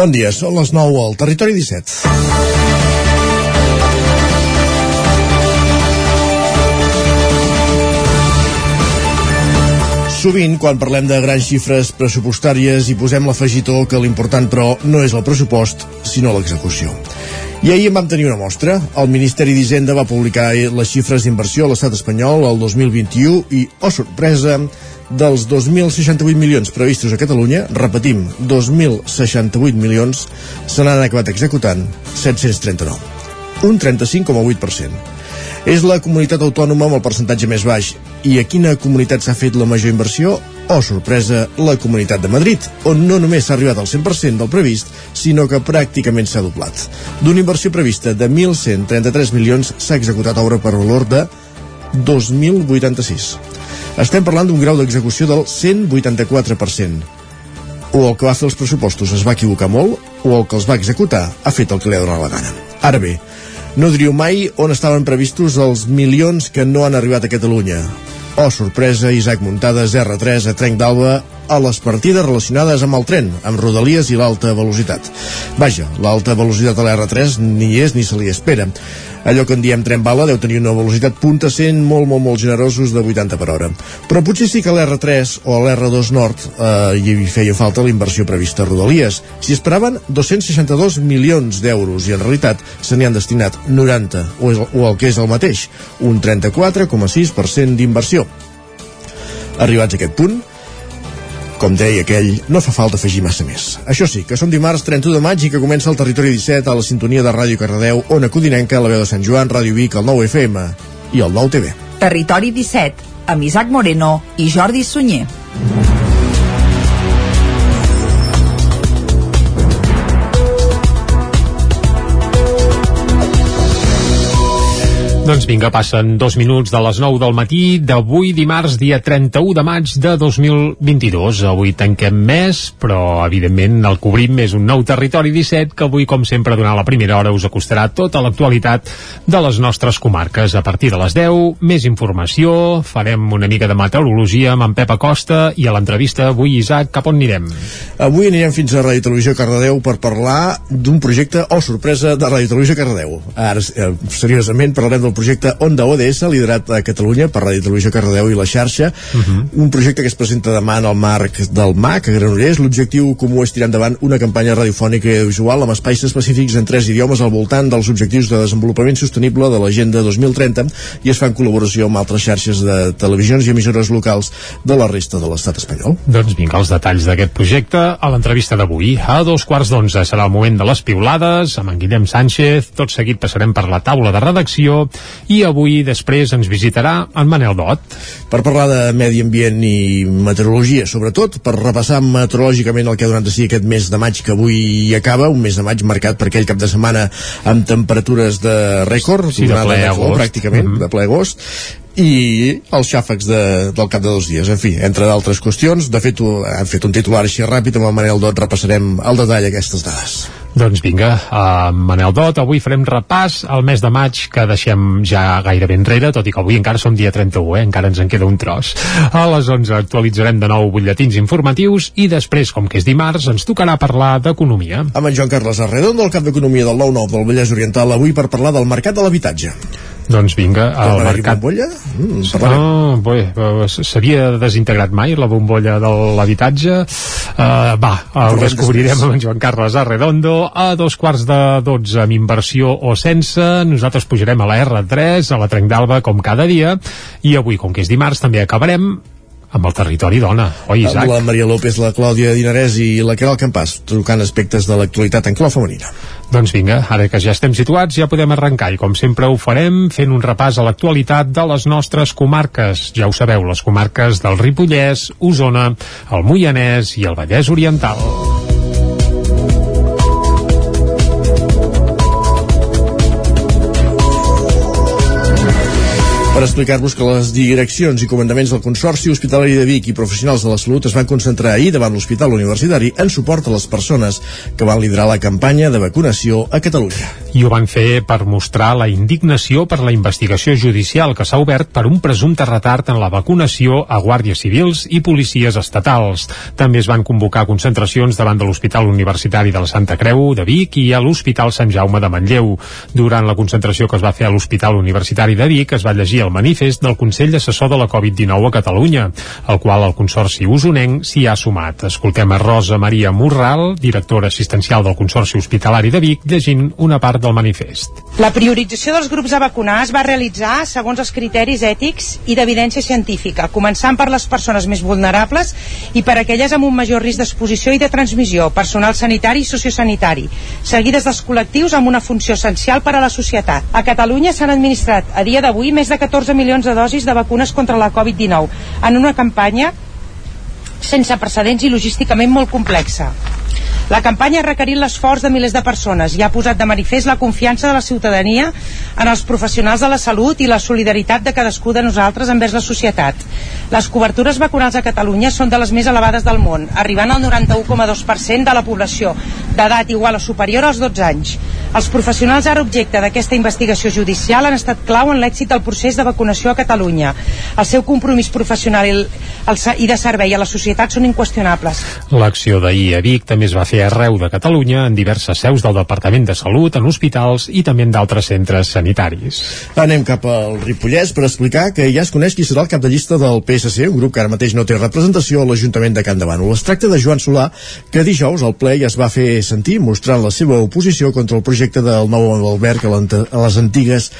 Bon dia, són les 9 al Territori 17. Sovint, quan parlem de grans xifres pressupostàries, hi posem l'afegitó que l'important, però, no és el pressupost, sinó l'execució. I ahir en vam tenir una mostra. El Ministeri d'Hisenda va publicar les xifres d'inversió a l'estat espanyol el 2021 i, oh sorpresa, dels 2.068 milions previstos a Catalunya, repetim, 2.068 milions, se n'han acabat executant 739, un 35,8%. És la comunitat autònoma amb el percentatge més baix. I a quina comunitat s'ha fet la major inversió? Oh, sorpresa, la Comunitat de Madrid, on no només s'ha arribat al 100% del previst, sinó que pràcticament s'ha doblat. D'una inversió prevista de 1.133 milions s'ha executat obra per valor de 2.086. Estem parlant d'un grau d'execució del 184%. O el que va fer els pressupostos es va equivocar molt, o el que els va executar ha fet el que li ha donat la gana. Ara bé, no diríeu mai on estaven previstos els milions que no han arribat a Catalunya. Oh, sorpresa, Isaac Muntades, R3, a Trenc d'Alba, a les partides relacionades amb el tren, amb rodalies i l'alta velocitat. Vaja, l'alta velocitat a l'R3 ni és ni se li espera. Allò que en diem tren bala deu tenir una velocitat punta sent molt, molt, molt generosos de 80 per hora. Però potser sí que a l'R3 o a l'R2 Nord eh, hi feia falta la inversió prevista a Rodalies. Si esperaven 262 milions d'euros i en realitat se n'hi han destinat 90, o, és, o el que és el mateix, un 34,6% d'inversió. Arribats a aquest punt, com deia aquell, no fa falta afegir massa més. Això sí, que som dimarts 31 de maig i que comença el Territori 17 a la sintonia de Ràdio Cardedeu, Ona Codinenca, la veu de Sant Joan, Ràdio Vic, el 9 FM i el 9 TV. Territori 17, amb Isaac Moreno i Jordi Sunyer. Doncs vinga, passen dos minuts de les 9 del matí d'avui dimarts, dia 31 de maig de 2022. Avui tanquem mes, però evidentment el cobrim és un nou territori 17 que avui, com sempre, durant la primera hora us acostarà tota l'actualitat de les nostres comarques. A partir de les 10, més informació, farem una mica de meteorologia amb en Pep Acosta i a l'entrevista avui, Isaac, cap on anirem? Avui anirem fins a Ràdio Televisió Cardedeu per parlar d'un projecte o oh, sorpresa de Ràdio Televisió Cardedeu. Ara, eh, seriosament, parlarem del projecte Onda ODS, liderat a Catalunya per Ràdio Televisió Cardedeu i la xarxa. Uh -huh. Un projecte que es presenta demà en el marc del MAC a Granollers. L'objectiu comú és tirar endavant una campanya radiofònica i audiovisual amb espais específics en tres idiomes al voltant dels objectius de desenvolupament sostenible de l'Agenda 2030 i es fa en col·laboració amb altres xarxes de televisions i emissores locals de la resta de l'estat espanyol. Doncs vinga, els detalls d'aquest projecte a l'entrevista d'avui. A dos quarts d'onze serà el moment de les piulades amb en Guillem Sánchez. Tot seguit passarem per la taula de redacció i avui després ens visitarà en Manel Dot. Per parlar de medi ambient i meteorologia, sobretot per repassar meteorològicament el que ha donat de si aquest mes de maig que avui acaba, un mes de maig marcat per aquell cap de setmana amb temperatures de rècord, sí, de ple agost. pràcticament, mm -hmm. de ple agost, i els xàfecs de, del cap de dos dies. En fi, entre d'altres qüestions, de fet, han fet un titular així ràpid, amb el Manel Dot repassarem al detall aquestes dades. Doncs vinga, uh, Manel Dot, avui farem repàs al mes de maig que deixem ja gairebé enrere, tot i que avui encara som dia 31, eh? encara ens en queda un tros. A les 11 actualitzarem de nou butlletins informatius i després, com que és dimarts, ens tocarà parlar d'economia. Amb en Joan Carles Arredondo, el cap d'economia del 9-9 del Vallès Oriental, avui per parlar del mercat de l'habitatge. Doncs vinga, el mercat... bombolla? Mm, no, bé, s'havia desintegrat mai la bombolla de l'habitatge. Uh, va, ho descobrirem amb en Joan Carles Arredondo a dos quarts de dotze amb inversió o sense. Nosaltres pujarem a la R3, a la Trenc d'Alba, com cada dia, i avui, com que és dimarts, també acabarem amb el territori dona, oi Isaac? Amb la Maria López, la Clàudia Dinarès i la Caral Campàs, trucant aspectes de l'actualitat en clau femenina. Doncs vinga, ara que ja estem situats ja podem arrencar i com sempre ho farem fent un repàs a l'actualitat de les nostres comarques. Ja ho sabeu, les comarques del Ripollès, Osona, el Moianès i el Vallès Oriental. Per explicar-vos que les direccions i comandaments del Consorci Hospitalari de Vic i professionals de la salut es van concentrar ahir davant l'Hospital Universitari en suport a les persones que van liderar la campanya de vacunació a Catalunya. I ho van fer per mostrar la indignació per la investigació judicial que s'ha obert per un presumpte retard en la vacunació a guàrdies civils i policies estatals. També es van convocar concentracions davant de l'Hospital Universitari de la Santa Creu de Vic i a l'Hospital Sant Jaume de Manlleu. Durant la concentració que es va fer a l'Hospital Universitari de Vic es va llegir el manifest del Consell Assessor de la Covid-19 a Catalunya, al qual el Consorci Usonenc s'hi ha sumat. Escoltem a Rosa Maria Morral, directora assistencial del Consorci Hospitalari de Vic, llegint una part del manifest. La priorització dels grups a vacunar es va realitzar segons els criteris ètics i d'evidència científica, començant per les persones més vulnerables i per aquelles amb un major risc d'exposició i de transmissió, personal sanitari i sociosanitari, seguides dels col·lectius amb una funció essencial per a la societat. A Catalunya s'han administrat a dia d'avui més de 14 milions de dosis de vacunes contra la Covid-19 en una campanya sense precedents i logísticament molt complexa. La campanya ha requerit l'esforç de milers de persones i ha posat de manifest la confiança de la ciutadania en els professionals de la salut i la solidaritat de cadascú de nosaltres envers la societat. Les cobertures vacunals a Catalunya són de les més elevades del món, arribant al 91,2% de la població d'edat igual o superior als 12 anys. Els professionals ara objecte d'aquesta investigació judicial han estat clau en l'èxit del procés de vacunació a Catalunya. El seu compromís professional i, de servei a la societat són inqüestionables. L'acció d'ahir a Vic també es va fer arreu de Catalunya en diverses seus del Departament de Salut, en hospitals i també en d'altres centres sanitaris. Anem cap al Ripollès per explicar que ja es coneix qui serà el cap de llista del PSC, un grup que ara mateix no té representació a l'Ajuntament de Can Davant. Es tracta de Joan Solà, que dijous al ple ja es va fer sentir mostrant la seva oposició contra el projecte del nou alberg a, a les antigues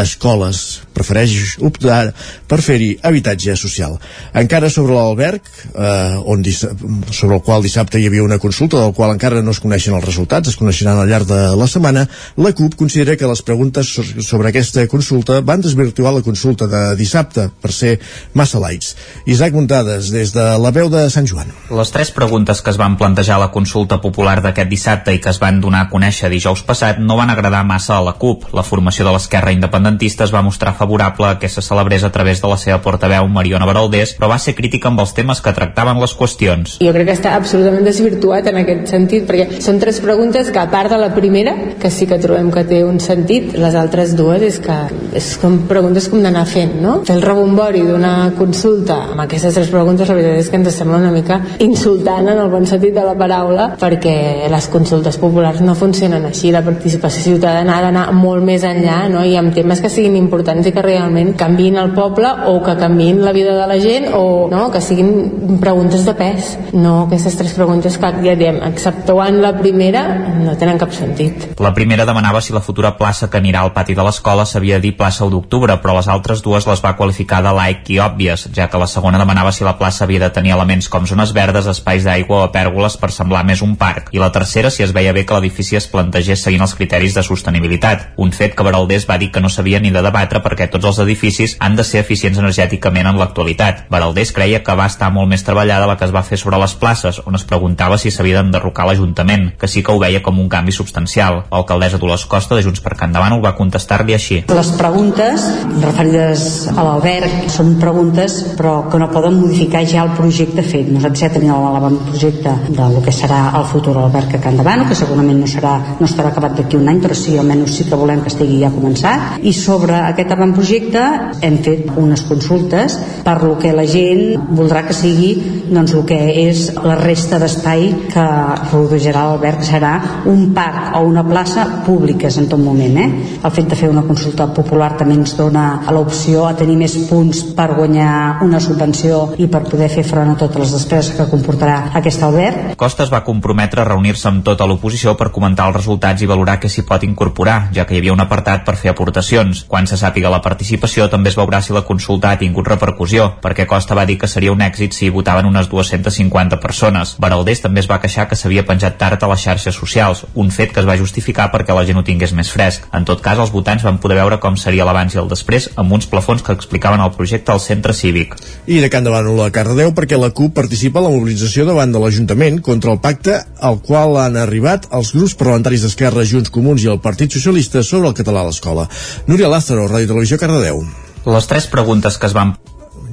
escoles. Prefereix optar per fer-hi habitatge social. Encara sobre l'alberg, eh, on sobre el qual dissabte hi havia una consulta del qual encara no es coneixen els resultats, es coneixeran al llarg de la setmana, la CUP considera que les preguntes sobre aquesta consulta van desvirtuar la consulta de dissabte per ser massa lights. Isaac Muntades, des de la veu de Sant Joan. Les tres preguntes que es van plantejar a la consulta popular d'aquest dissabte i que es van donar a conèixer dijous passat no van agradar massa a la CUP. La formació de l'esquerra independentista es va mostrar favorable a que se celebrés a través de la seva portaveu Mariona Baraldés, però va ser crítica amb els temes que tractaven les qüestions. Jo crec que està absolutament desvirtuat en aquest sentit, perquè són tres preguntes que a part de la primera, que sí que trobem que té un sentit, les altres dues és que és com preguntes com d'anar fent, no? Fer el rebombori d'una consulta amb aquestes tres preguntes la veritat és que ens sembla una mica insultant en el bon sentit de la paraula perquè les consultes populars no funcionen així, la participació ciutadana ha d'anar molt més enllà no? i amb temes que siguin importants i que realment canviïn el poble o que canviïn la vida de la gent o no? que siguin preguntes de pes no aquestes tres preguntes que ja diem exceptuant la primera no tenen cap sentit la primera demanava si la futura plaça que anirà al pati de l'escola s'havia de dir plaça 1 d'octubre però les altres dues les va qualificar de like i òbvies ja que la segona demanava si la plaça havia de tenir elements com zones verdes, espais d'aigua o pèrgoles per semblar més un parc i la tercera si es veia bé que l'edifici es plantegés seguint els criteris de sostenibilitat, un fet que Baraldés va dir que no s'havia ni de debatre perquè tots els edificis han de ser eficients energèticament en l'actualitat. Baraldés creia que va estar molt més treballada la que es va fer sobre les places, on es preguntava si s'havia d'enderrocar l'Ajuntament, que sí que ho veia com un canvi substancial. L'alcaldessa Dolors Costa de Junts per Can Davant ho va contestar-li així. Les preguntes referides a l'alberg són preguntes però que no poden modificar ja el projecte fet. Nosaltres ja tenim l'avantprojecte del que serà el futur alberg a Can Davant, que segurament no, serà, no estarà acabat d'aquí un any, però sí, almenys sí que volem que estigui ja començat. I sobre aquest avantprojecte hem fet unes consultes per lo que la gent voldrà que sigui doncs, el que és la resta d'espai que rodejarà l'alberg serà un parc o una plaça públiques en tot moment. Eh? El fet de fer una consulta popular també ens dona l'opció a tenir més punts per guanyar una subvenció i per poder fer front a totes les despeses que comportarà aquest alberg. Costa es va comprometre a reunir-se amb tota l'oposició per comentar els resultats i valorar què s'hi pot incorporar, ja que hi havia un apartat per fer aportacions. Quan se sàpiga la participació també es veurà si la consulta ha tingut repercussió, perquè Costa va dir que seria un èxit si votaven unes 250 persones. Baraldés també es va queixar que s'havia penjat tard a les xarxes socials, un fet que es va justificar perquè la gent ho tingués més fresc. En tot cas, els votants van poder veure com seria l'abans i el després amb uns plafons que explicaven el projecte al centre cívic. I de Can Davant a Cardedeu perquè la CUP participa a la mobilització davant de l'Ajuntament contra el pacte al qual han arribat els grups parlamentaris d'Esquerra, Junts Comuns i el Partit Socialista sobre el català a l'escola. Núria Lázaro, Ràdio Televisió, Cardedeu. Les tres preguntes que es van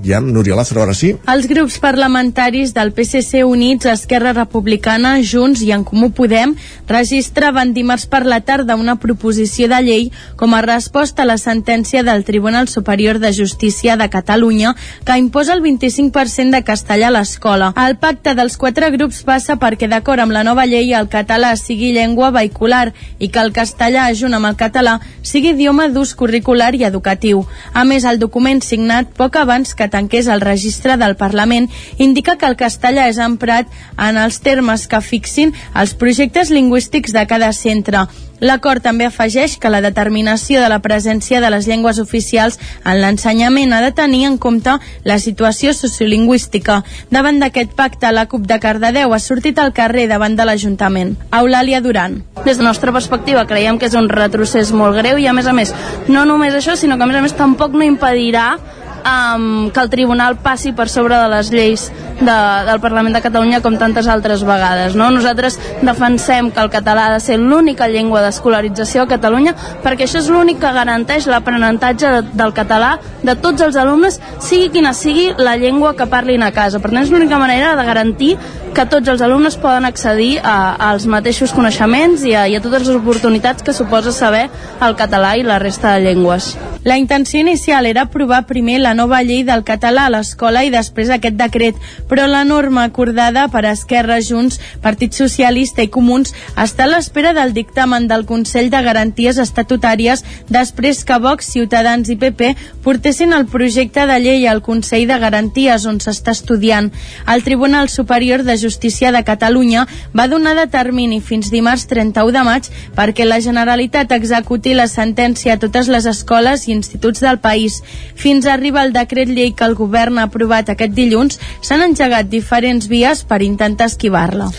Ja, Núria Lázaro, ara sí. Els grups parlamentaris del PSC Units, Esquerra Republicana, Junts i En Comú Podem registraven dimarts per la tarda una proposició de llei com a resposta a la sentència del Tribunal Superior de Justícia de Catalunya que imposa el 25% de castellà a l'escola. El pacte dels quatre grups passa perquè, d'acord amb la nova llei, el català sigui llengua vehicular i que el castellà, junt amb el català, sigui idioma d'ús curricular i educatiu. A més, el document signat poc abans que tanqués el registre del Parlament indica que el castellà és emprat en els termes que fixin els projectes lingüístics de cada centre. L'acord també afegeix que la determinació de la presència de les llengües oficials en l'ensenyament ha de tenir en compte la situació sociolingüística. Davant d'aquest pacte, la CUP de Cardedeu ha sortit al carrer davant de l'Ajuntament. Eulàlia Duran. Des de la nostra perspectiva creiem que és un retrocés molt greu i a més a més, no només això, sinó que a més a més tampoc no impedirà um, que el tribunal passi per sobre de les lleis de, del Parlament de Catalunya com tantes altres vegades. No? Nosaltres defensem que el català ha de ser l'única llengua d'escolarització a Catalunya perquè això és l'únic que garanteix l'aprenentatge de, del català de tots els alumnes, sigui quina sigui la llengua que parlin a casa. Per tant, és l'única manera de garantir que tots els alumnes poden accedir a, als mateixos coneixements i a, i a totes les oportunitats que suposa saber el català i la resta de llengües. La intenció inicial era aprovar primer la nova llei del català a l'escola i després aquest decret, però la norma acordada per Esquerra, Junts, Partit Socialista i Comuns està a l'espera del dictamen del Consell de Garanties Estatutàries després que Vox, Ciutadans i PP portessin el projecte de llei al Consell de Garanties on s'està estudiant. El Tribunal Superior de Justícia de Catalunya va donar de termini fins dimarts 31 de maig perquè la Generalitat executi la sentència a totes les escoles i instituts del país. Fins a arribar el decret llei que el govern ha aprovat aquest dilluns, s'han engegat diferents vies per intentar esquivar-la.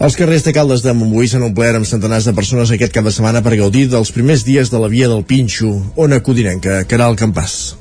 Els carrers de Caldes de Montbui s'han omplert amb centenars de persones aquest cap de setmana per gaudir dels primers dies de la Via del Pinxo, on acudirem que Caral Campàs.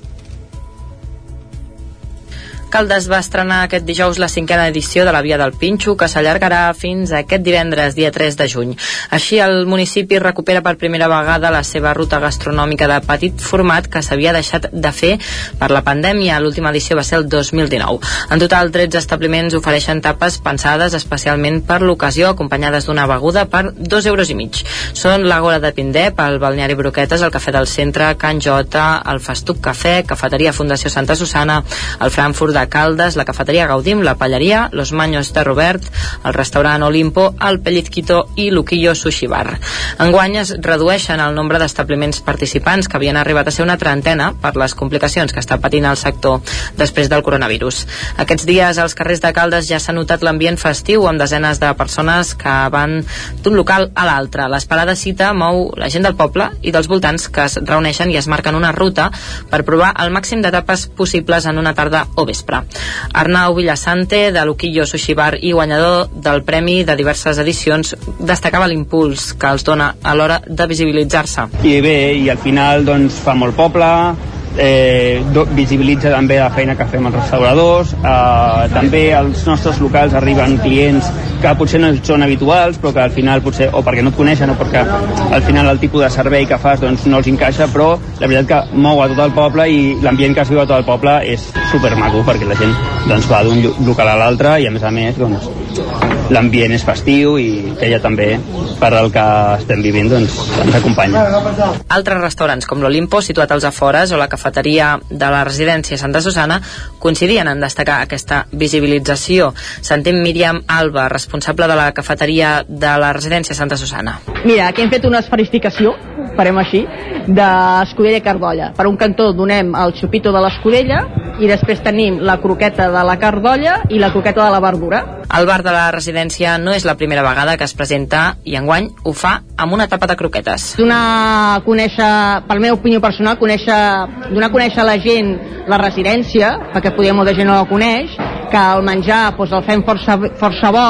Caldes va estrenar aquest dijous la cinquena edició de la Via del Pinxo, que s'allargarà fins aquest divendres, dia 3 de juny. Així, el municipi recupera per primera vegada la seva ruta gastronòmica de petit format que s'havia deixat de fer per la pandèmia. L'última edició va ser el 2019. En total, 13 establiments ofereixen tapes pensades especialment per l'ocasió, acompanyades d'una beguda per 2 euros i mig. Són l'Àgora de Pindep, el Balneari Broquetes, el Cafè del Centre, Can Jota, el Festuc Cafè, Cafeteria Fundació Santa Susana, el Frankfurt de Caldes, la cafeteria Gaudim, la Pallaria, Los Maños de Robert, el restaurant Olimpo, el Pellizquito i l'Uquillo Sushi Bar. Enguany es redueixen el nombre d'establiments participants que havien arribat a ser una trentena per les complicacions que està patint el sector després del coronavirus. Aquests dies als carrers de Caldes ja s'ha notat l'ambient festiu amb desenes de persones que van d'un local a l'altre. L'esperada cita mou la gent del poble i dels voltants que es reuneixen i es marquen una ruta per provar el màxim d'etapes possibles en una tarda o vespre vespre. Arnau Villasante, de l'Uquillo Sushi Bar i guanyador del premi de diverses edicions, destacava l'impuls que els dona a l'hora de visibilitzar-se. I bé, i al final doncs, fa molt poble, eh, visibilitza també la feina que fem els restauradors, eh, també als nostres locals arriben clients que potser no són habituals, però que al final potser, o perquè no et coneixen, o perquè al final el tipus de servei que fas doncs, no els encaixa, però la veritat que mou a tot el poble i l'ambient que es viu a tot el poble és super maco, perquè la gent doncs, va d'un local a l'altre i a més a més doncs, l'ambient és festiu i que ella també per al que estem vivint doncs, ens acompanya. Altres restaurants com l'Olimpo, situat als afores, o la cafeteria de la residència Santa Susana coincidien en destacar aquesta visibilització. Sentim Míriam Alba, responsable de la cafeteria de la residència Santa Susana. Mira, aquí hem fet una esferificació, farem així, d'escudella i cardolla. Per un cantó donem el xupito de l'escudella i després tenim la croqueta de la cardolla i la croqueta de la verdura. El bar de la residència no és la primera vegada que es presenta i enguany ho fa amb una tapa de croquetes. Donar a conèixer, per la meva opinió personal, conèixer, donar a conèixer a la gent la residència, perquè poder molta gent no la coneix, que el menjar doncs, el fem força, força bo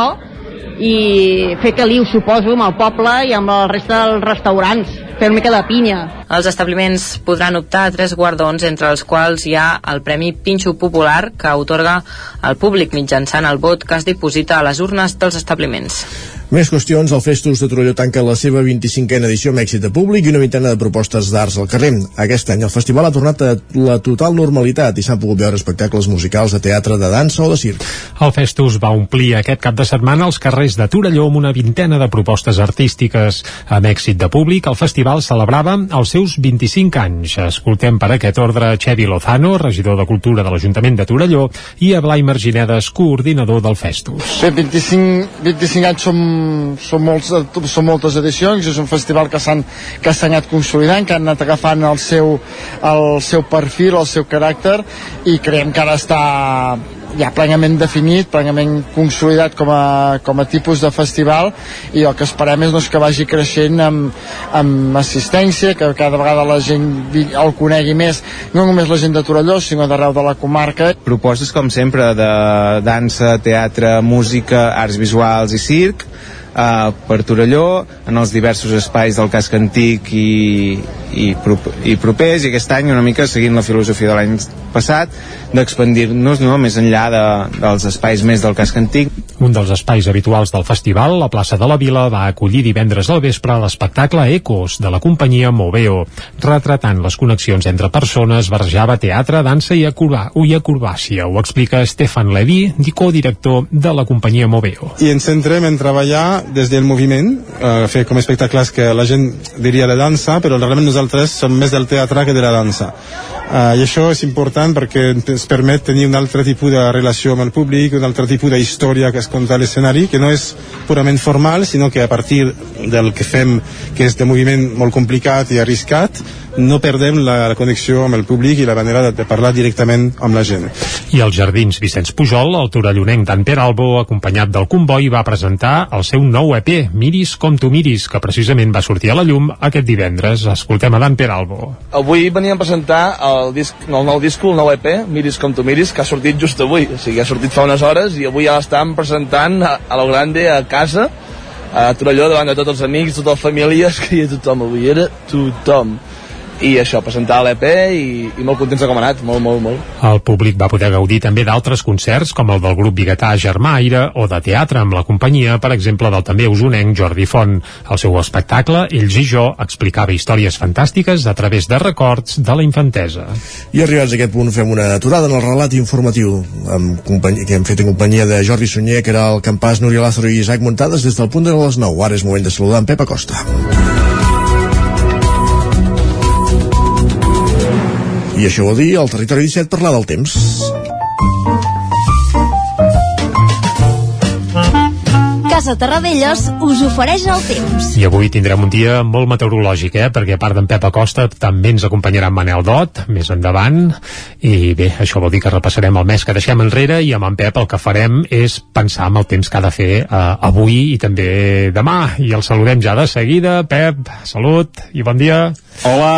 i fer que liu, suposo, amb el poble i amb la resta dels restaurants, fer una mica de pinya. Els establiments podran optar a tres guardons, entre els quals hi ha el Premi Pinxo Popular, que otorga al públic mitjançant el vot que es diposita a les urnes dels establiments. Més qüestions, el Festus de Torelló tanca la seva 25a edició amb èxit de públic i una vintena de propostes d'arts al carrer. Aquest any el festival ha tornat a la total normalitat i s'han pogut veure espectacles musicals de teatre, de dansa o de circ. El Festus va omplir aquest cap de setmana els carrers de Torelló amb una vintena de propostes artístiques. Amb èxit de públic, el festival celebrava els seus 25 anys. Escoltem per aquest ordre Xevi Lozano, regidor de Cultura de l'Ajuntament de Torelló, i a Blai Marginedes, coordinador del Festus. Bé, 25, 25 anys som, som, molts, són moltes edicions, és un festival que s'han que s'ha anat consolidant, que han anat agafant el seu, el seu perfil, el seu caràcter, i creiem que ara està ja plenament definit, plenament consolidat com a, com a tipus de festival i el que esperem és doncs, que vagi creixent amb, amb assistència, que cada vegada la gent el conegui més, no només la gent de Torelló, sinó d'arreu de la comarca. Propostes, com sempre, de dansa, teatre, música, arts visuals i circ, uh, per Torelló en els diversos espais del casc antic i, i, i propers i aquest any una mica seguint la filosofia de l'any passat d'expandir-nos no, més enllà de, dels espais més del casc antic. Un dels espais habituals del festival, la plaça de la Vila, va acollir divendres al vespre l'espectacle Ecos de la companyia Moveo, retratant les connexions entre persones, barrejava teatre, dansa i, acurba, i acrobàcia. Ho explica Stefan Levy, codirector de la companyia Moveo. I ens centrem en treballar des del moviment, eh, fer com espectacles que la gent diria de dansa, però realment nosaltres som més del teatre que de la dansa. Uh, I això és important perquè ens permet tenir un altre tipus de relació amb el públic, un altre tipus de història que es conta a l'escenari, que no és purament formal, sinó que a partir del que fem, que és de moviment molt complicat i arriscat, no perdem la, la connexió amb el públic i la manera de, de parlar directament amb la gent. I als Jardins Vicenç Pujol, el torellonenc Dan Peralbo, acompanyat del comboi, va presentar el seu nou EP, Miris com tu miris, que precisament va sortir a la llum aquest divendres. Escoltem a Dan Peralbo. Avui veníem a presentar el, disc, el nou disc, el nou EP, Miris com tu miris, que ha sortit just avui. O sigui, ha sortit fa unes hores i avui ja l'estem presentant a, a lo grande, a casa, a Torelló, davant de tots els amics, totes les famílies, que hi ha tothom avui, era tothom i això, presentar l'EP i, i molt contents de com ha anat, molt, molt, molt. El públic va poder gaudir també d'altres concerts com el del grup biguetà Germaire o de teatre amb la companyia, per exemple, del també usonenc Jordi Font. El seu espectacle, Ells i jo, explicava històries fantàstiques a través de records de la infantesa. I arribats a aquest punt fem una aturada en el relat informatiu amb companyia, que hem fet en companyia de Jordi Sunyer, que era el campàs Núria Lázaro i Isaac Muntades des del punt de les 9. Ara és moment de saludar en Pep Acosta. I això vol dir al territori 17 parlar del temps. Casa Terradellos us ofereix el temps. I avui tindrem un dia molt meteorològic, eh? perquè a part d'en Pep Acosta també ens acompanyarà en Manel Dot, més endavant, i bé, això vol dir que repassarem el mes que deixem enrere i amb en Pep el que farem és pensar en el temps que ha de fer eh, avui i també demà, i el saludem ja de seguida. Pep, salut i bon dia. Hola,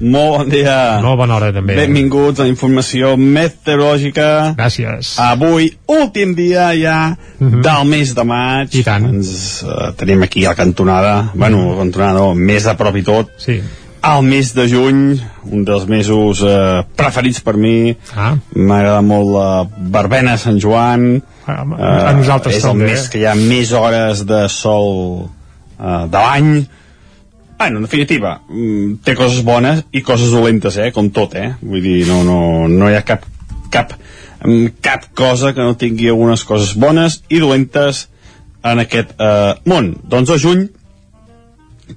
molt bon dia. Molt bona hora, també. Benvinguts a la informació meteorològica. Gràcies. Avui, últim dia ja uh Mhm. -huh. del mes de maig. I tant. Ens uh, tenim aquí a la cantonada, bueno, Mhm. cantonada no, més a prop i tot. Sí. El mes de juny, un dels mesos uh, preferits per mi. Ah. M'agrada molt la verbena Sant Joan. A, a nosaltres és també. el mes que hi ha més hores de sol uh, de l'any Bueno, en definitiva, mm, té coses bones i coses dolentes, eh? Com tot, eh? Vull dir, no, no, no hi ha cap, cap, mm, cap cosa que no tingui algunes coses bones i dolentes en aquest eh, món. Doncs el juny,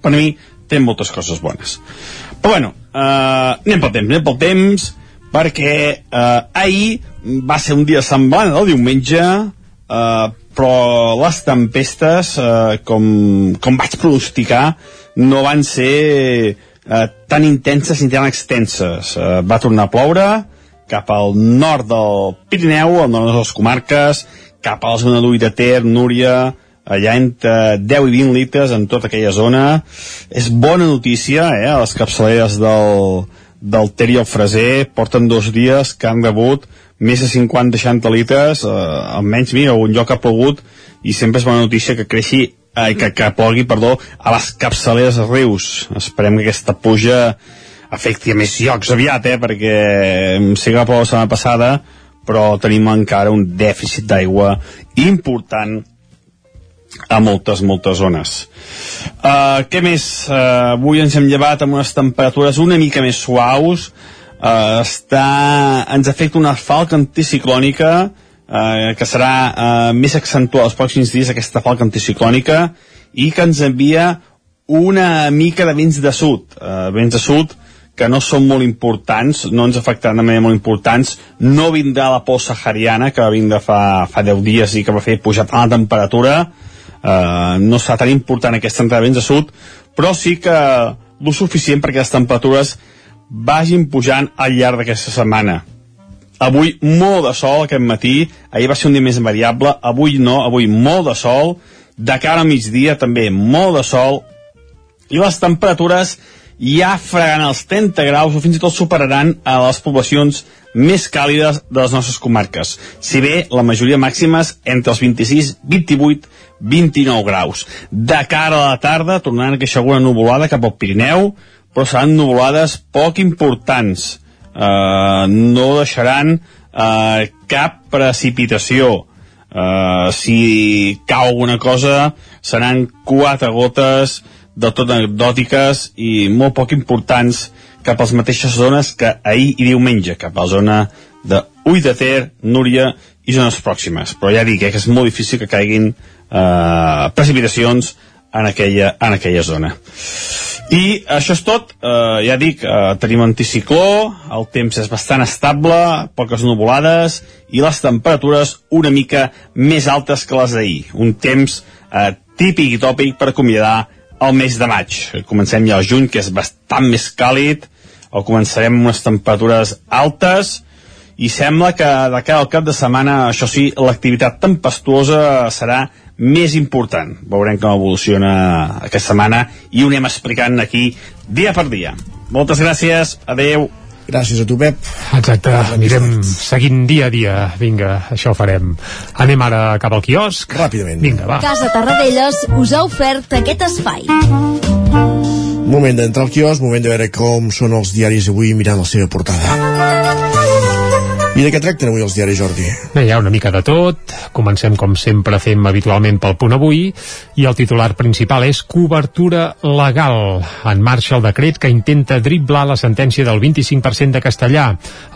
per mi, té moltes coses bones. Però bueno, eh, anem pel temps, anem pel temps, perquè eh, ahir va ser un dia semblant al diumenge, eh, però les tempestes, eh, com, com vaig pronosticar, no van ser eh, tan intenses ni tan extenses. Eh, va tornar a ploure cap al nord del Pirineu, al nord de les comarques, cap a la zona d'Ull de Ter, Núria, allà entre 10 i 20 litres en tota aquella zona. És bona notícia, eh? Les capçaleres del, del Ter i el Freser porten dos dies que han rebut més de 50-60 litres, eh, almenys, mira, un lloc ha plogut i sempre és bona notícia que creixi eh, que, que plogui, perdó, a les capçaleres dels rius. Esperem que aquesta puja afecti a més llocs aviat, eh, perquè sé que la setmana passada, però tenim encara un dèficit d'aigua important a moltes, moltes zones. Uh, què més? Uh, avui ens hem llevat amb unes temperatures una mica més suaus, uh, està, ens afecta una falca anticiclònica uh, que serà uh, més accentuada els pròxims dies, aquesta falca anticiclònica, i que ens envia una mica de vents de sud, uh, vents de sud que no són molt importants, no ens afectaran de manera molt importants, no vindrà la por sahariana, que va vindre fa, fa 10 dies i que va fer pujar tant la temperatura, eh, no serà tan important aquesta entrada de vents de sud, però sí que lo suficient perquè les temperatures vagin pujant al llarg d'aquesta setmana. Avui molt de sol aquest matí, ahir va ser un dia més variable, avui no, avui molt de sol, de cara a migdia també molt de sol, i les temperatures ja fregaran els 30 graus o fins i tot superaran a les poblacions més càlides de les nostres comarques. Si bé la majoria màximes entre els 26, 28, 29 graus. De cara a la tarda tornaran a queixar alguna nuvolada cap al Pirineu, però seran nuvolades poc importants. Uh, no deixaran uh, cap precipitació. Uh, si cau alguna cosa, seran quatre gotes del tot anecdòtiques i molt poc importants cap a les mateixes zones que ahir i diumenge, cap a la zona de Ull de Ter, Núria i zones pròximes. Però ja dic eh, que és molt difícil que caiguin eh, precipitacions en aquella, en aquella zona. I això és tot, eh, ja dic, eh, tenim anticicló, el temps és bastant estable, poques nuvolades i les temperatures una mica més altes que les d'ahir. Un temps eh, típic i tòpic per acomiadar el mes de maig. Comencem ja al juny, que és bastant més càlid, o començarem unes temperatures altes, i sembla que de cara al cap de setmana, això sí, l'activitat tempestuosa serà més important. Veurem com evoluciona aquesta setmana i ho anem explicant aquí dia per dia. Moltes gràcies, adeu. Gràcies a tu, Pep. Exacte, anirem seguint dia a dia. Vinga, això ho farem. Anem ara cap al quiosc. Ràpidament. Vinga, va. Casa Tarradellas us ha ofert aquest espai. Moment d'entrar al quiosc, moment de veure com són els diaris avui mirant la seva portada. I de què tracten avui els diaris, Jordi? Bé, hi ha una mica de tot. Comencem, com sempre, fem habitualment pel punt avui. I el titular principal és cobertura legal. En marxa el decret que intenta driblar la sentència del 25% de castellà.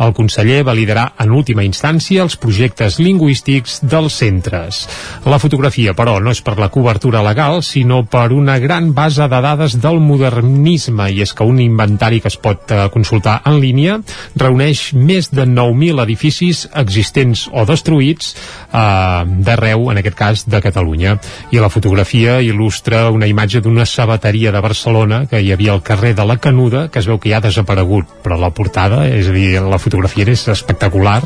El conseller validarà en última instància els projectes lingüístics dels centres. La fotografia, però, no és per la cobertura legal, sinó per una gran base de dades del modernisme. I és que un inventari que es pot eh, consultar en línia reuneix més de 9.000 edificis existents o destruïts eh, d'arreu, en aquest cas, de Catalunya. I la fotografia il·lustra una imatge d'una sabateria de Barcelona que hi havia al carrer de la Canuda, que es veu que ja ha desaparegut, però la portada, és a dir, la fotografia és espectacular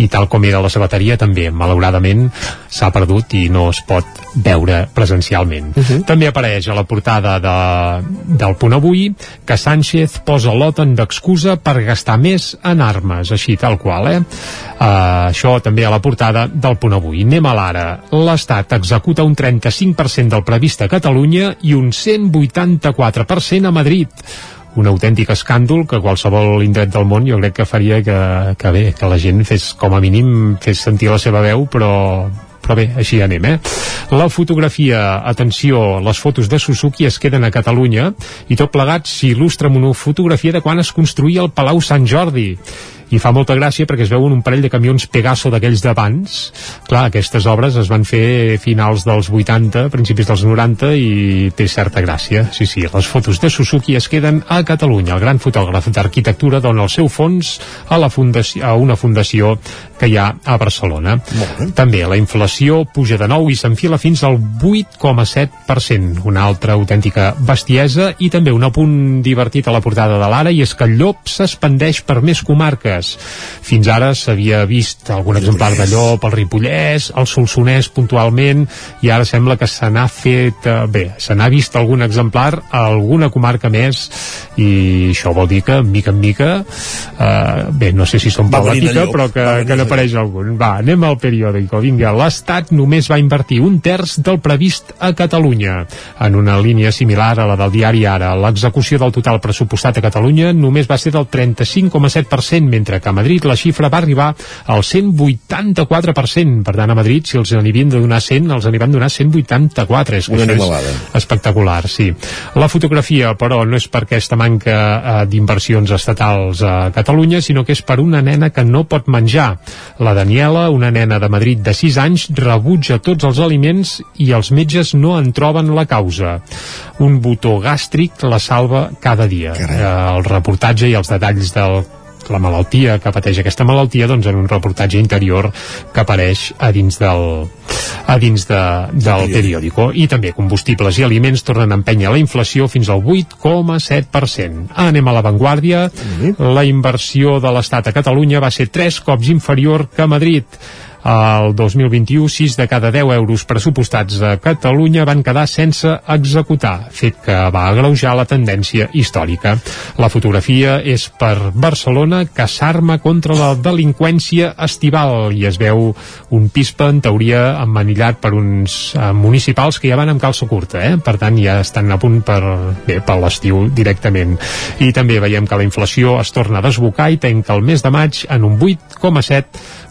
i tal com era la sabateria també, malauradament, s'ha perdut i no es pot veure presencialment. Uh -huh. També apareix a la portada de, del punt avui que Sánchez posa l'OTAN d'excusa per gastar més en armes, així tal qual, eh? Uh, això també a la portada del punt avui. Anem a l'ara. L'Estat executa un 35% del previst a Catalunya i un 184% a Madrid un autèntic escàndol que qualsevol indret del món jo crec que faria que, que bé, que la gent fes com a mínim fes sentir la seva veu però però bé, així anem, eh? La fotografia, atenció, les fotos de Suzuki es queden a Catalunya i tot plegat s'il·lustra amb una fotografia de quan es construïa el Palau Sant Jordi i fa molta gràcia perquè es veuen un parell de camions Pegaso d'aquells d'abans. Clar, aquestes obres es van fer finals dels 80, principis dels 90 i té certa gràcia. Sí, sí, les fotos de Suzuki es queden a Catalunya. El gran fotògraf d'arquitectura dona el seu fons a, la fundació, a una fundació que hi ha a Barcelona. També la inflació puja de nou i s'enfila fins al 8,7% una altra autèntica bestiesa i també un apunt divertit a la portada de l'Ara i és que el llop s'expandeix per més comarques. Fins ara s'havia vist algun exemplar de llop al Ripollès, al Solsonès puntualment i ara sembla que se n'ha fet eh, bé, se n'ha vist algun exemplar a alguna comarca més i això vol dir que mica en mica eh, bé, no sé si són política però que, que n'apareix algun. Va, anem al periòdico. Vinga, l'Estat només va invertir un terç del previst a Catalunya. En una línia similar a la del diari Ara, l'execució del total pressupostat a Catalunya només va ser del 35,7%, mentre mentre que a Madrid la xifra va arribar al 184%. Per tant, a Madrid, si els n'hi havien de donar 100, els n'hi van donar 184. És Una animalada. és espectacular, sí. La fotografia, però, no és per aquesta manca eh, d'inversions estatals a Catalunya, sinó que és per una nena que no pot menjar. La Daniela, una nena de Madrid de 6 anys, rebutja tots els aliments i els metges no en troben la causa. Un botó gàstric la salva cada dia. Eh, el reportatge i els detalls del la malaltia que pateix aquesta malaltia doncs en un reportatge interior que apareix a dins del a dins de, del periòdico. i també combustibles i aliments tornen a empènyer la inflació fins al 8,7% anem a l'avantguàrdia. La inversió de l'Estat a Catalunya va ser tres cops inferior que a Madrid el 2021, 6 de cada 10 euros pressupostats a Catalunya van quedar sense executar, fet que va agreujar la tendència històrica. La fotografia és per Barcelona que s'arma contra la delinqüència estival i es veu un pispa, en teoria, emmanillat per uns eh, municipals que ja van amb calça curta, eh? per tant ja estan a punt per, bé, per l'estiu directament. I també veiem que la inflació es torna a desbocar i tanca el mes de maig en un 8,7%.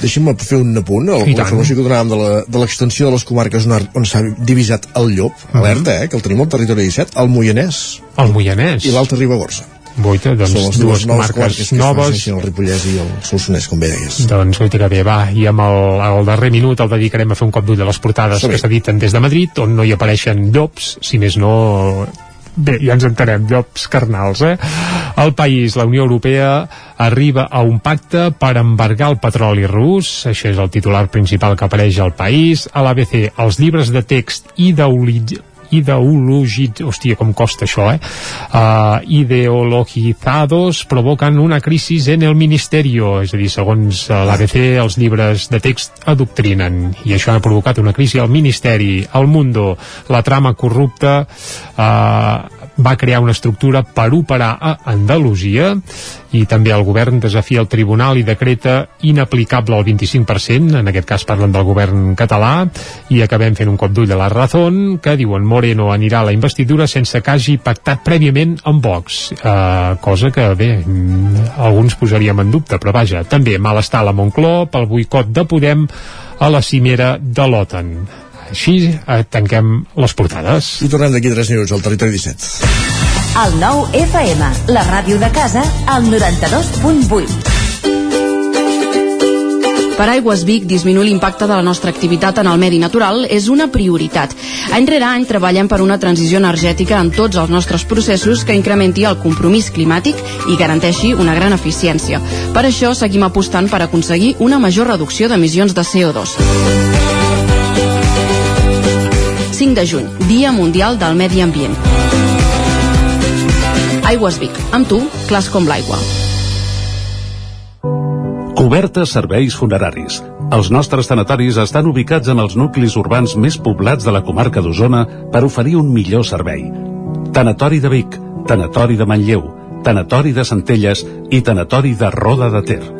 Deixi'm fer un apunt, el, la informació que donàvem de la- de l'extensió de les comarques on, on s'ha divisat el llop, alerta, eh, que el tenim al territori 17, el Moianès. El Moianès. I l'Alta Ribagorça. Boita, doncs Són les dues noves comarques que noves. el Ripollès i el Solsonès, com bé deies. Doncs guaita que bé, va, i amb el, el darrer minut el dedicarem a fer un cop d'ull a les portades Som-hi. que s'editen des de Madrid, on no hi apareixen llops, si més no Bé, ja ens entenem, llops carnals, eh? El país, la Unió Europea, arriba a un pacte per embargar el petroli rus, això és el titular principal que apareix al país. A l'ABC, els llibres de text ideològics ideologit, hòstia, com costa això, eh? Uh, ideologizados provocan una crisis en el ministerio, és a dir, segons uh, l'ABC, els llibres de text adoctrinen, i això ha provocat una crisi al Ministeri, al Mundo, la trama corrupta uh, va crear una estructura per operar a Andalusia i també el govern desafia el tribunal i decreta inaplicable el 25%, en aquest cas parlen del govern català, i acabem fent un cop d'ull a la Razón, que diuen Moreno anirà a la investidura sense que hagi pactat prèviament amb Vox, eh, cosa que, bé, mm, alguns posaríem en dubte, però vaja, també malestar a la Moncloa pel boicot de Podem a la cimera de l'OTAN. Així eh, tanquem les portades. I tornem d'aquí 3 minuts al territori 17. El nou FM, la ràdio de casa, al 92.8. Per Aigües Vic, disminuir l'impacte de la nostra activitat en el medi natural és una prioritat. Any rere any treballem per una transició energètica en tots els nostres processos que incrementi el compromís climàtic i garanteixi una gran eficiència. Per això seguim apostant per aconseguir una major reducció d'emissions de CO2. 5 de juny, Dia Mundial del Medi Ambient. Aigües Vic, amb tu, clars com l'aigua. Cobertes serveis funeraris. Els nostres tanatoris estan ubicats en els nuclis urbans més poblats de la comarca d'Osona per oferir un millor servei. Tanatori de Vic, Tanatori de Manlleu, Tanatori de Centelles i Tanatori de Roda de Ter.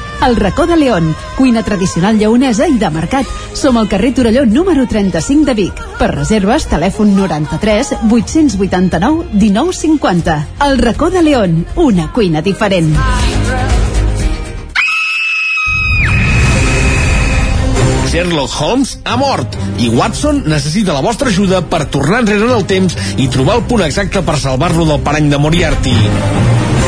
El racó de León, cuina tradicional lleonesa i de mercat. Som al carrer Torelló número 35 de Vic. Per reserves, telèfon 93 889 1950. El racó de León, una cuina diferent. Sherlock Holmes ha mort i Watson necessita la vostra ajuda per tornar enrere en el temps i trobar el punt exacte per salvar-lo del parany de Moriarty.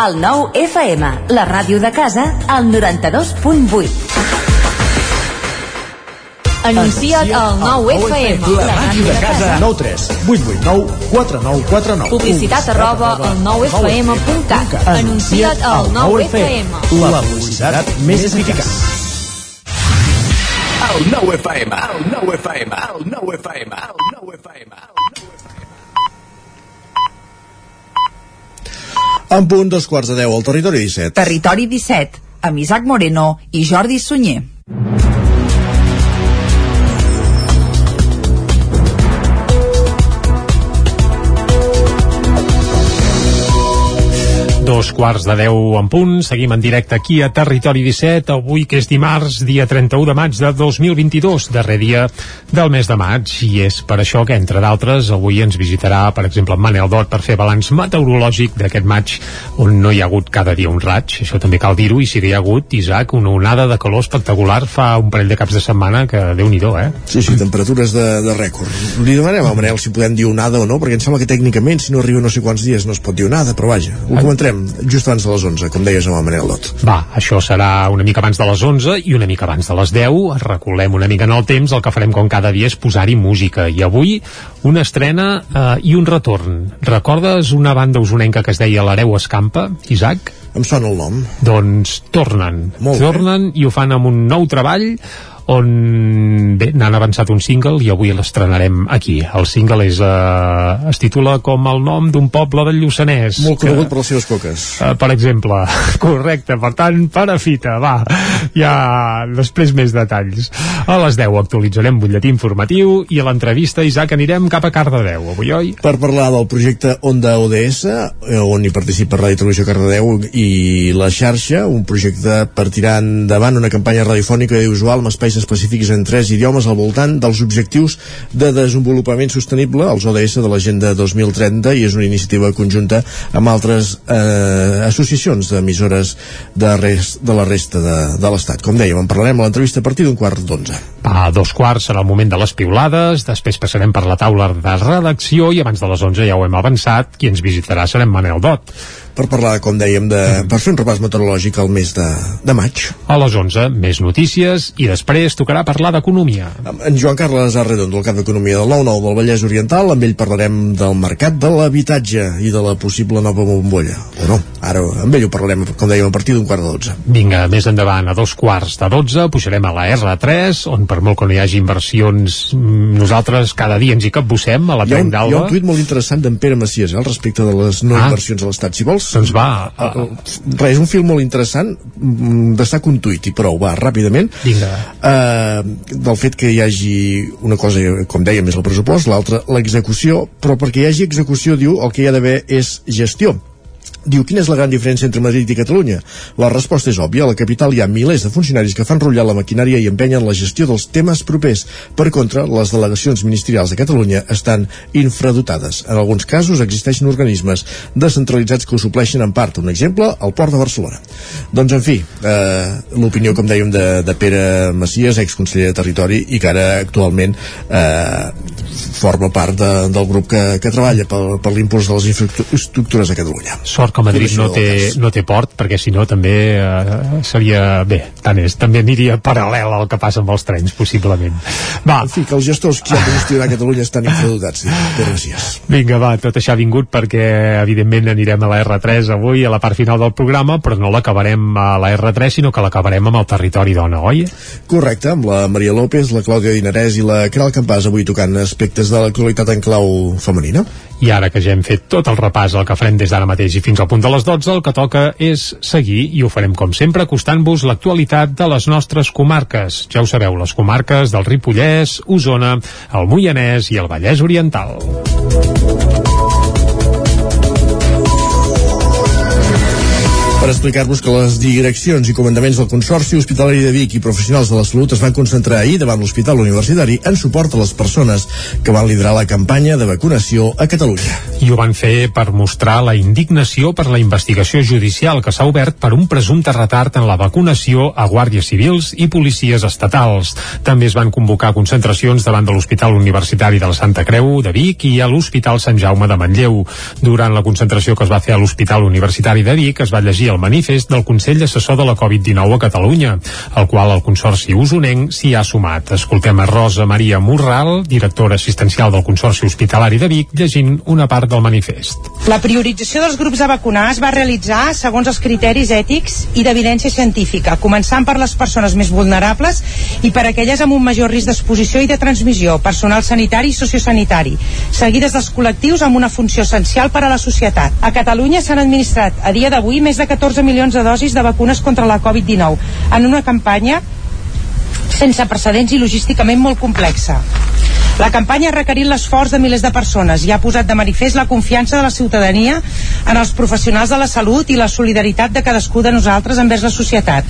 El nou FM, la ràdio de casa, al 92.8. Anuncia't al 9 FM, la ràdio de casa. 9 3 8 8 9 4 9 4 9 Publicitat arroba al 9FM.cat. Anuncia't al 9 FM. La publicitat més eficaç. El 9 FM, el 9 FM, el 9 FM, el 9 En punt, dos quarts de deu al territori 17. Territori 17, amb Isaac Moreno i Jordi Sunyer. Dos quarts de deu en punt, seguim en directe aquí a Territori 17, avui que és dimarts, dia 31 de maig de 2022, darrer dia del mes de maig, i és per això que, entre d'altres, avui ens visitarà, per exemple, en Manel Dot per fer balanç meteorològic d'aquest maig, on no hi ha hagut cada dia un raig, això també cal dir-ho, i si hi ha hagut, Isaac, una onada de calor espectacular fa un parell de caps de setmana que déu nhi eh? Sí, sí, temperatures de, de rècord. Li demanem a Manel si podem dir onada o no, perquè em sembla que tècnicament, si no arriba no sé quants dies, no es pot dir onada, però vaja, ho comentarem just abans de les 11, com deies amb el Manel Dot. Va, això serà una mica abans de les 11 i una mica abans de les 10. Recolem una mica en el temps. El que farem com cada dia és posar-hi música. I avui una estrena eh, i un retorn. Recordes una banda usonenca que es deia l'Hereu Escampa, Isaac? Em sona el nom. Doncs tornen. Molt bé. tornen i ho fan amb un nou treball on bé, n'han avançat un single i avui l'estrenarem aquí. El single és, eh, es titula com el nom d'un poble del Lluçanès. Molt que- conegut per les seves coques. Uh, per exemple, correcte, per tant, parafita, va, ja després més detalls. A les 10 actualitzarem butlletí informatiu i a l'entrevista, Isaac, anirem cap a Cardedeu, avui, oi? Per parlar del projecte Onda ODS, eh, on hi participa Ràdio Televisió Cardedeu i la xarxa, un projecte per tirar endavant una campanya radiofònica i visual amb espais específics en tres idiomes al voltant dels objectius de desenvolupament sostenible, els ODS de l'Agenda 2030, i és una iniciativa conjunta amb altres eh, associacions d'emissores de, res, de la resta de, de l'Estat. Com dèiem, en parlarem a l'entrevista a partir d'un quart d'onze. A dos quarts serà el moment de les piulades, després passarem per la taula de redacció i abans de les 11 ja ho hem avançat, qui ens visitarà serem Manel Dot. Per parlar, com dèiem, de, per fer un repàs meteorològic al mes de, de maig. A les 11, més notícies i després tocarà parlar d'economia. En Joan Carles Arredondo, el cap d'Economia del 9-9 del Vallès Oriental, amb ell parlarem del mercat de l'habitatge i de la possible nova bombolla. O no, ara amb ell ho parlarem, com dèiem, a partir d'un quart de dotze. Vinga, més endavant, a dos quarts de 12, pujarem a la R3, on per molt que no hi hagi inversions, mm, nosaltres cada dia ens hi capbussem a la Trenc un, hi ha d'Alba. un tuit molt interessant d'en Pere Macias, eh, al respecte de les no Ah. inversions a l'Estat. Si vols... Doncs va. Uh, res, és un fil molt interessant, mm, destaca un tuit i prou, va, ràpidament. Vinga. Uh, del fet que hi hagi una cosa, com dèiem, és el pressupost, l'altra, l'execució, però perquè hi hagi execució, diu, el que hi ha d'haver és gestió. Diu, quina és la gran diferència entre Madrid i Catalunya? La resposta és òbvia. A la capital hi ha milers de funcionaris que fan rotllar la maquinària i empenyen la gestió dels temes propers. Per contra, les delegacions ministerials de Catalunya estan infradotades. En alguns casos existeixen organismes descentralitzats que ho supleixen en part. Un exemple, el Port de Barcelona. Doncs, en fi, eh, l'opinió, com dèiem, de, de Pere Macias, exconseller de Territori, i que ara actualment eh, forma part de, del grup que, que treballa per, per l'impuls de les infraestructures a Catalunya. Sort que Madrid no té, no té port, perquè si no també eh, seria... Bé, tant és, també aniria paral·lel al que passa amb els trens, possiblement. Va, En fi, que els gestors que hi ha de gestionar a Catalunya estan infradotats, diu Pere Macias. Vinga, va, tot això ha vingut perquè, evidentment, anirem a la R3 avui, a la part final del programa, però no l'acabarem a la R3, sinó que l'acabarem amb el territori dona, oi? Correcte, amb la Maria López, la Clàudia Dinarès i la Caral Campàs avui tocant aspectes de l'actualitat en clau femenina. I ara que ja hem fet tot el repàs, el que farem des d'ara mateix i fins al punt de les 12, el que toca és seguir, i ho farem com sempre, acostant-vos l'actualitat de les nostres comarques. Ja ho sabeu, les comarques del Ripollès, Osona, el Moianès i el Vallès Oriental. Per explicar-vos que les direccions i comandaments del Consorci Hospitalari de Vic i professionals de la salut es van concentrar ahir davant l'Hospital Universitari en suport a les persones que van liderar la campanya de vacunació a Catalunya. I ho van fer per mostrar la indignació per la investigació judicial que s'ha obert per un presumpte retard en la vacunació a guàrdies civils i policies estatals. També es van convocar concentracions davant de l'Hospital Universitari de la Santa Creu de Vic i a l'Hospital Sant Jaume de Manlleu. Durant la concentració que es va fer a l'Hospital Universitari de Vic es va llegir el manifest del Consell Assessor de la Covid-19 a Catalunya, al qual el Consorci Usonenc s'hi ha sumat. Escoltem a Rosa Maria Morral, directora assistencial del Consorci Hospitalari de Vic, llegint una part del manifest. La priorització dels grups a vacunar es va realitzar segons els criteris ètics i d'evidència científica, començant per les persones més vulnerables i per aquelles amb un major risc d'exposició i de transmissió, personal sanitari i sociosanitari, seguides dels col·lectius amb una funció essencial per a la societat. A Catalunya s'han administrat a dia d'avui més de 14 milions de dosis de vacunes contra la Covid-19 en una campanya sense precedents i logísticament molt complexa. La campanya ha requerit l'esforç de milers de persones i ha posat de manifest la confiança de la ciutadania en els professionals de la salut i la solidaritat de cadascú de nosaltres envers la societat.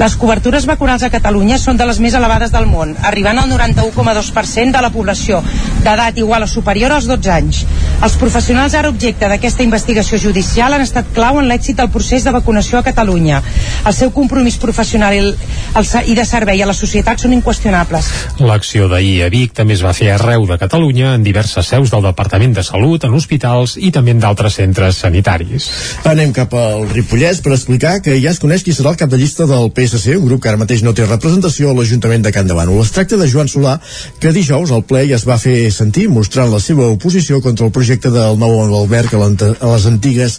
Les cobertures vacunals a Catalunya són de les més elevades del món, arribant al 91,2% de la població d'edat igual o superior als 12 anys. Els professionals ara objecte d'aquesta investigació judicial han estat clau en l'èxit del procés de vacunació a Catalunya. El seu compromís professional i, de servei a la societat són inqüestionables. L'acció d'ahir a Vic també es va fer arreu de Catalunya en diverses seus del Departament de Salut, en hospitals i també en d'altres centres sanitaris. Anem cap al Ripollès per explicar que ja es coneix qui serà el cap de llista del PSC, un grup que ara mateix no té representació a l'Ajuntament de Can Davant. Es tracta de Joan Solà, que dijous al ple ja es va fer sentir mostrant la seva oposició contra el projecte del nou alberg a, a les antigues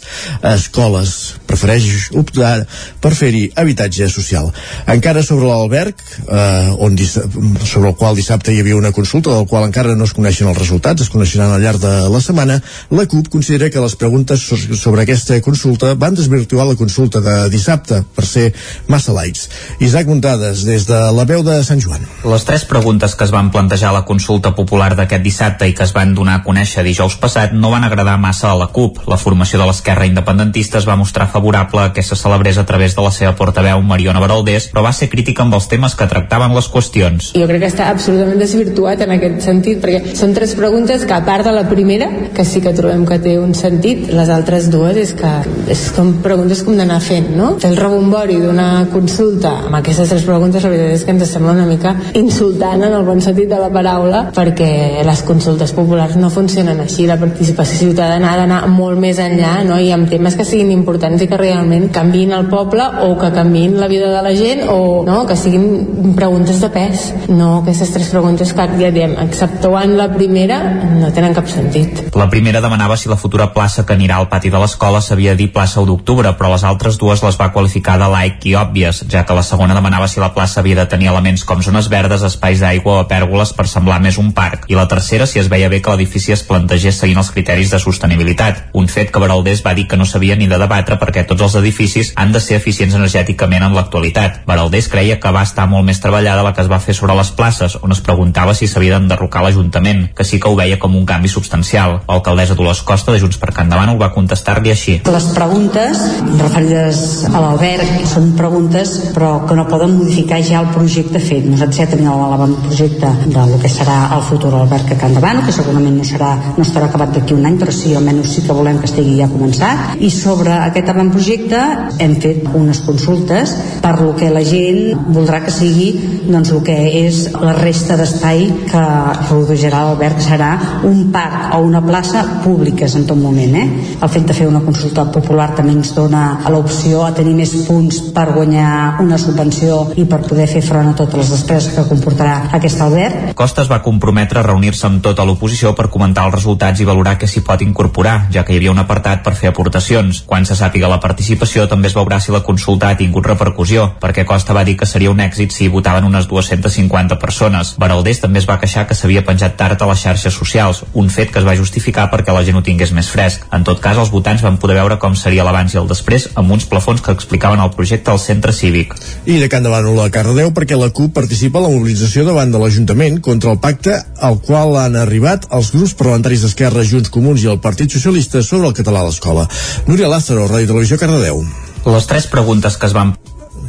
escoles. Prefereix optar per fer-hi habitatge social. Encara sobre l'alberg, eh, on sobre el qual dissabte hi havia una consulta del qual qual encara no es coneixen els resultats, es coneixeran al llarg de la setmana, la CUP considera que les preguntes sobre aquesta consulta van desvirtuar la consulta de dissabte per ser massa lights. Isaac Muntades, des de la veu de Sant Joan. Les tres preguntes que es van plantejar a la consulta popular d'aquest dissabte i que es van donar a conèixer dijous passat no van agradar massa a la CUP. La formació de l'esquerra independentista es va mostrar favorable a que se celebrés a través de la seva portaveu Mariona Baraldés, però va ser crítica amb els temes que tractaven les qüestions. Jo crec que està absolutament desvirtuat en aquest sentit, perquè són tres preguntes que a part de la primera, que sí que trobem que té un sentit, les altres dues és que és com preguntes com d'anar fent, no? El rebombori d'una consulta amb aquestes tres preguntes la veritat és que ens sembla una mica insultant en el bon sentit de la paraula perquè les consultes populars no funcionen així, la participació ciutadana ha d'anar molt més enllà no? i amb temes que siguin importants i que realment canviïn el poble o que canviïn la vida de la gent o no? que siguin preguntes de pes no aquestes tres preguntes que ja diem exceptuant la primera, no tenen cap sentit. La primera demanava si la futura plaça que anirà al pati de l'escola s'havia dit plaça 1 d'octubre, però les altres dues les va qualificar de laic i òbvies, ja que la segona demanava si la plaça havia de tenir elements com zones verdes, espais d'aigua o pèrgoles per semblar més un parc, i la tercera si es veia bé que l'edifici es plantegés seguint els criteris de sostenibilitat, un fet que Baraldés va dir que no s'havia ni de debatre perquè tots els edificis han de ser eficients energèticament en l'actualitat. Baraldés creia que va estar molt més treballada la que es va fer sobre les places, on es preguntava si s'havia d'enderrocar l'Ajuntament, que sí que ho veia com un canvi substancial. L'alcaldessa Dolors Costa de Junts per Can Davant ho va contestar-li així. Les preguntes referides a l'alberg són preguntes però que no poden modificar ja el projecte fet. Nosaltres ja tenim l'avantprojecte del que serà el futur alberg a Can Davant, que segurament no, serà, no estarà acabat d'aquí un any, però sí, almenys sí que volem que estigui ja començat. I sobre aquest avantprojecte hem fet unes consultes per lo que la gent voldrà que sigui doncs, el que és la resta d'espai que rodejarà l'alberg serà un parc o una plaça públiques en tot moment. Eh? El fet de fer una consulta popular també ens dona l'opció a tenir més punts per guanyar una subvenció i per poder fer front a totes les despeses que comportarà aquest alberg. Costa es va comprometre a reunir-se amb tota l'oposició per comentar els resultats i valorar què s'hi pot incorporar, ja que hi havia un apartat per fer aportacions. Quan se sàpiga la participació també es veurà si la consulta ha tingut repercussió, perquè Costa va dir que seria un èxit si votaven unes 250 persones. Baraldés també es va queixar que s'havia penjat tard a les xarxes socials, un fet que es va justificar perquè la gent ho tingués més fresc. En tot cas, els votants van poder veure com seria l'abans i el després amb uns plafons que explicaven el projecte al centre cívic. I de Can Davant a Cardedeu perquè la CUP participa a la mobilització davant de l'Ajuntament contra el pacte al qual han arribat els grups parlamentaris d'Esquerra, Junts Comuns i el Partit Socialista sobre el català a l'escola. Núria Lázaro, Ràdio Televisió, Cardedeu. Les tres preguntes que es van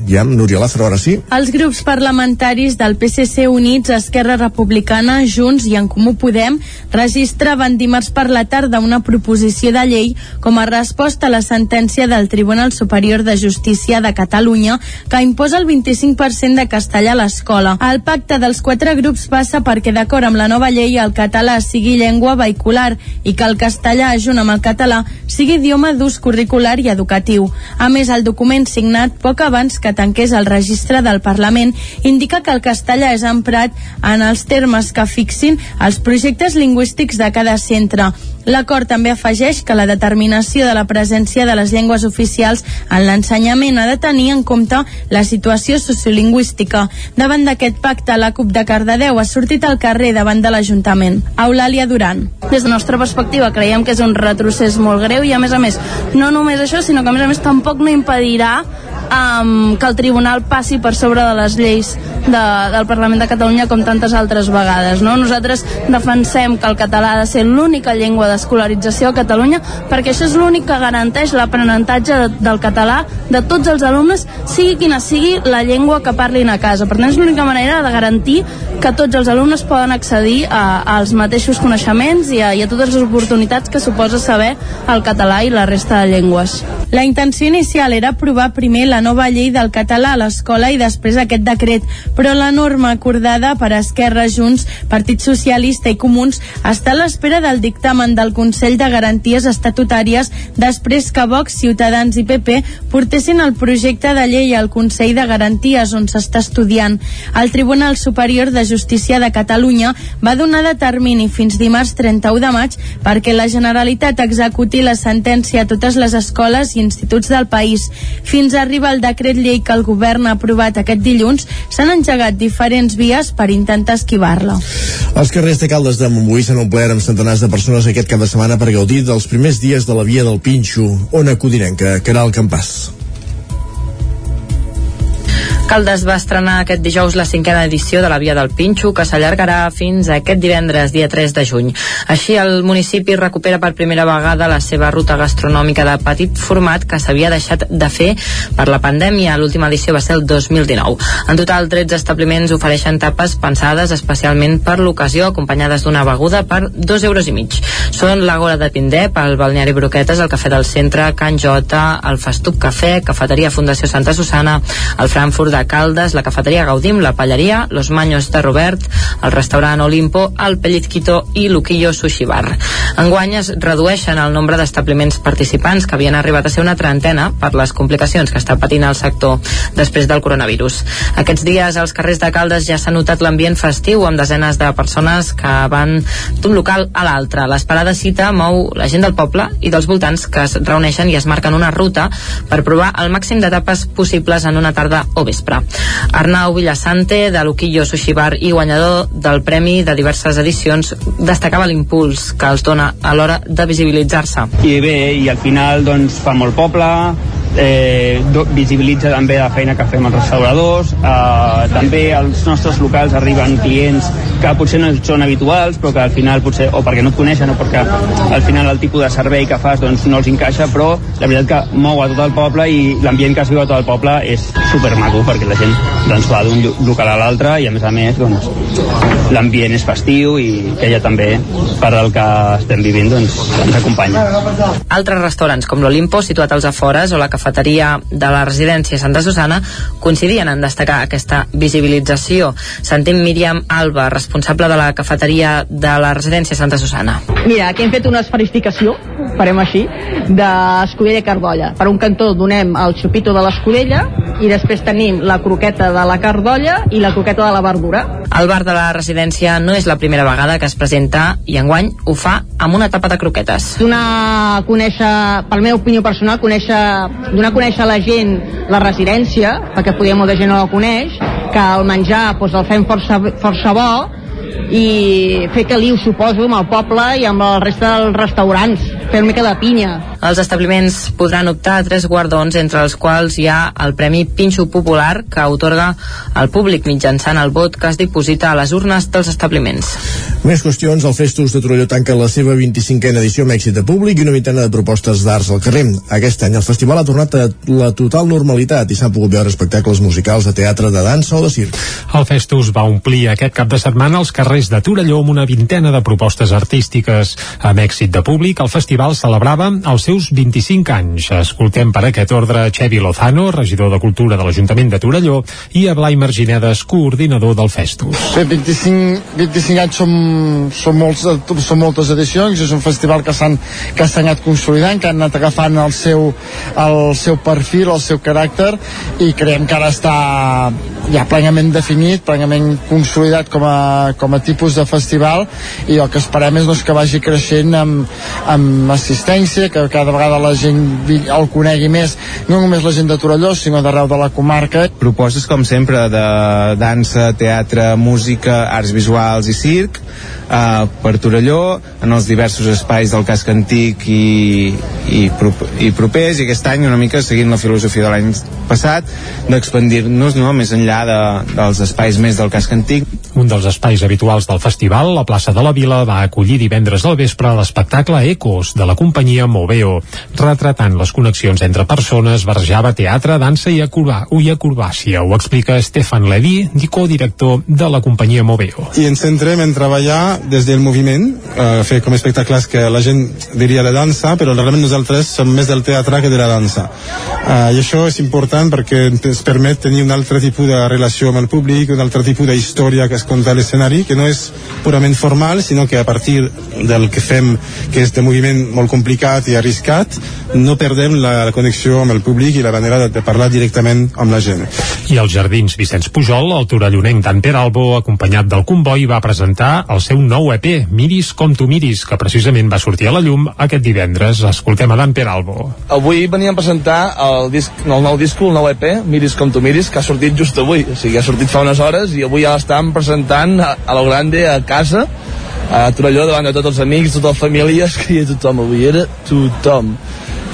ja amb Núria Lázaro, ara sí. Els grups parlamentaris del PSC Units, Esquerra Republicana, Junts i En Comú Podem registraven dimarts per la tarda una proposició de llei com a resposta a la sentència del Tribunal Superior de Justícia de Catalunya que imposa el 25% de castellà a l'escola. El pacte dels quatre grups passa perquè, d'acord amb la nova llei, el català sigui llengua vehicular i que el castellà, junt amb el català, sigui idioma d'ús curricular i educatiu. A més, el document signat poc abans que tanqués el registre del Parlament indica que el castellà és emprat en els termes que fixin els projectes lingüístics de cada centre. L'acord també afegeix que la determinació de la presència de les llengües oficials en l'ensenyament ha de tenir en compte la situació sociolingüística. Davant d'aquest pacte, la CUP de Cardedeu ha sortit al carrer davant de l'Ajuntament. Eulàlia Duran. Des de la nostra perspectiva creiem que és un retrocés molt greu i a més a més, no només això, sinó que a més a més tampoc no impedirà um, que el Tribunal passi per sobre de les lleis de, del Parlament de Catalunya com tantes altres vegades. No? Nosaltres defensem que el català ha de ser l'única llengua d'escolarització a Catalunya perquè això és l'únic que garanteix l'aprenentatge de, del català de tots els alumnes, sigui quina sigui la llengua que parlin a casa. Per tant, és l'única manera de garantir que tots els alumnes poden accedir a, als mateixos coneixements i a, i a totes les oportunitats que suposa saber el català i la resta de llengües. La intenció inicial era aprovar primer la nova llei del català a l'escola i després aquest decret, però la norma acordada per Esquerra, Junts, Partit Socialista i Comuns està a l'espera del dictamen del Consell de Garanties Estatutàries després que Vox, Ciutadans i PP portessin el projecte de llei al Consell de Garanties on s'està estudiant. El Tribunal Superior de Justícia de Catalunya va donar de termini fins dimarts 31 de maig perquè la Generalitat executi la sentència a totes les escoles i instituts del país. Fins a arribar el decret llei que el govern ha aprovat aquest dilluns, s'han engegat diferents vies per intentar esquivar-la. Els carrers de Caldes de Montbui s'han omplert amb centenars de persones aquest cap de setmana per gaudir dels primers dies de la via del Pinxo, on acudirem que Caral Campàs. Caldes va estrenar aquest dijous la cinquena edició de la Via del Pinxo, que s'allargarà fins a aquest divendres, dia 3 de juny. Així, el municipi recupera per primera vegada la seva ruta gastronòmica de petit format que s'havia deixat de fer per la pandèmia. L'última edició va ser el 2019. En total, 13 establiments ofereixen tapes pensades especialment per l'ocasió, acompanyades d'una beguda per 2 euros i mig. Són l'Agora de Pindep, el Balneari Broquetes, el Cafè del Centre, Can Jota, el Festuc Cafè, Cafeteria Fundació Santa Susana, el Frankfurt de Caldes, la cafeteria Gaudim, la Pallaria, Los Maños de Robert, el restaurant Olimpo, el Pellizquito i l'Uquillo Sushi Bar. Enguany es redueixen el nombre d'establiments participants que havien arribat a ser una trentena per les complicacions que està patint el sector després del coronavirus. Aquests dies als carrers de Caldes ja s'ha notat l'ambient festiu amb desenes de persones que van d'un local a l'altre. L'esperada cita mou la gent del poble i dels voltants que es reuneixen i es marquen una ruta per provar el màxim d'etapes possibles en una tarda o vespre vespre. Arnau Villasante, de l'Uquillo Sushi Bar i guanyador del premi de diverses edicions, destacava l'impuls que els dona a l'hora de visibilitzar-se. I bé, i al final doncs, fa molt poble, eh, visibilitza també la feina que fem els restauradors eh, també als nostres locals arriben clients que potser no són habituals però que al final potser o perquè no et coneixen o perquè al final el tipus de servei que fas doncs, no els encaixa però la veritat que mou a tot el poble i l'ambient que es viu a tot el poble és super maco perquè la gent doncs, va d'un local a l'altre i a més a més doncs, l'ambient és festiu i que ella també per del que estem vivint doncs, ens acompanya. Altres restaurants com l'Olimpo situat als afores o la cafeteria de la residència Santa Susana coincidien en destacar aquesta visibilització. Sentim Míriam Alba, responsable de la cafeteria de la residència Santa Susana. Mira, aquí hem fet una esferificació, farem així, d'escudella i cardolla. Per un cantó donem el xupito de l'escudella i després tenim la croqueta de la cardolla i la croqueta de la verdura. El bar de la residència no és la primera vegada que es presenta i enguany ho fa amb una tapa de croquetes. Donar a conèixer, per la meva opinió personal, conèixer, donar a conèixer a la gent la residència, perquè poder molta gent no la coneix, que el menjar doncs, el fem força, força bo i fer que liu, suposo, amb el poble i amb la resta dels restaurants, fer una mica de pinya. Els establiments podran optar a tres guardons, entre els quals hi ha el Premi Pinxo Popular, que otorga al públic mitjançant el vot que es diposita a les urnes dels establiments. Més qüestions, el Festus de Torelló tanca la seva 25a edició amb èxit de públic i una vintena de propostes d'arts al carrer. Aquest any el festival ha tornat a la total normalitat i s'han pogut veure espectacles musicals de teatre, de dansa o de circ. El Festus va omplir aquest cap de setmana els carrers de Torelló amb una vintena de propostes artístiques. Amb èxit de públic, el festival celebrava els seus 25 anys. Escoltem per aquest ordre Xevi Lozano, regidor de Cultura de l'Ajuntament de Torelló, i a Blai Marginedes, coordinador del Festus. Bé, 25, 25 anys som, som, molts, són moltes edicions, és un festival que s'ha anat consolidant, que han anat agafant el seu, el seu perfil, el seu caràcter, i creiem que ara està ja plenament definit, plenament consolidat com a, com a tipus de festival, i el que esperem és doncs, que vagi creixent amb, amb assistència, que cada vegada la gent el conegui més, no només la gent de Torelló, sinó d'arreu de la comarca. Propostes, com sempre, de dansa, teatre, música, arts visuals i circ, eh, per Torelló, en els diversos espais del casc antic i, i, i propers, i aquest any una mica seguint la filosofia de l'any passat, d'expandir-nos no, més enllà de, dels espais més del casc antic. Un dels espais habituals del festival, la plaça de la Vila, va acollir divendres al vespre l'espectacle Ecos de la companyia Moveo, retratant les connexions entre persones, barrejava teatre, dansa i, acurba, i acrobàcia. Ho explica Stefan Levy, codirector de la companyia Moveo. I ens centrem en treballar des del moviment, eh, fer com espectacles que la gent diria de dansa, però realment nosaltres som més del teatre que de la dansa. Eh, I això és important perquè ens permet tenir un altre tipus de relació amb el públic, un altre tipus d'història que es conta a l'escenari, que no és purament formal, sinó que a partir del que fem, que és de moviment molt complicat i arriscat, no perdem la, la connexió amb el públic i la manera de, de parlar directament amb la gent. I als Jardins Vicenç Pujol, el torellonenc Dan Peralbo, acompanyat del comboi, va presentar el seu nou EP, Miris com tu miris, que precisament va sortir a la llum aquest divendres. Escoltem a Dan Peralbo. Avui veníem a presentar el, disc, el nou disc, el nou EP, Miris com tu miris, que ha sortit just avui. O sigui, ha sortit fa unes hores i avui ja l'estàvem presentant a, a lo grande, a casa, a Torelló, davant de tots els amics, totes les famílies, que hi ha tothom avui, era tothom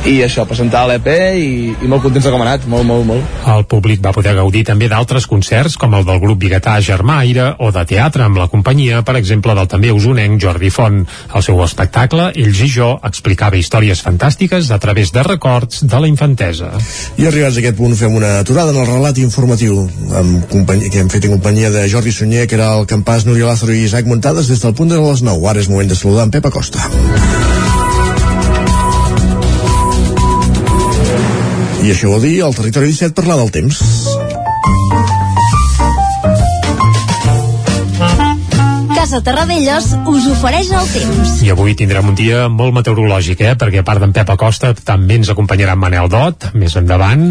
i això, presentar l'EP i, i molt contents de com ha anat, molt, molt, molt. El públic va poder gaudir també d'altres concerts com el del grup biguetà Germà Aire o de teatre amb la companyia, per exemple, del també usonenc Jordi Font. El seu espectacle, Ells i jo, explicava històries fantàstiques a través de records de la infantesa. I arribats a aquest punt fem una aturada en el relat informatiu amb companyia, que hem fet en companyia de Jordi Sunyer, que era el campàs Núria Lázaro i Isaac Montades des del punt de les 9. Ara és moment de saludar en Pep Acosta. I això vol dir al territori 17 parlar del temps. Casa Terradellos us ofereix el temps. I avui tindrem un dia molt meteorològic, eh? perquè a part d'en Pep Acosta també ens acompanyarà en Manel Dot, més endavant,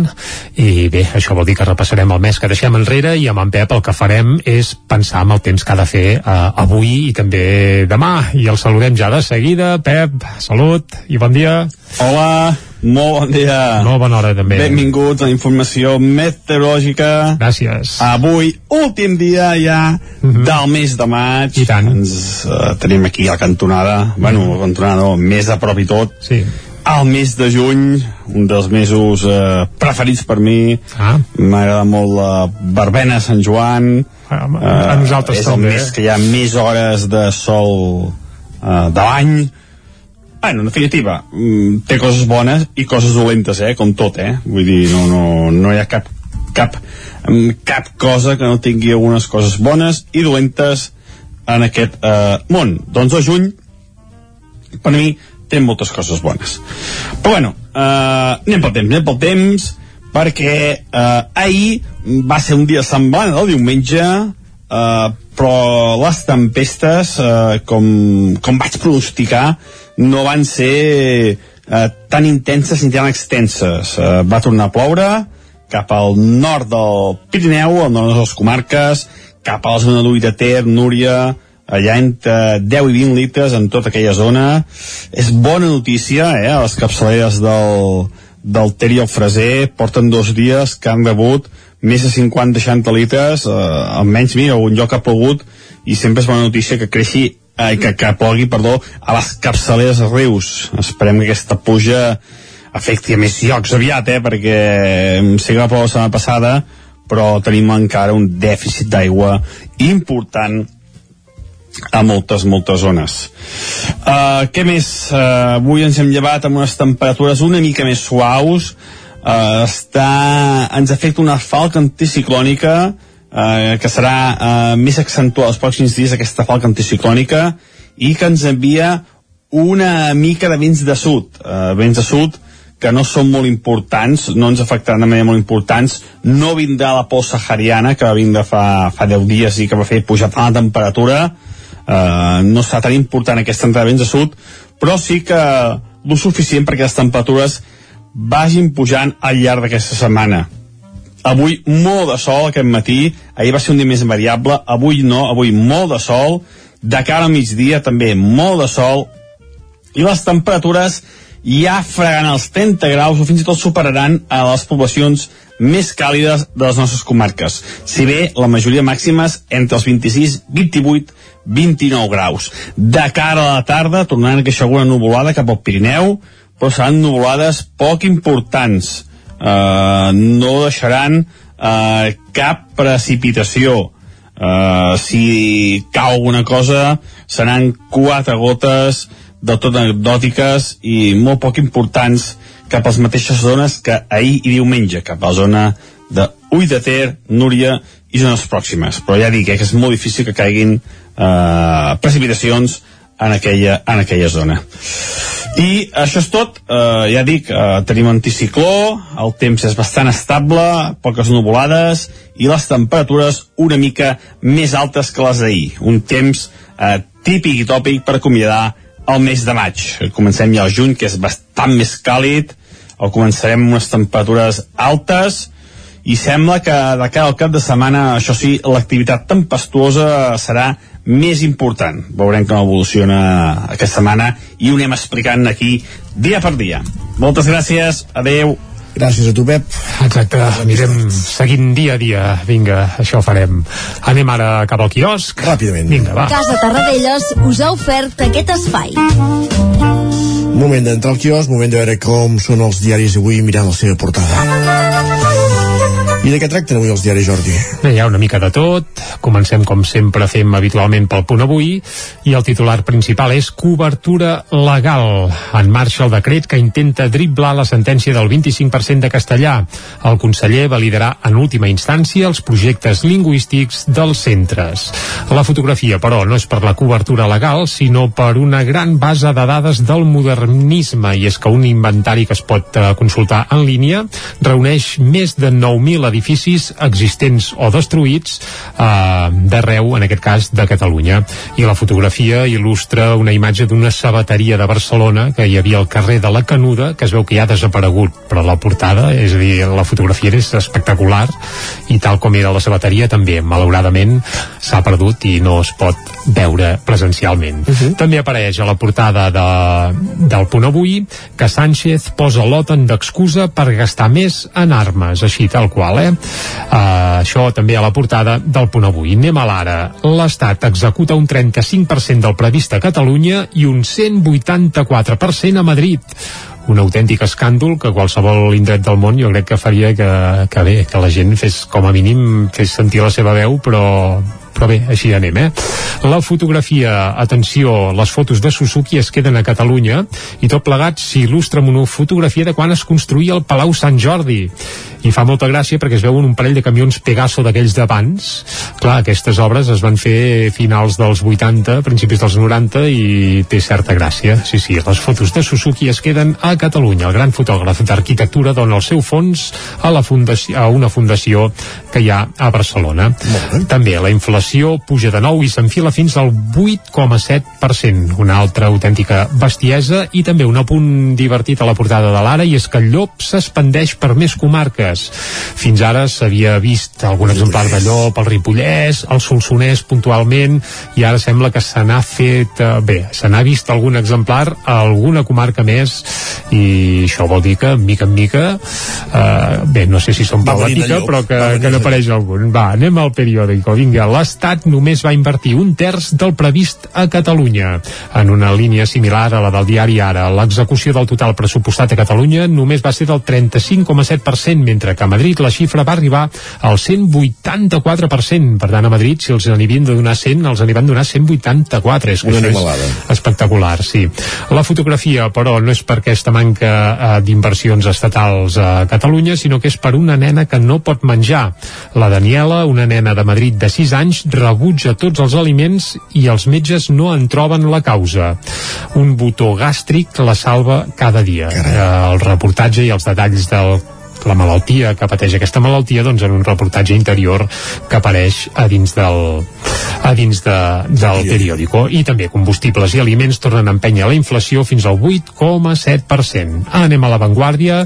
i bé, això vol dir que repassarem el mes que deixem enrere i amb en Pep el que farem és pensar en el temps que ha de fer eh, avui i també demà, i el saludem ja de seguida. Pep, salut i bon dia. Hola, molt bon dia. Molt bona hora també. Benvinguts a la informació meteorològica. Gràcies. Avui, últim dia ja uh -huh. del mes de maig. I tant. Ens uh, tenim aquí a la cantonada, bueno, la cantonada no, més a prop i tot. Sí. El mes de juny, un dels mesos uh, preferits per mi. Ah. M'agrada molt la verbena Sant Joan. A, a, a nosaltres és també. el mes que hi ha més hores de sol uh, de l'any Bueno, en definitiva, mm, té coses bones i coses dolentes, eh? Com tot, eh? Vull dir, no, no, no hi ha cap, cap, mm, cap cosa que no tingui algunes coses bones i dolentes en aquest eh, món. Doncs el juny, per mi, té moltes coses bones. Però bueno, eh, anem pel temps, anem pel temps, perquè eh, ahir va ser un dia semblant al diumenge, eh, però les tempestes, eh, com, com vaig pronosticar, no van ser eh, tan intenses ni tan extenses. Eh, va tornar a ploure cap al nord del Pirineu, al nord de les comarques, cap a la zona d'Ull de Ter, Núria, allà entre 10 i 20 litres en tota aquella zona. És bona notícia, eh, a les capçaleres del, del Ter i el Freser porten dos dies que han rebut més de 50-60 litres, eh, almenys, mira, un lloc ha plogut i sempre és bona notícia que creixi eh, que, que plogui, perdó, a les capçaleres rius. Esperem que aquesta pluja afecti a més llocs aviat, eh, perquè sé que va ploure la setmana passada, però tenim encara un dèficit d'aigua important a moltes, moltes zones. Uh, què més? Uh, avui ens hem llevat amb unes temperatures una mica més suaus, uh, està, ens afecta una falca anticiclònica uh, que serà uh, més accentuada els pròxims dies aquesta falca anticiclònica i que ens envia una mica de vents de sud, uh, vents de sud que no són molt importants, no ens afectaran de manera molt importants, no vindrà la por sahariana, que va vindre fa, fa 10 dies i que va fer pujar tant la temperatura, eh, no serà tan important aquesta entrada de vents de sud, però sí que lo suficient perquè les temperatures vagin pujant al llarg d'aquesta setmana. Avui molt de sol aquest matí, ahir va ser un dia més variable, avui no, avui molt de sol, de cara al migdia també molt de sol, i les temperatures ja fregaran els 30 graus o fins i tot superaran a les poblacions més càlides de les nostres comarques. Si bé la majoria màximes entre els 26, 28, 29 graus. De cara a la tarda tornaran a queixar alguna nuvolada cap al Pirineu, però seran nuvolades poc importants. Uh, no deixaran uh, cap precipitació. Uh, si cau alguna cosa, seran quatre gotes de tot anecdòtiques i molt poc importants cap a les mateixes zones que ahir i diumenge, cap a la zona de Ull de Ter, Núria i zones pròximes. Però ja dic eh, que és molt difícil que caiguin eh, precipitacions en aquella, en aquella zona. I això és tot, eh, ja dic, eh, tenim anticicló, el temps és bastant estable, poques nuvolades i les temperatures una mica més altes que les d'ahir. Un temps eh, típic i tòpic per acomiadar el mes de maig. Comencem ja al juny, que és bastant més càlid, o començarem amb unes temperatures altes, i sembla que de cara al cap de setmana, això sí, l'activitat tempestuosa serà més important. Veurem com evoluciona aquesta setmana i ho anem explicant aquí dia per dia. Moltes gràcies, adeu. Gràcies a tu, Pep. Exacte, anirem seguint dia a dia. Vinga, això farem. Anem ara cap al quiosc. Ràpidament. Vinga, va. Casa Tarradellas us ha ofert aquest espai. Moment d'entrar al quiosc, moment de veure com són els diaris avui mirant la seva portada. I de què tracten avui els diaris, Jordi? Bé, hi ha una mica de tot. Comencem, com sempre, fem habitualment pel punt avui. I el titular principal és cobertura legal. En marxa el decret que intenta driblar la sentència del 25% de castellà. El conseller validarà en última instància els projectes lingüístics dels centres. La fotografia, però, no és per la cobertura legal, sinó per una gran base de dades del modernisme. I és que un inventari que es pot eh, consultar en línia reuneix més de 9.000 edificis existents o destruïts eh, d'arreu, en aquest cas, de Catalunya. I la fotografia il·lustra una imatge d'una sabateria de Barcelona que hi havia al carrer de la Canuda, que es veu que ja ha desaparegut, però la portada, és a dir, la fotografia és espectacular i tal com era la sabateria també, malauradament, s'ha perdut i no es pot veure presencialment. Uh -huh. També apareix a la portada de, del punt avui que Sánchez posa l'OTAN d'excusa per gastar més en armes, així tal qual, eh? Uh, això també a la portada del punt avui. Anem a l'ara. L'Estat executa un 35% del previst a Catalunya i un 184% a Madrid un autèntic escàndol que qualsevol indret del món jo crec que faria que, que bé, que la gent fes com a mínim fes sentir la seva veu però, però bé, així anem, eh? La fotografia, atenció, les fotos de Suzuki es queden a Catalunya i tot plegat s'il·lustra amb una fotografia de quan es construïa el Palau Sant Jordi. I fa molta gràcia perquè es veuen un parell de camions Pegaso d'aquells d'abans. Clar, aquestes obres es van fer finals dels 80, principis dels 90 i té certa gràcia. Sí, sí, les fotos de Suzuki es queden a Catalunya. El gran fotògraf d'arquitectura dona el seu fons a, la fundació, a una fundació que hi ha a Barcelona. També la inflació puja de nou i s'enfila fins al 8,7% una altra autèntica bestiesa i també un apunt divertit a la portada de l'Ara i és que el llop s'expandeix per més comarques. Fins ara s'havia vist algun exemplar de llop al Ripollès, al Solsonès puntualment i ara sembla que se n'ha fet eh, bé, se n'ha vist algun exemplar a alguna comarca més i això vol dir que mica en mica Uh, bé, no sé si són llop, però que, que de n'apareix algun. Va, anem al periòdico. Vinga, l'Estat només va invertir un terç del previst a Catalunya. En una línia similar a la del diari Ara, l'execució del total pressupostat a Catalunya només va ser del 35,7%, mentre que a Madrid la xifra va arribar al 184%. Per tant, a Madrid, si els n'havien de donar 100, els n'hi van donar 184. És que Una animalada. és espectacular, sí. La fotografia, però, no és per aquesta manca eh, d'inversions estatals a Catalunya, sinó que és per una nena que no pot menjar. La Daniela, una nena de Madrid de 6 anys, rebutja tots els aliments i els metges no en troben la causa. Un botó gàstric la salva cada dia. Eh, el reportatge i els detalls del la malaltia que pateix aquesta malaltia doncs en un reportatge interior que apareix a dins del a dins de, del periòdico. I també combustibles i aliments tornen a empènyer la inflació fins al 8,7% anem a l'avantguàrdia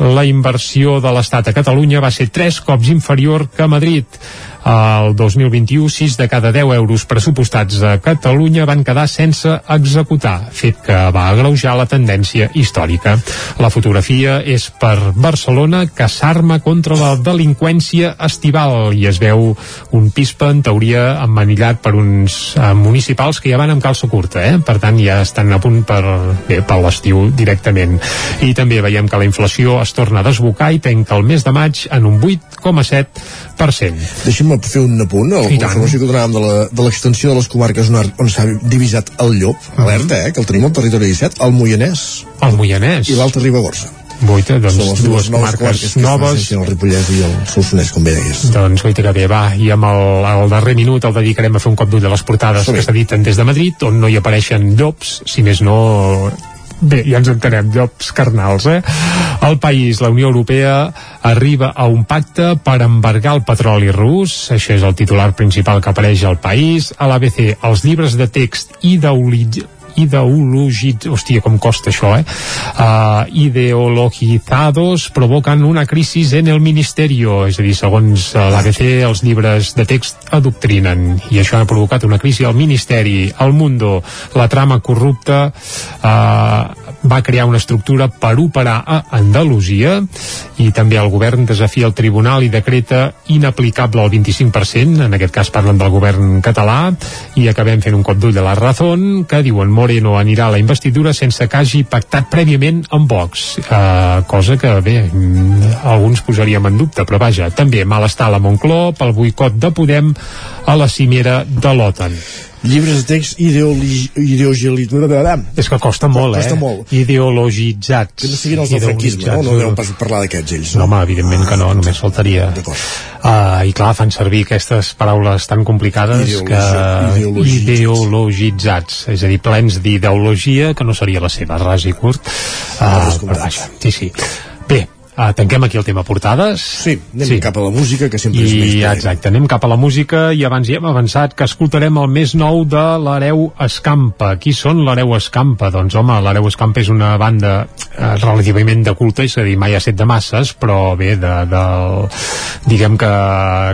la inversió de l'Estat a Catalunya va ser tres cops inferior que a Madrid el 2021, 6 de cada 10 euros pressupostats a Catalunya van quedar sense executar, fet que va agreujar la tendència històrica. La fotografia és per Barcelona que s'arma contra la delinqüència estival i es veu un pispa, en teoria, emmanillat per uns eh, municipals que ja van amb calça curta, eh? per tant ja estan a punt per, per l'estiu directament. I també veiem que la inflació es torna a desbocar i tanca el mes de maig en un 8,7%. Deixa'm fer un apunt, el, la informació que donàvem de la- de l'extensió de, les comarques on, on s'ha divisat el llop, alerta, eh, que el tenim al territori 17, el Moianès. El Moianès. I l'Alta Ribagorça. Boita, doncs Són les dues noves comarques que noves. el Ripollès i el Solsonès, com bé deies. Doncs guaita que bé, va, i amb el, el darrer minut el dedicarem a fer un cop d'ull a les portades Som-hi. que s'editen des de Madrid, on no hi apareixen llops, si més no Bé, ja ens entenem, llops carnals, eh? El país, la Unió Europea, arriba a un pacte per embargar el petroli rus. Això és el titular principal que apareix al país. A l'ABC, els llibres de text ideolitz ideologit... Hòstia, com costa això, eh? Uh, ideologizados provocan una crisis en el ministerio. És a dir, segons uh, l'ABC, els llibres de text adoctrinen. I això ha provocat una crisi al Ministeri. al Mundo, la trama corrupta uh, va crear una estructura per operar a Andalusia i també el govern desafia el tribunal i decreta inaplicable el 25%, en aquest cas parlen del govern català, i acabem fent un cop d'ull a la Razón, que diuen Moreno anirà a la investidura sense que hagi pactat prèviament amb Vox, uh, cosa que, bé, mm, alguns posaríem en dubte, però vaja, també malestar a la Moncloa pel boicot de Podem a la cimera de l'OTAN. Llibres de text ideologitzats. És que costa molt, costa eh? molt. Ideologitzats. Que no siguin els del franquisme, no? No deuen pas parlar d'aquests ells. No, home, evidentment que no, només faltaria. Uh, I clar, fan servir aquestes paraules tan complicades Ideologi- que ideologitzats. ideologitzats, és a dir, plens d'ideologia que no seria la seva, ras i curt. Uh, però vaja, sí, sí. Uh, tanquem aquí el tema portades. Sí, anem sí. cap a la música, que sempre és més I exacte, anem cap a la música i abans ja hem avançat que escoltarem el més nou de l'Hereu Escampa. Qui són l'Hereu Escampa? Doncs home, l'Hereu Escampa és una banda eh, relativament de culte, és a dir, mai ha set de masses, però bé, de, de, diguem que,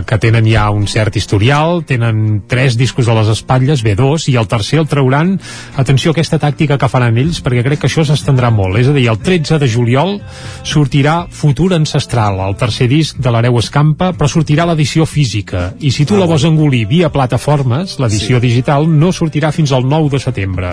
que tenen ja un cert historial, tenen tres discos a les espatlles, bé, dos, i el tercer el trauran, atenció a aquesta tàctica que faran ells, perquè crec que això s'estendrà molt, és a dir, el 13 de juliol sortirà Futur Ancestral, el tercer disc de l'Hereu Escampa, però sortirà l'edició física, i si tu la vols engolir via plataformes, l'edició sí. digital no sortirà fins al 9 de setembre.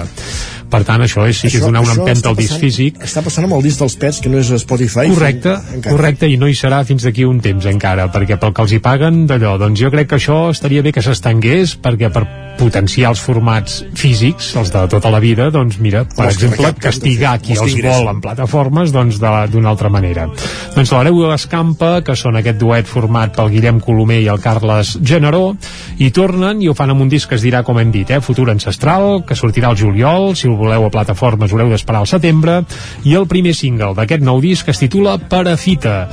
Per tant, això és, sí que és donar una empenta al disc passant- físic, Està passant amb el disc dels pets, que no és Spotify. Correcte, Encara. correcte, i no hi serà fins d'aquí un temps encara, perquè pel que els hi paguen d'allò, doncs jo crec que això estaria bé que s'estengués, perquè per potenciar els formats físics, els de tota la vida, doncs mira, per que exemple, castigar qui els vol en plataformes, doncs d'una altra manera. Doncs l'Hereu de l'Escampa, que són aquest duet format pel Guillem Colomer i el Carles Generó, i tornen i ho fan amb un disc que es dirà, com hem dit, eh, Futur Ancestral, que sortirà al juliol, si el voleu a plataformes haureu d'esperar al setembre, i el primer single d'aquest nou disc es titula Parafita,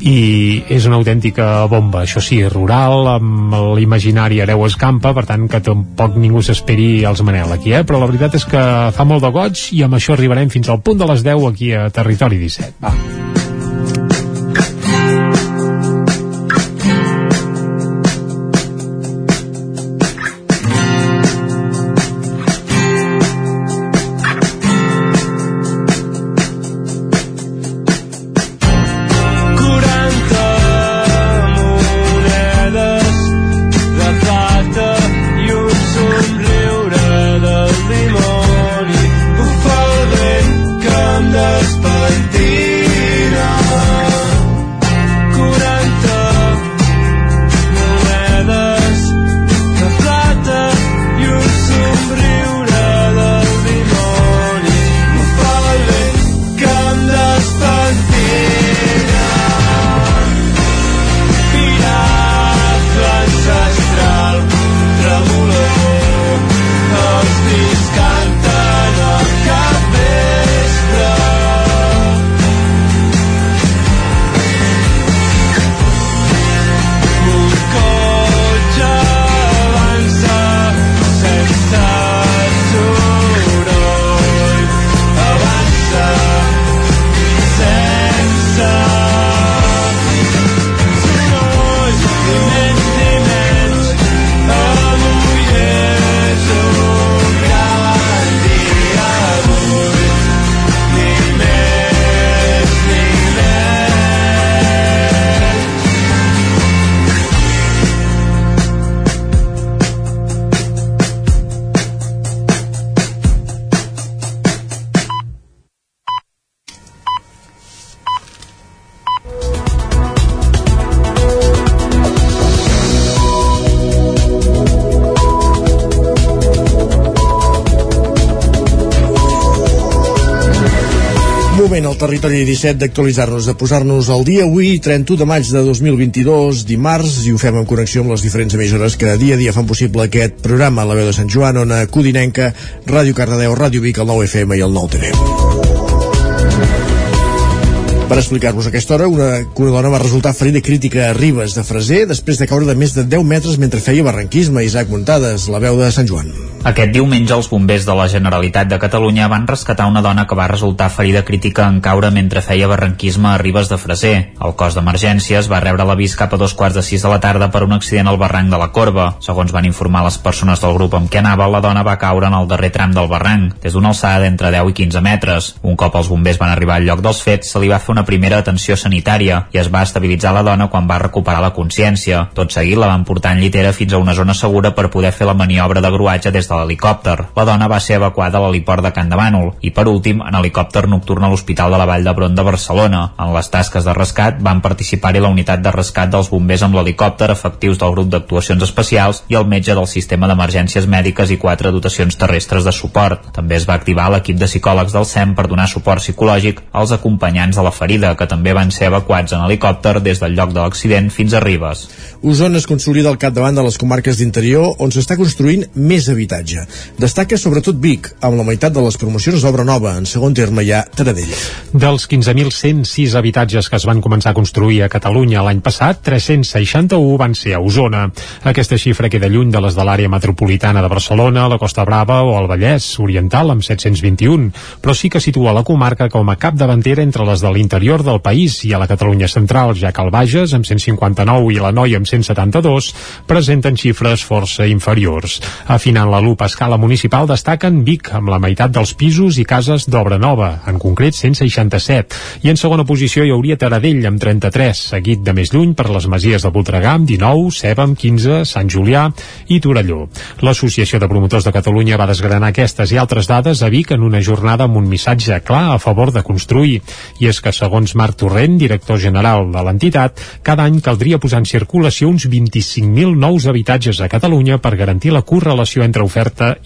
i és una autèntica bomba, això sí, rural, amb l'imaginari Hereu Escampa, per tant que tampoc ningú s'esperi als Manel aquí, eh? però la veritat és que fa molt de goig i amb això arribarem fins al punt de les 10 aquí a Territori 17. Va. Territori 17 d'actualitzar-nos, de posar-nos al dia avui, 31 de maig de 2022, dimarts, i ho fem en connexió amb les diferents emissores que dia a dia fan possible aquest programa, la veu de Sant Joan, Ona Codinenca, Ràdio Cardedeu, Ràdio Vic, el 9 FM i el 9 TV. Per explicar-vos aquesta hora, una, una dona va resultar ferida crítica a Ribes de Freser després de caure de més de 10 metres mentre feia barranquisme. Isaac Muntades, la veu de Sant Joan. Aquest diumenge els bombers de la Generalitat de Catalunya van rescatar una dona que va resultar ferida crítica en caure mentre feia barranquisme a Ribes de Freser. El cos d'emergències va rebre l'avís cap a dos quarts de sis de la tarda per un accident al barranc de la Corba. Segons van informar les persones del grup amb què anava, la dona va caure en el darrer tram del barranc, des d'una alçada d'entre 10 i 15 metres. Un cop els bombers van arribar al lloc dels fets, se li va fer una primera atenció sanitària i es va estabilitzar la dona quan va recuperar la consciència. Tot seguit la van portar en llitera fins a una zona segura per poder fer la maniobra de gruatge des de l'helicòpter. La dona va ser evacuada a l'heliport de Can de Bànol i, per últim, en helicòpter nocturn a l'Hospital de la Vall d'Hebron de Barcelona. En les tasques de rescat van participar-hi la unitat de rescat dels bombers amb l'helicòpter, efectius del grup d'actuacions especials i el metge del sistema d'emergències mèdiques i quatre dotacions terrestres de suport. També es va activar l'equip de psicòlegs del SEM per donar suport psicològic als acompanyants de la ferida, que també van ser evacuats en helicòpter des del lloc de l'accident fins a Ribes. Osona es consolida al capdavant de les comarques d'interior on s'està construint més habitatge. Destaca sobretot Vic, amb la meitat de les promocions d'obra nova. En segon terme hi ha Taradell. Dels 15.106 habitatges que es van començar a construir a Catalunya l'any passat, 361 van ser a Osona. Aquesta xifra queda lluny de les de l'àrea metropolitana de Barcelona, la Costa Brava o el Vallès Oriental amb 721, però sí que situa la comarca com a cap davantera entre les de l'interior del país i a la Catalunya central, ja que el Bages, amb 159 i la Noia amb 172, presenten xifres força inferiors. Afinant la lupa a escala municipal destaquen Vic, amb la meitat dels pisos i cases d'obra nova, en concret 167, i en segona posició hi hauria Taradell, amb 33, seguit de més lluny per les masies de Voltregà, amb 19, Ceba, amb 15, Sant Julià i Torelló. L'Associació de Promotors de Catalunya va desgranar aquestes i altres dades a Vic en una jornada amb un missatge clar a favor de construir, i és que segons Marc Torrent, director general de l'entitat, cada any caldria posar en circulació uns 25.000 nous habitatges a Catalunya per garantir la correlació entre oferta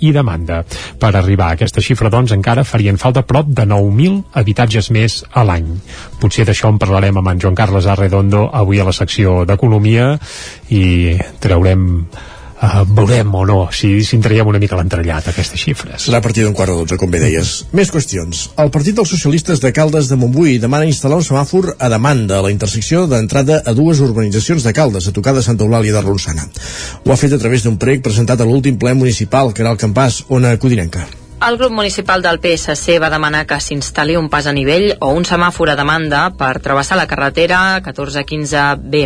i demanda. Per arribar a aquesta xifra, doncs, encara farien falta prop de 9.000 habitatges més a l'any. Potser d'això en parlarem amb en Joan Carles Arredondo avui a la secció d'Economia i traurem uh, veurem o no si, si en traiem una mica l'entrellat aquestes xifres. Serà a partir d'un quart de dotze, com bé deies. Més qüestions. El Partit dels Socialistes de Caldes de Montbui demana instal·lar un semàfor a demanda a la intersecció d'entrada a dues urbanitzacions de Caldes, a tocar de Santa Eulàlia de Ronçana. Ho ha fet a través d'un prec presentat a l'últim ple municipal, que era el Campàs, on a Codinenca. El grup municipal del PSC va demanar que s'instal·li un pas a nivell o un semàfor a demanda per travessar la carretera 1415B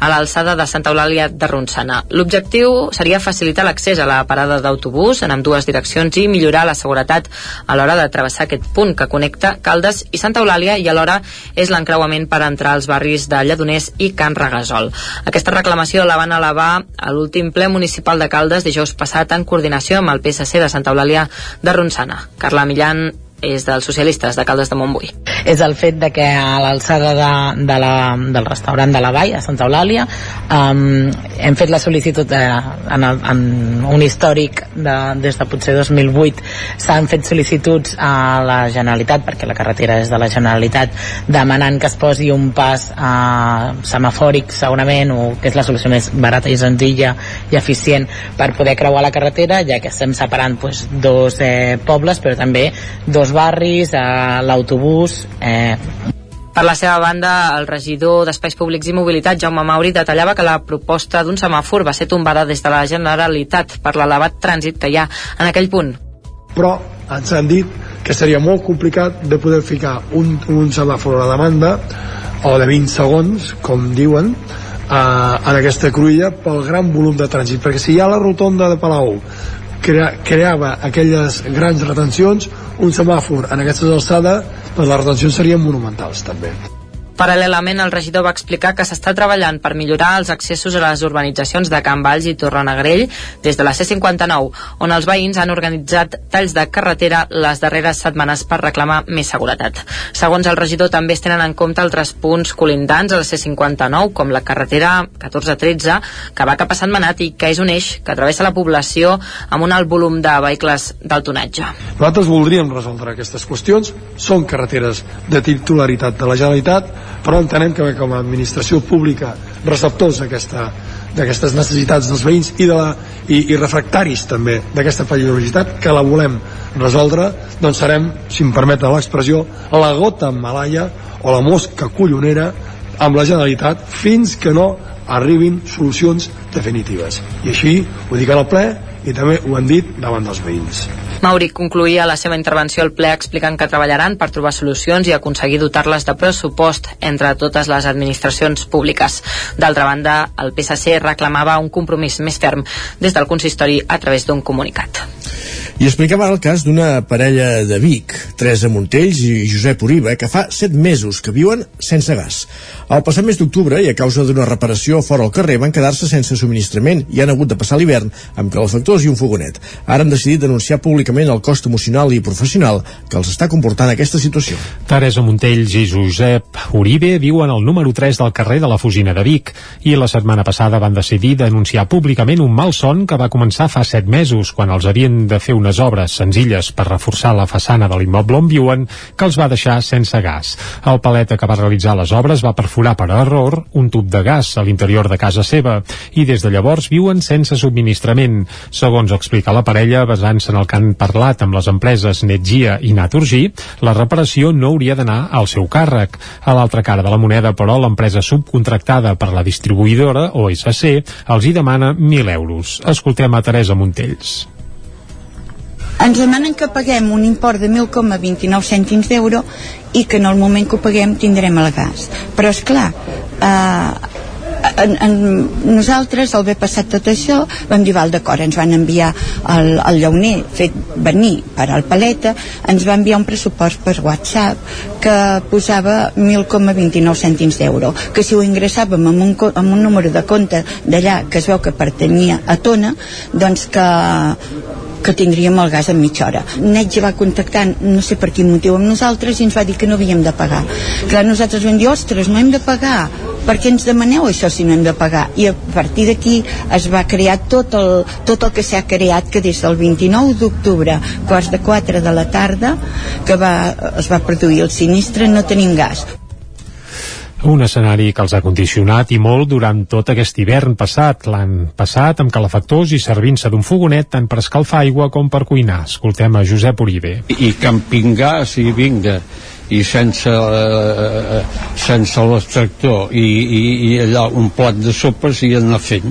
a l'alçada de Santa Eulàlia de Ronçana. L'objectiu seria facilitar l'accés a la parada d'autobús en ambdues direccions i millorar la seguretat a l'hora de travessar aquest punt que connecta Caldes i Santa Eulàlia i alhora és l'encreuament per entrar als barris de Lledoners i Can Regasol. Aquesta reclamació la van elevar a l'últim ple municipal de Caldes dijous passat en coordinació amb el PSC de Santa Eulàlia de Ronçana. Carla Millán és dels socialistes de Caldes de Montbui. És el fet de que a l'alçada de, de la, del restaurant de la Vall, a Santa Eulàlia, um, hem fet la sol·licitud de, en, el, en un històric de, des de potser 2008 s'han fet sol·licituds a la Generalitat, perquè la carretera és de la Generalitat, demanant que es posi un pas uh, semafòric segurament, o que és la solució més barata i senzilla i eficient per poder creuar la carretera, ja que estem separant pues, dos eh, pobles, però també dos barris, a l'autobús... Eh, per la seva banda, el regidor d'Espais Públics i Mobilitat, Jaume Mauri, detallava que la proposta d'un semàfor va ser tombada des de la Generalitat per l'elevat trànsit que hi ha en aquell punt. Però ens han dit que seria molt complicat de poder ficar un, un semàfor a la demanda o de 20 segons, com diuen, eh, en aquesta cruïlla pel gran volum de trànsit. Perquè si hi ha la rotonda de Palau crea, creava aquelles grans retencions un semàfor en aquestes alçades, doncs les retencions serien monumentals també. Paral·lelament, el regidor va explicar que s'està treballant per millorar els accessos a les urbanitzacions de Can Valls i Torrenegrell des de la C59, on els veïns han organitzat talls de carretera les darreres setmanes per reclamar més seguretat. Segons el regidor, també es tenen en compte altres punts colindants a la C59, com la carretera 1413, que va cap a Sant Manat i que és un eix que travessa la població amb un alt volum de vehicles del tonatge. Nosaltres voldríem resoldre aquestes qüestions, són carreteres de titularitat de la Generalitat, però entenem que com a administració pública receptors d'aquestes necessitats dels veïns i, de la, i, i refractaris també d'aquesta peligrositat que la volem resoldre doncs serem, si em permeten l'expressió la gota Malaya o la mosca collonera amb la Generalitat fins que no arribin solucions definitives. I així ho dic al ple i també ho han dit davant dels veïns Mauri concluïa la seva intervenció al ple explicant que treballaran per trobar solucions i aconseguir dotar-les de pressupost entre totes les administracions públiques. D'altra banda, el PSC reclamava un compromís més ferm des del consistori a través d'un comunicat. I explicava el cas d'una parella de Vic, Teresa Montells i Josep Uriba, que fa set mesos que viuen sense gas. El passat mes d'octubre, i a causa d'una reparació fora al carrer, van quedar-se sense subministrament i han hagut de passar l'hivern amb calefactors i un fogonet. Ara han decidit denunciar públicament el cost emocional i professional que els està comportant aquesta situació. Teresa Montells i Josep Uribe viuen al número 3 del carrer de la Fusina de Vic i la setmana passada van decidir denunciar públicament un mal son que va començar fa set mesos, quan els havien de fer unes obres senzilles per reforçar la façana de l'immoble on viuen que els va deixar sense gas. El paleta que va realitzar les obres va perforar per error un tub de gas a l'interior de casa seva i des de llavors viuen sense subministrament. Segons explica la parella, basant-se en el que han parlat amb les empreses Netgia i Naturgy, la reparació no hauria d'anar al seu càrrec. A l'altra cara de la moneda, però, l'empresa subcontractada per la distribuïdora, OSC, els hi demana 1.000 euros. Escoltem a Teresa Montells ens demanen que paguem un import de 1.029 cèntims d'euro i que en el moment que ho paguem tindrem el gas. Però, és clar, eh, en, en, nosaltres, al haver passat tot això, vam dir, val, d'acord, ens van enviar el, el llauner fet venir per al paleta, ens va enviar un pressupost per WhatsApp que posava 1.029 cèntims d'euro, que si ho ingressàvem amb un, amb un número de compte d'allà que es veu que pertanyia a Tona, doncs que que tindríem el gas en mitja hora. Netge va contactar, no sé per quin motiu, amb nosaltres i ens va dir que no havíem de pagar. Clar, nosaltres vam dir, ostres, no hem de pagar, per què ens demaneu això si no hem de pagar? I a partir d'aquí es va crear tot el, tot el que s'ha creat, que des del 29 d'octubre, quarts de 4 de la tarda, que va, es va produir el sinistre, no tenim gas. Un escenari que els ha condicionat i molt durant tot aquest hivern passat. L'han passat amb calefactors i servint-se d'un fogonet tant per escalfar aigua com per cuinar. Escoltem a Josep Uribe. I i vinga i sense, eh, sense l'extractor i, i, i allà un plat de sopes i anar fent.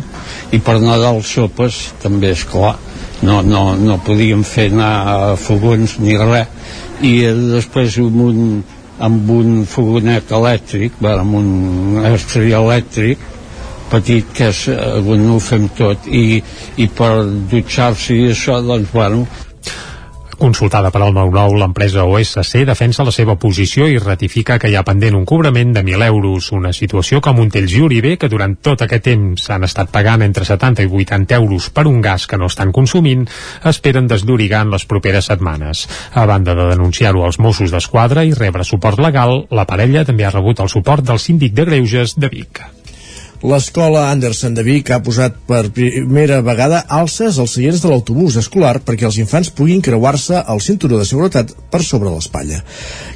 I per Nadal sopes també és clar. No, no, no podíem fer anar a fogons ni res. I eh, després amb un, amb un fogonet elèctric, bueno, amb un estri elèctric petit que és, eh, no ho fem tot. I, i per dutxar-se i això doncs bueno Consultada per al 9-9, l'empresa OSC defensa la seva posició i ratifica que hi ha pendent un cobrament de 1.000 euros, una situació un Tells i Uribe, que durant tot aquest temps han estat pagant entre 70 i 80 euros per un gas que no estan consumint, esperen desllorigar en les properes setmanes. A banda de denunciar-ho als Mossos d'Esquadra i rebre suport legal, la parella també ha rebut el suport del síndic de Greuges de Vic. L'escola Anderson de Vic ha posat per primera vegada alces als seients de l'autobús escolar perquè els infants puguin creuar-se el cinturó de seguretat per sobre l'espatlla.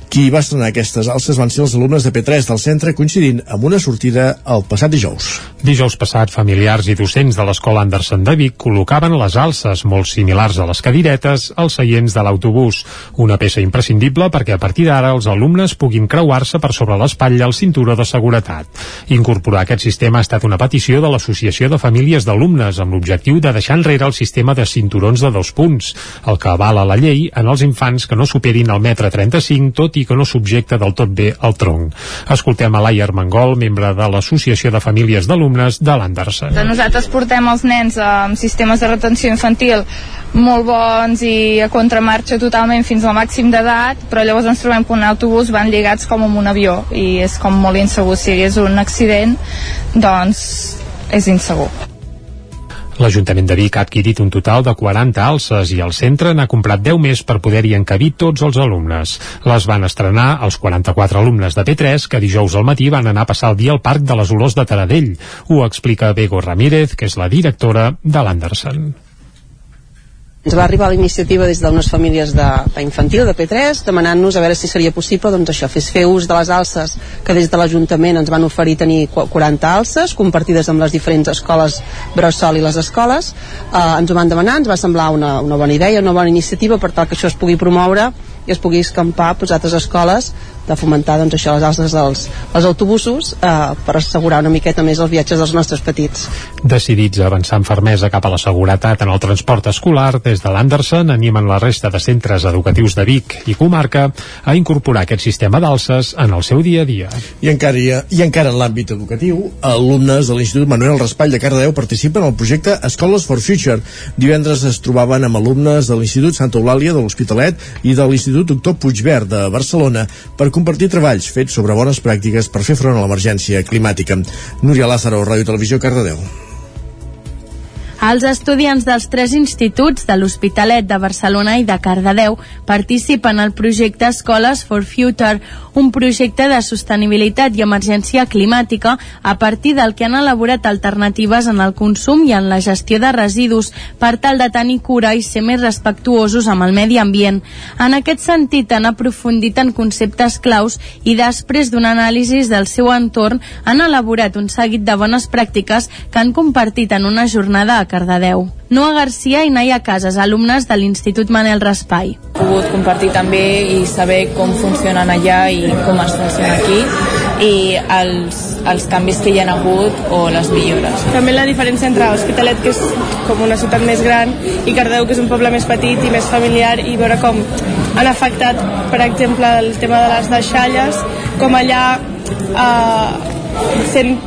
Qui va estrenar aquestes alces van ser els alumnes de P3 del centre coincidint amb una sortida el passat dijous. Dijous passat, familiars i docents de l'escola Anderson de Vic col·locaven les alces, molt similars a les cadiretes, als seients de l'autobús. Una peça imprescindible perquè a partir d'ara els alumnes puguin creuar-se per sobre l'espatlla el cinturó de seguretat. Incorporar aquest sistema ha estat una petició de l'Associació de Famílies d'Alumnes amb l'objectiu de deixar enrere el sistema de cinturons de dos punts, el que avala la llei en els infants que no superin el metre 35, tot i que no subjecta del tot bé el tronc. Escoltem a Laia Armengol, membre de l'Associació de Famílies d'Alumnes de l'Anderson. Nosaltres portem els nens amb sistemes de retenció infantil molt bons i a contramarxa totalment fins al màxim d'edat, però llavors ens trobem que un autobús van lligats com amb un avió i és com molt insegur. Si hi hagués un accident, doncs és insegur. L'Ajuntament de Vic ha adquirit un total de 40 alces i el centre n'ha comprat 10 més per poder-hi encabir tots els alumnes. Les van estrenar els 44 alumnes de P3 que dijous al matí van anar a passar el dia al Parc de les Olors de Taradell. Ho explica Bego Ramírez, que és la directora de l'Anderson ens va arribar la iniciativa des d'unes famílies de, de de P3, demanant-nos a veure si seria possible doncs això, fes fer ús de les alces que des de l'Ajuntament ens van oferir tenir 40 alces, compartides amb les diferents escoles Bressol i les escoles. Eh, ens ho van demanar, ens va semblar una, una bona idea, una bona iniciativa per tal que això es pugui promoure i es pugui escampar pues, altres escoles de fomentar doncs, això, les alces dels els autobusos eh, per assegurar una miqueta més els viatges dels nostres petits. Decidits a avançar amb fermesa cap a la seguretat en el transport escolar, des de l'Anderson animen la resta de centres educatius de Vic i comarca a incorporar aquest sistema d'alces en el seu dia a dia. I encara, i encara en l'àmbit educatiu, alumnes de l'Institut Manuel Raspall de Cardedeu participen al projecte Escoles for Future. Divendres es trobaven amb alumnes de l'Institut Santa Eulàlia de l'Hospitalet i de l'Institut Doctor Puigverd de Barcelona per compartir treballs fets sobre bones pràctiques per fer front a l'emergència climàtica. Núria Lázaro, Ràdio Televisió, Cardedeu. Els estudiants dels tres instituts de l'Hospitalet de Barcelona i de Cardedeu participen al projecte Escoles for Future, un projecte de sostenibilitat i emergència climàtica a partir del que han elaborat alternatives en el consum i en la gestió de residus per tal de tenir cura i ser més respectuosos amb el medi ambient. En aquest sentit han aprofundit en conceptes claus i després d'una anàlisi del seu entorn han elaborat un seguit de bones pràctiques que han compartit en una jornada Cardedeu. Noa Garcia i Naia Casas, alumnes de l'Institut Manel Raspai. He pogut compartir també i saber com funcionen allà i com es funciona aquí i els, els canvis que hi ha hagut o les millores. També la diferència entre Hospitalet, que és com una ciutat més gran, i Cardeu, que és un poble més petit i més familiar, i veure com han afectat, per exemple, el tema de les deixalles, com allà eh, sent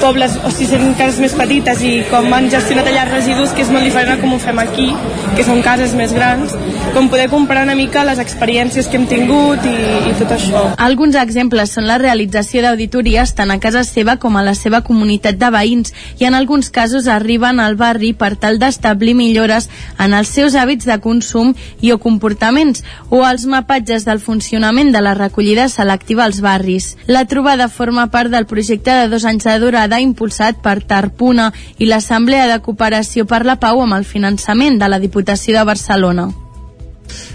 pobles, o sigui, sent cases més petites i com han gestionat allà els residus, que és molt diferent a com ho fem aquí, que són cases més grans, com poder comparar una mica les experiències que hem tingut i, i tot això. Alguns exemples són la realització d'auditories tant a casa seva com a la seva comunitat de veïns i en alguns casos arriben al barri per tal d'establir millores en els seus hàbits de consum i o comportaments o els mapatges del funcionament de la recollida selectiva als barris. La trobada forma part del projecte de dos anys de durada impulsat per Tarpuna i l'Assemblea de Cooperació per la Pau amb el finançament de la Diputació de Barcelona.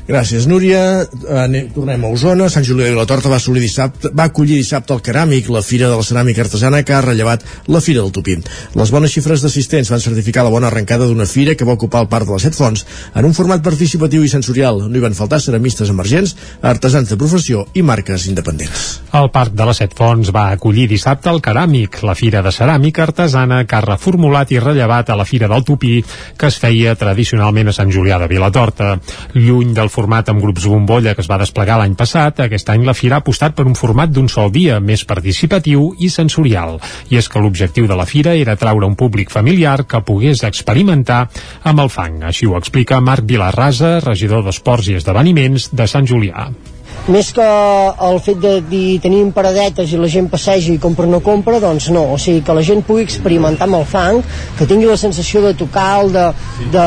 Gràcies, Núria. Anem, tornem a Osona. Sant Julià de la Torta va, dissabte, va acollir dissabte el Ceràmic, la Fira de la Ceràmica Artesana, que ha rellevat la Fira del Tupí. Les bones xifres d'assistents van certificar la bona arrencada d'una fira que va ocupar el Parc de les Set Fonts en un format participatiu i sensorial. No hi van faltar ceramistes emergents, artesans de professió i marques independents. El Parc de les Set Fonts va acollir dissabte el Ceràmic, la Fira de Ceràmica Artesana que ha reformulat i rellevat a la Fira del Tupí, que es feia tradicionalment a Sant Julià de Vilatorta. Lluny del format amb grups bombolla que es va desplegar l'any passat, aquest any la Fira ha apostat per un format d'un sol dia, més participatiu i sensorial. I és que l'objectiu de la Fira era traure un públic familiar que pogués experimentar amb el fang. Així ho explica Marc Vilarrasa, regidor d'Esports i Esdeveniments de Sant Julià més que el fet de dir tenim paradetes i la gent passeja i compra o no compra, doncs no, o sigui que la gent pugui experimentar amb el fang, que tingui la sensació de tocar de, de,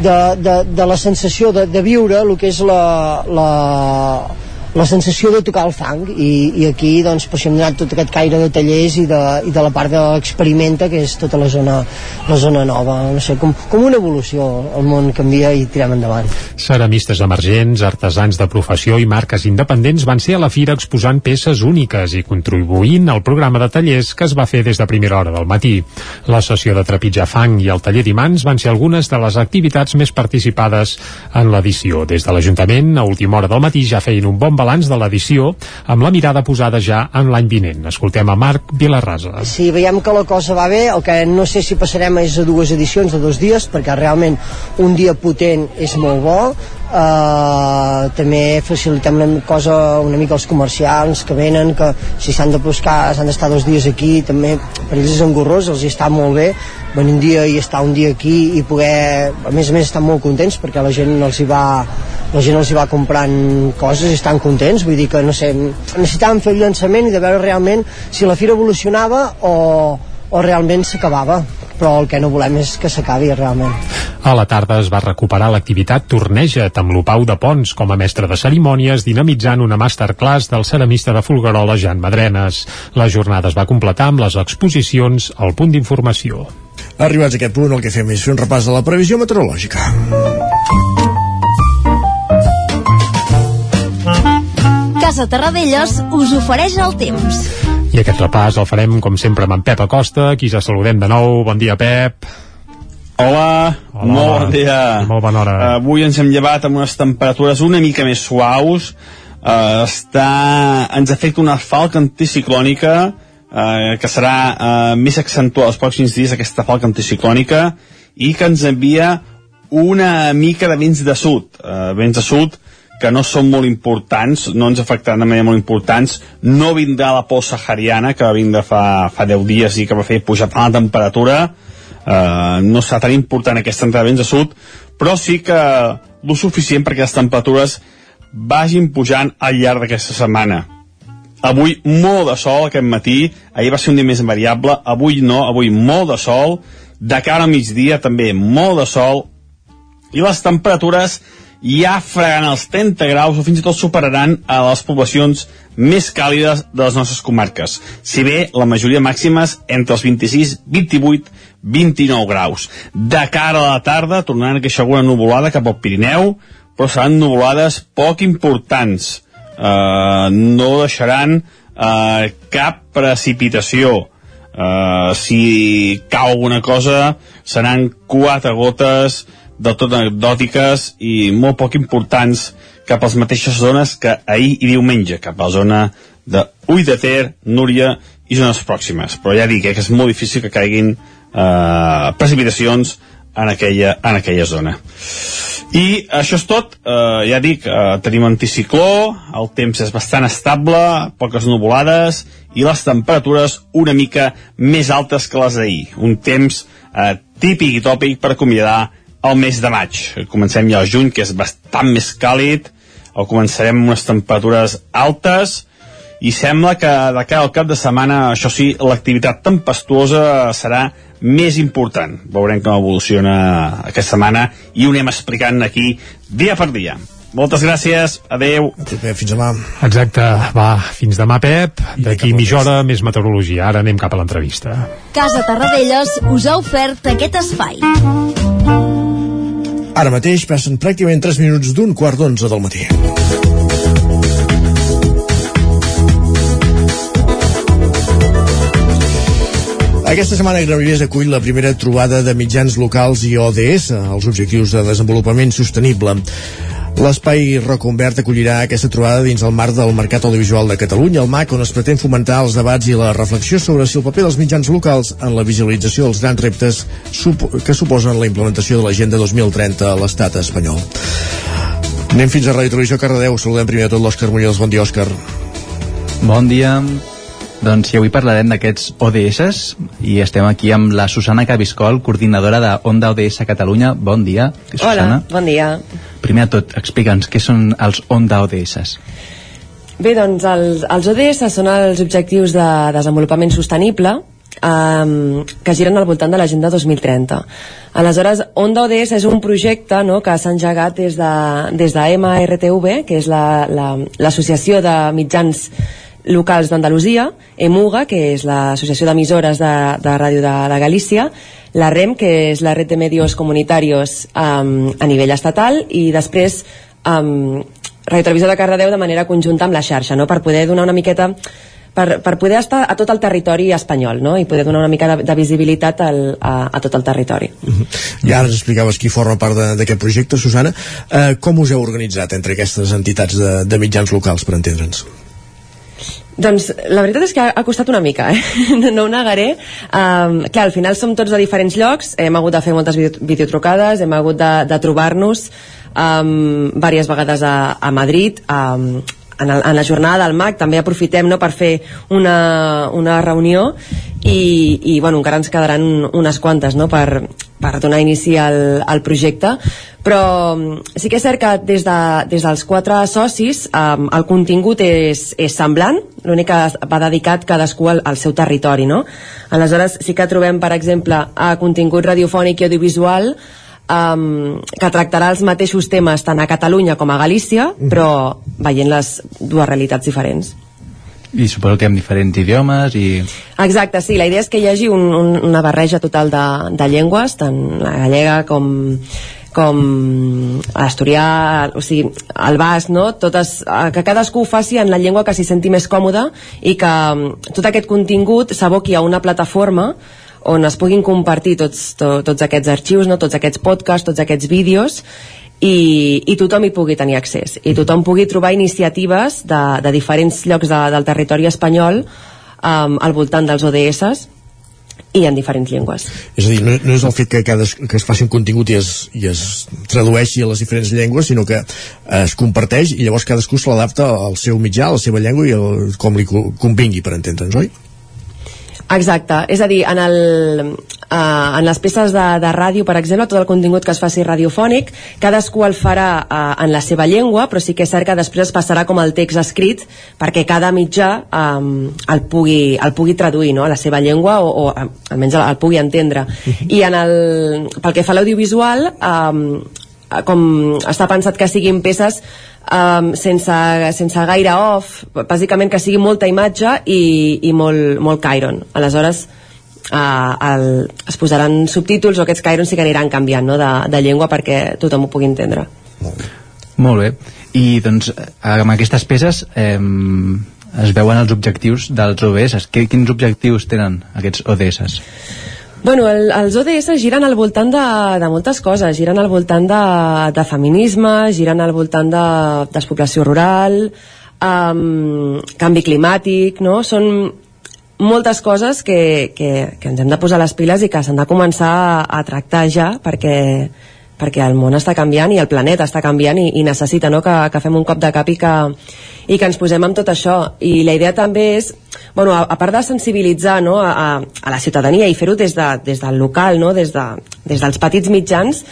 de, de, de la sensació de, de viure el que és la, la, la sensació de tocar el fang i, i aquí doncs per hem donat tot aquest caire de tallers i de, i de la part de l'experimenta que és tota la zona, la zona nova no sé, com, com una evolució el món canvia i tirem endavant Ceramistes emergents, artesans de professió i marques independents van ser a la fira exposant peces úniques i contribuint al programa de tallers que es va fer des de primera hora del matí. La sessió de trepitjar fang i el taller d'imants van ser algunes de les activitats més participades en l'edició. Des de l'Ajuntament, a última hora del matí ja feien un bon balanç de l'edició amb la mirada posada ja en l'any vinent. Escoltem a Marc Vilarrasa. Si veiem que la cosa va bé, el que no sé si passarem és a dues edicions de dos dies, perquè realment un dia potent és molt bo, Uh, també facilitem una cosa una mica als comerciants que venen que si s'han de buscar s'han d'estar dos dies aquí també per ells és engorrós, els hi està molt bé venir un dia i estar un dia aquí i poder, a més a més estan molt contents perquè la gent els hi va la gent els hi va comprant coses i estan contents. Vull dir que no sé, necessitàvem fer el llançament i de veure realment si la fira evolucionava o, o realment s'acabava però el que no volem és que s'acabi realment. A la tarda es va recuperar l'activitat Torneja't amb l'Opau de Pons com a mestre de cerimònies dinamitzant una masterclass del ceramista de Folguerola Jan Madrenes. La jornada es va completar amb les exposicions al punt d'informació. Arribats a aquest punt, el que fem és fer un repàs de la previsió meteorològica. Casa Terradellos us ofereix el temps. I aquest repàs el farem, com sempre, amb en Pep Acosta, qui ja saludem de nou. Bon dia, Pep. Hola, Hola molt bon dia. Molt bona hora. Uh, avui ens hem llevat amb unes temperatures una mica més suaus. Uh, està... Ens afecta una falca anticiclònica uh, que serà uh, més accentuada els pròxims dies, aquesta falca anticiclònica, i que ens envia una mica de vents de sud. Uh, vents de sud que no són molt importants, no ens afectaran de manera molt importants, no vindrà la por sahariana, que va vindre fa, fa 10 dies i que va fer pujar la temperatura, eh, no serà tan important aquesta entrada de vents de sud, però sí que lo suficient perquè les temperatures vagin pujant al llarg d'aquesta setmana. Avui molt de sol aquest matí, ahir va ser un dia més variable, avui no, avui molt de sol, de cara al migdia també molt de sol, i les temperatures ja fregaran els 30 graus o fins i tot superaran a les poblacions més càlides de les nostres comarques. Si bé la majoria màximes entre els 26, 28, 29 graus. De cara a la tarda tornaran a queixar alguna nuvolada cap al Pirineu, però seran nuvolades poc importants. Uh, no deixaran uh, cap precipitació. Uh, si cau alguna cosa, seran quatre gotes, del tot anecdòtiques i molt poc importants cap a les mateixes zones que ahir i diumenge, cap a la zona de Ull de Ter, Núria i zones pròximes. Però ja dic eh, que és molt difícil que caiguin eh, precipitacions en aquella, en aquella zona. I això és tot, eh, ja dic, eh, tenim anticicló, el temps és bastant estable, poques nuvolades i les temperatures una mica més altes que les d'ahir. Un temps eh, típic i tòpic per acomiadar el mes de maig. Comencem ja al juny, que és bastant més càlid, o començarem amb unes temperatures altes, i sembla que de cara al cap de setmana, això sí, l'activitat tempestuosa serà més important. Veurem com evoluciona aquesta setmana i ho anem explicant aquí dia per dia. Moltes gràcies, adeu. Fins demà. Exacte, va, fins demà, Pep. D'aquí mitja hora més meteorologia. Ara anem cap a l'entrevista. Casa Tarradellas us ha ofert aquest espai. Ara mateix passen pràcticament 3 minuts d'un quart d'onze del matí. Aquesta setmana Granollers acull la primera trobada de mitjans locals i ODS, els Objectius de Desenvolupament Sostenible. L'espai Reconvert acollirà aquesta trobada dins el marc del Mercat Audiovisual de Catalunya, el MAC, on es pretén fomentar els debats i la reflexió sobre si el paper dels mitjans locals en la visualització dels grans reptes que suposen la implementació de l'Agenda 2030 a l'estat espanyol. Anem fins a Ràdio Televisió Cardedeu. Saludem primer de tot l'Òscar Muñoz. Bon dia, Òscar. Bon dia. Doncs sí, avui parlarem d'aquests ODS i estem aquí amb la Susana Cabiscol, coordinadora de Onda ODS Catalunya. Bon dia, Susana. Hola, bon dia. Primer de tot, explica'ns què són els Onda ODS. Bé, doncs els, els ODS són els objectius de desenvolupament sostenible um, que giren al voltant de l'Agenda 2030. Aleshores, Onda ODS és un projecte no, que s'ha engegat des de, des de MRTV, que és l'associació la, la, de mitjans locals d'Andalusia, EMUGA, que és l'Associació d'Emissores de, de Ràdio de, de Galícia, la REM, que és la Red de Medios Comunitarios um, a nivell estatal, i després um, Radio Televisió de Cardedeu de manera conjunta amb la xarxa, no? per poder donar una miqueta per, per poder estar a tot el territori espanyol no? i poder donar una mica de, de visibilitat al, a, a tot el territori. -huh. I ara ens explicaves qui forma part d'aquest projecte, Susana. Uh, com us heu organitzat entre aquestes entitats de, de mitjans locals, per entendre'ns? Doncs la veritat és que ha, costat una mica, eh? no ho negaré. Um, clar, al final som tots de diferents llocs, hem hagut de fer moltes videotrucades, hem hagut de, de trobar-nos um, diverses vegades a, a Madrid, um, en, el, en la jornada del MAC també aprofitem no, per fer una, una reunió i, i bueno, encara ens quedaran unes quantes no, per, per donar inici al, al projecte però mm, sí que és cert que des, de, des dels quatre socis um, el contingut és, és semblant l'únic que va dedicat cadascú al, al seu territori no? aleshores sí que trobem per exemple a contingut radiofònic i audiovisual um, que tractarà els mateixos temes tant a Catalunya com a Galícia, mhm. però veient les dues realitats diferents. I suposo que amb diferents idiomes i... Exacte, sí, la idea és que hi hagi un, un, una barreja total de, de llengües, tant la gallega com com l'asturià, o sigui, el basc, no? Totes, que cadascú ho faci en la llengua que s'hi senti més còmode i que tot aquest contingut s'aboqui a una plataforma on es puguin compartir tots, to, tots aquests arxius, no? tots aquests podcasts, tots aquests vídeos i, i tothom hi pugui tenir accés i tothom pugui trobar iniciatives de, de diferents llocs de, del territori espanyol um, al voltant dels ODS i en diferents llengües. És a dir, no, no és el fet que, cada, que es faci un contingut i es, i es tradueixi a les diferents llengües, sinó que es comparteix i llavors cadascú se l'adapta al seu mitjà, a la seva llengua i el, com li convingui, per entendre'ns, oi? Exacte, és a dir, en, el, uh, en les peces de, de ràdio, per exemple, tot el contingut que es faci radiofònic, cadascú el farà uh, en la seva llengua, però sí que és cert que després es passarà com el text escrit perquè cada mitjà um, el, pugui, el pugui traduir no? a la seva llengua o, o almenys el, el pugui entendre. -huh. I en el, pel que fa a l'audiovisual, um, com està pensat que siguin peces um, sense, sense gaire off, bàsicament que sigui molta imatge i, i molt, molt Chiron. Aleshores, uh, el, es posaran subtítols o aquests Chiron sí que aniran canviant no, de, de llengua perquè tothom ho pugui entendre. Molt bé. I doncs amb aquestes peces eh, es veuen els objectius dels ODS. Quins objectius tenen aquests ODS? Bueno, el, els ODS giren al voltant de, de moltes coses, giren al voltant de, de feminisme, giren al voltant de despoblació rural, um, canvi climàtic, no? Són moltes coses que, que, que ens hem de posar les piles i que s'han de començar a, a tractar ja perquè, perquè el món està canviant i el planeta està canviant i, i necessita no, que, que fem un cop de cap i que, i que ens posem amb tot això. I la idea també és bueno, a, a part de sensibilitzar no, a, a la ciutadania i fer-ho des, de, des del local no, des, de, des dels petits mitjans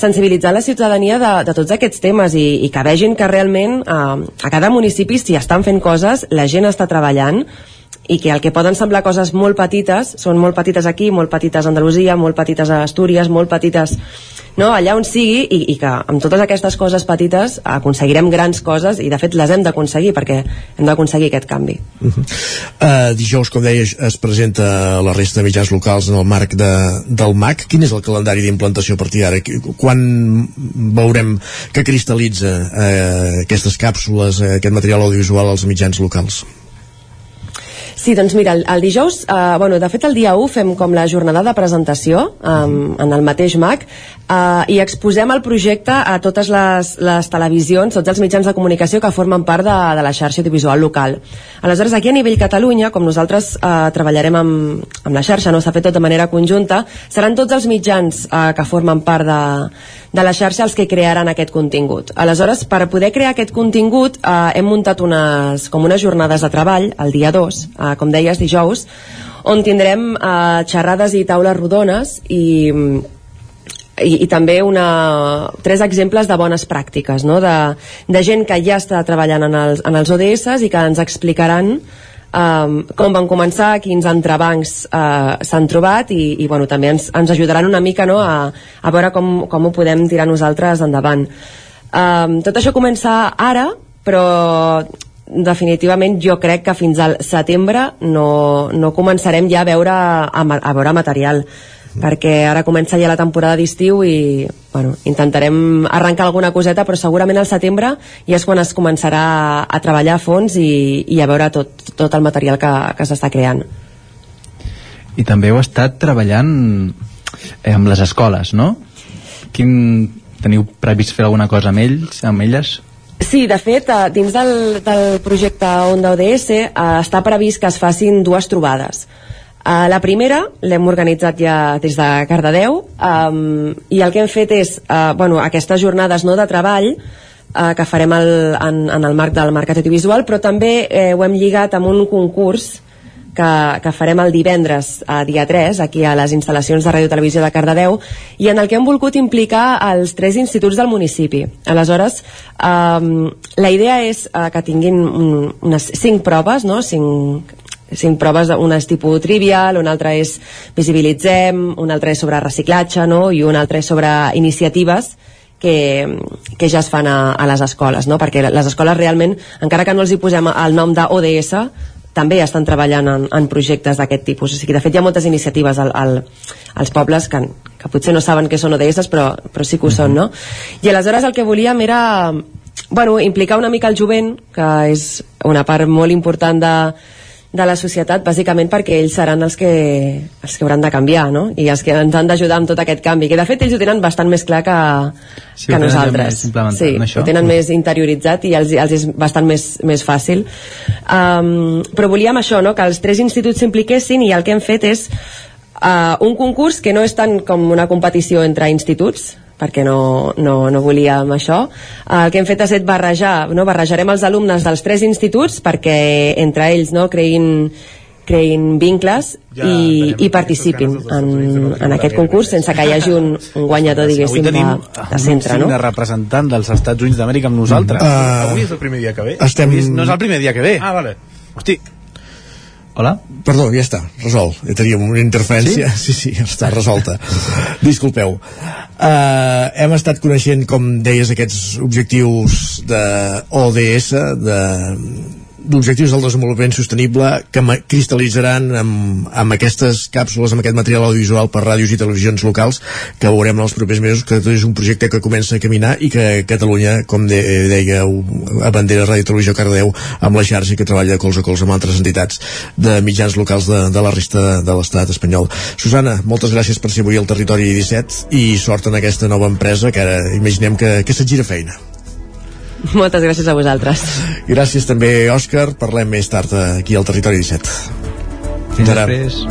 sensibilitzar la ciutadania de, de tots aquests temes i, i que vegin que realment eh, a cada municipi s'hi estan fent coses, la gent està treballant i que el que poden semblar coses molt petites són molt petites aquí, molt petites a Andalusia, molt petites a Astúries, molt petites no? allà on sigui i, i que amb totes aquestes coses petites aconseguirem grans coses i de fet les hem d'aconseguir perquè hem d'aconseguir aquest canvi uh -huh. uh, Dijous, com deies, es presenta la resta de mitjans locals en el marc de, del MAC. Quin és el calendari d'implantació a partir d'ara? Quan veurem que cristal·litza uh, aquestes càpsules, uh, aquest material audiovisual als mitjans locals? Sí, doncs mira, el, el dijous, eh, bueno, de fet el dia 1 fem com la jornada de presentació um, en el mateix MAC uh, i exposem el projecte a totes les, les televisions, tots els mitjans de comunicació que formen part de, de la xarxa audiovisual local. Aleshores, aquí a nivell Catalunya, com nosaltres uh, treballarem amb, amb la xarxa, no? S'ha fet tot de manera conjunta, seran tots els mitjans uh, que formen part de, de la xarxa els que crearan aquest contingut. Aleshores, per poder crear aquest contingut, uh, hem muntat unes, com unes jornades de treball, el dia 2, uh, com deies, dijous, on tindrem uh, xerrades i taules rodones i i, i també una, tres exemples de bones pràctiques, no? de, de gent que ja està treballant en els, en els ODS i que ens explicaran um, com van començar, quins entrebancs uh, s'han trobat i, i bueno, també ens, ens ajudaran una mica no? a, a veure com, com ho podem tirar nosaltres endavant. Um, tot això comença ara, però definitivament jo crec que fins al setembre no, no començarem ja a veure, a, a veure material perquè ara comença ja la temporada d'estiu i bueno, intentarem arrencar alguna coseta però segurament al setembre ja és quan es començarà a treballar a fons i, i a veure tot, tot el material que, que s'està creant I també heu estat treballant eh, amb les escoles, no? Quin, teniu previst fer alguna cosa amb ells, amb elles? Sí, de fet, eh, dins del, del projecte Onda ODS eh, està previst que es facin dues trobades. Uh, la primera l'hem organitzat ja des de Cardedeu um, i el que hem fet és uh, bueno, aquestes jornades no de treball uh, que farem el, en, en el marc del mercat audiovisual però també eh, ho hem lligat amb un concurs que, que farem el divendres a dia 3 aquí a les instal·lacions de Ràdio Televisió de Cardedeu i en el que hem volgut implicar els tres instituts del municipi aleshores um, la idea és uh, que tinguin un, unes cinc proves no? cinc, cinc proves, una és tipus trivial, una altra és visibilitzem, una altra és sobre reciclatge, no? i una altra és sobre iniciatives que, que ja es fan a, a les escoles, no? perquè les escoles realment, encara que no els hi posem el nom d'ODS, també estan treballant en, en projectes d'aquest tipus. O sigui, de fet, hi ha moltes iniciatives al, al, als pobles que, que potser no saben què són ODS, però, però sí que ho són, no? I aleshores el que volíem era bueno, implicar una mica el jovent, que és una part molt important de, de la societat, bàsicament perquè ells seran els que, els que hauran de canviar, no? I els que ens han d'ajudar amb tot aquest canvi, que de fet ells ho tenen bastant més clar que, Sí, que nosaltres. Sí, això? ho tenen més interioritzat i els, els és bastant més, més fàcil. Um, però volíem això, no? que els tres instituts s'impliquessin i el que hem fet és uh, un concurs que no és tant com una competició entre instituts, perquè no, no, no volíem això. Uh, el que hem fet ha estat barrejar, no? barrejarem els alumnes dels tres instituts perquè entre ells no, creïn, creïn vincles Ja i, i participin en, en aquest concurs sense que hi hagi un, un guanyador, diguéssim, de, de centre, no? un representant dels Estats Units d'Amèrica amb nosaltres. Uh, Avui és el primer dia que ve. estem- Avui és- No és el primer dia que ve. Ah, vale. Hosti, Hola? Perdó, ja està, resolt. Ja teníem una interferència. Sí, sí, sí està resolta. Disculpeu. Uh, hem estat coneixent, com deies, aquests objectius de ODS, de d'objectius del desenvolupament sostenible que cristal·litzaran amb, amb aquestes càpsules, amb aquest material audiovisual per ràdios i televisions locals que veurem en els propers mesos, que és un projecte que comença a caminar i que Catalunya, com de, deia a Bandera Ràdio Televisió Cardeu, amb la xarxa que treballa colze a colze amb altres entitats de mitjans locals de, de la resta de l'estat espanyol. Susana, moltes gràcies per ser avui al Territori 17 i sort en aquesta nova empresa que ara imaginem que, que se't gira feina. Moltes gràcies a vosaltres. Gràcies també, Òscar. Parlem més tard aquí al Territori 17. Fins després.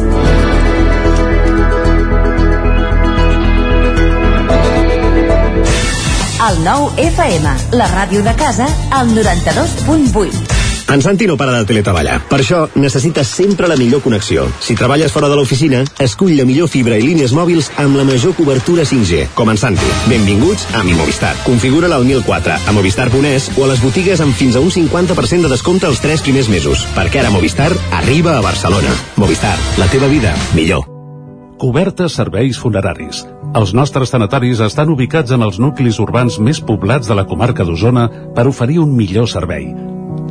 El nou FM, la ràdio de casa, al 92.8. En Santi no para de teletreballar. Per això necessites sempre la millor connexió. Si treballes fora de l'oficina, escull la millor fibra i línies mòbils amb la major cobertura 5G, com en Santi. Benvinguts a Mi Movistar. Configura-la al 1004, a movistar.es o a les botigues amb fins a un 50% de descompte els 3 primers mesos. Perquè ara Movistar arriba a Barcelona. Movistar, la teva vida, millor. Cobertes serveis funeraris. Els nostres tanatoris estan ubicats en els nuclis urbans més poblats de la comarca d'Osona per oferir un millor servei.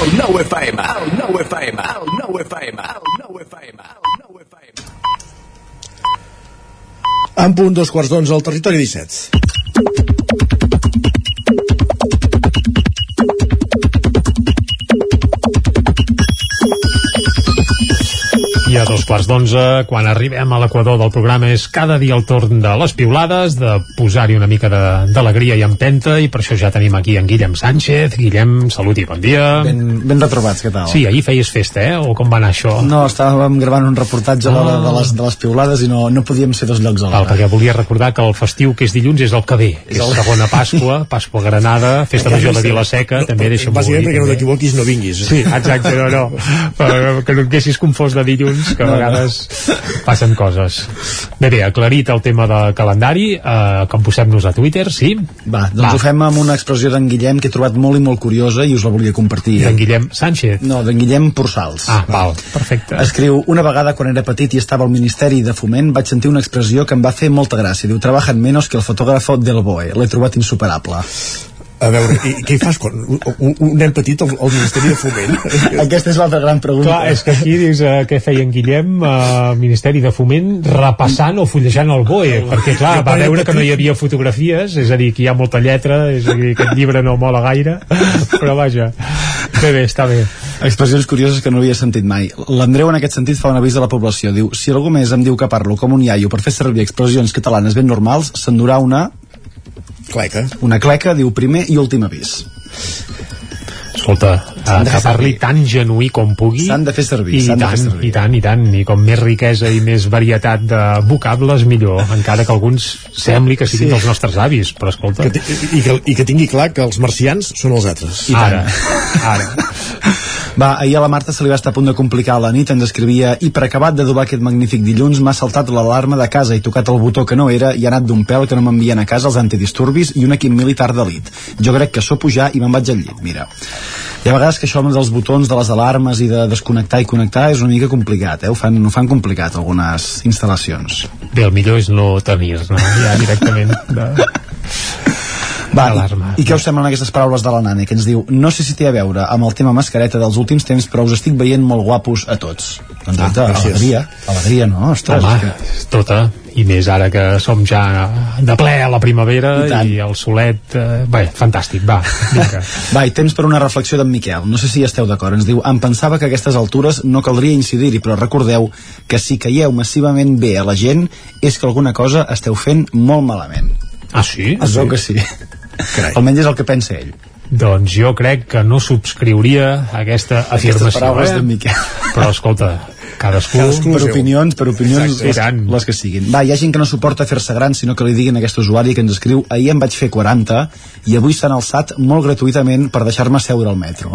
El 9 FM, el 9 FM, el 9 FM, el 9 FM, el 9 FM. En punt dos quarts d'onze al territori 17. Quarts d'onze, quan arribem a l'equador del programa, és cada dia el torn de les piulades, de posar-hi una mica de- d'alegria i empenta, i per això ja tenim aquí en Guillem Sánchez. Guillem, salut i bon dia. Ben, ben retrobats, què tal? Sí, ahir feies festa, eh? O com va anar això? No, estàvem gravant un reportatge a l'hora Ah. de, les, de les piulades i no, no podíem ser dos llocs Val, alhora. perquè volia recordar que el festiu que és dilluns és el que ve, que és el- segona Pasqua, Pasqua Granada, Festa Major de Vila-seca, també deixa'm Bàsicament perquè no t'equivoquis, no vinguis. Sí, exacte, no, no. Però que no et queixis confós de dilluns, que a No, no. Vegades passen coses. Bé, bé, aclarit el tema de calendari, eh, com posem-nos a Twitter, sí? Va, doncs Va. ho fem amb una expressió d'en Guillem que he trobat molt i molt curiosa i us la volia compartir. D'en Guillem Sánchez? No, d'en Guillem Porçals. Ah, val, perfecte. Escriu, una vegada quan era petit i estava al Ministeri de Foment vaig sentir una expressió que em va fer molta gràcia. Diu, trabajan menos que el fotógrafo del BOE. L'he trobat insuperable. A veure, i, i què hi fas quan un, un, nen petit al, al Ministeri de Foment? Aquesta és l'altra gran pregunta. Clar, és que aquí dius eh, què feia en Guillem eh, Ministeri de Foment repassant o fullejant el BOE perquè clar, va veure que no hi havia fotografies és a dir, que hi ha molta lletra és a dir, que aquest llibre no mola gaire però vaja, bé bé, està bé Expressions curioses que no havia sentit mai. L'Andreu en aquest sentit fa un avís a la població. Diu, si algú més em diu que parlo com un iaio per fer servir expressions catalanes ben normals, s'endurà una... Cleca. Una cleca, diu primer i últim avís. Escolta, eh, que parli tan genuí com pugui S'han de fer servir, i s'han de tant, fer servir. i tant, i tant i com més riquesa i més varietat de vocables millor, encara que alguns sembli que siguin Sí. dels nostres avis però escolta, Que, i, que, I que tingui clar que els marcians són els altres. I ara, tant. ara Va, ahir a la Marta se li va estar a punt de complicar la nit, ens escrivia i per acabat d'adobar aquest magnífic dilluns m'ha saltat l'alarma de casa i tocat el botó que no era i ha anat d'un pèl que no m'envien a casa els antidisturbis i un equip militar d'elit. Jo crec que so pujar i me'n vaig al llit, mira. Hi ha vegades que això dels botons, de les alarmes i de desconnectar i connectar és una mica complicat, eh? Ho fan, ho fan complicat algunes instal·lacions. bé, el millor és no tenir no? ja directament de... Va, Alarma. i, i què us semblen aquestes paraules de la Nane que ens diu, no sé si té a veure amb el tema mascareta dels últims temps però us estic veient molt guapos a tots doncs Ah, alegria, alegria no? Ostres, Home, que... tota i més ara que som ja de ple a la primavera I tant. i, el solet eh, bé, fantàstic, va, vinga Va, i temps per una reflexió d'en Miquel. No sé si esteu d'acord. Ens diu, em pensava que a aquestes altures no caldria incidir-hi, però recordeu que si caieu massivament bé a la gent és que alguna cosa esteu fent molt malament. Ah sí? Es veu que sí. Carai. Almenys és el que pensa ell. doncs jo crec que no subscriuria aquesta afirmació paraules eh? d'en Miquel. però escolta, cadascú, Cadascú. per opinions, per opinions les, les que siguin. Va, hi ha gent que no suporta fer-se gran, sinó que li diguin a aquest usuari que ens escriu ahir em vaig fer 40 i avui s'han alçat molt gratuïtament per deixar-me seure al metro.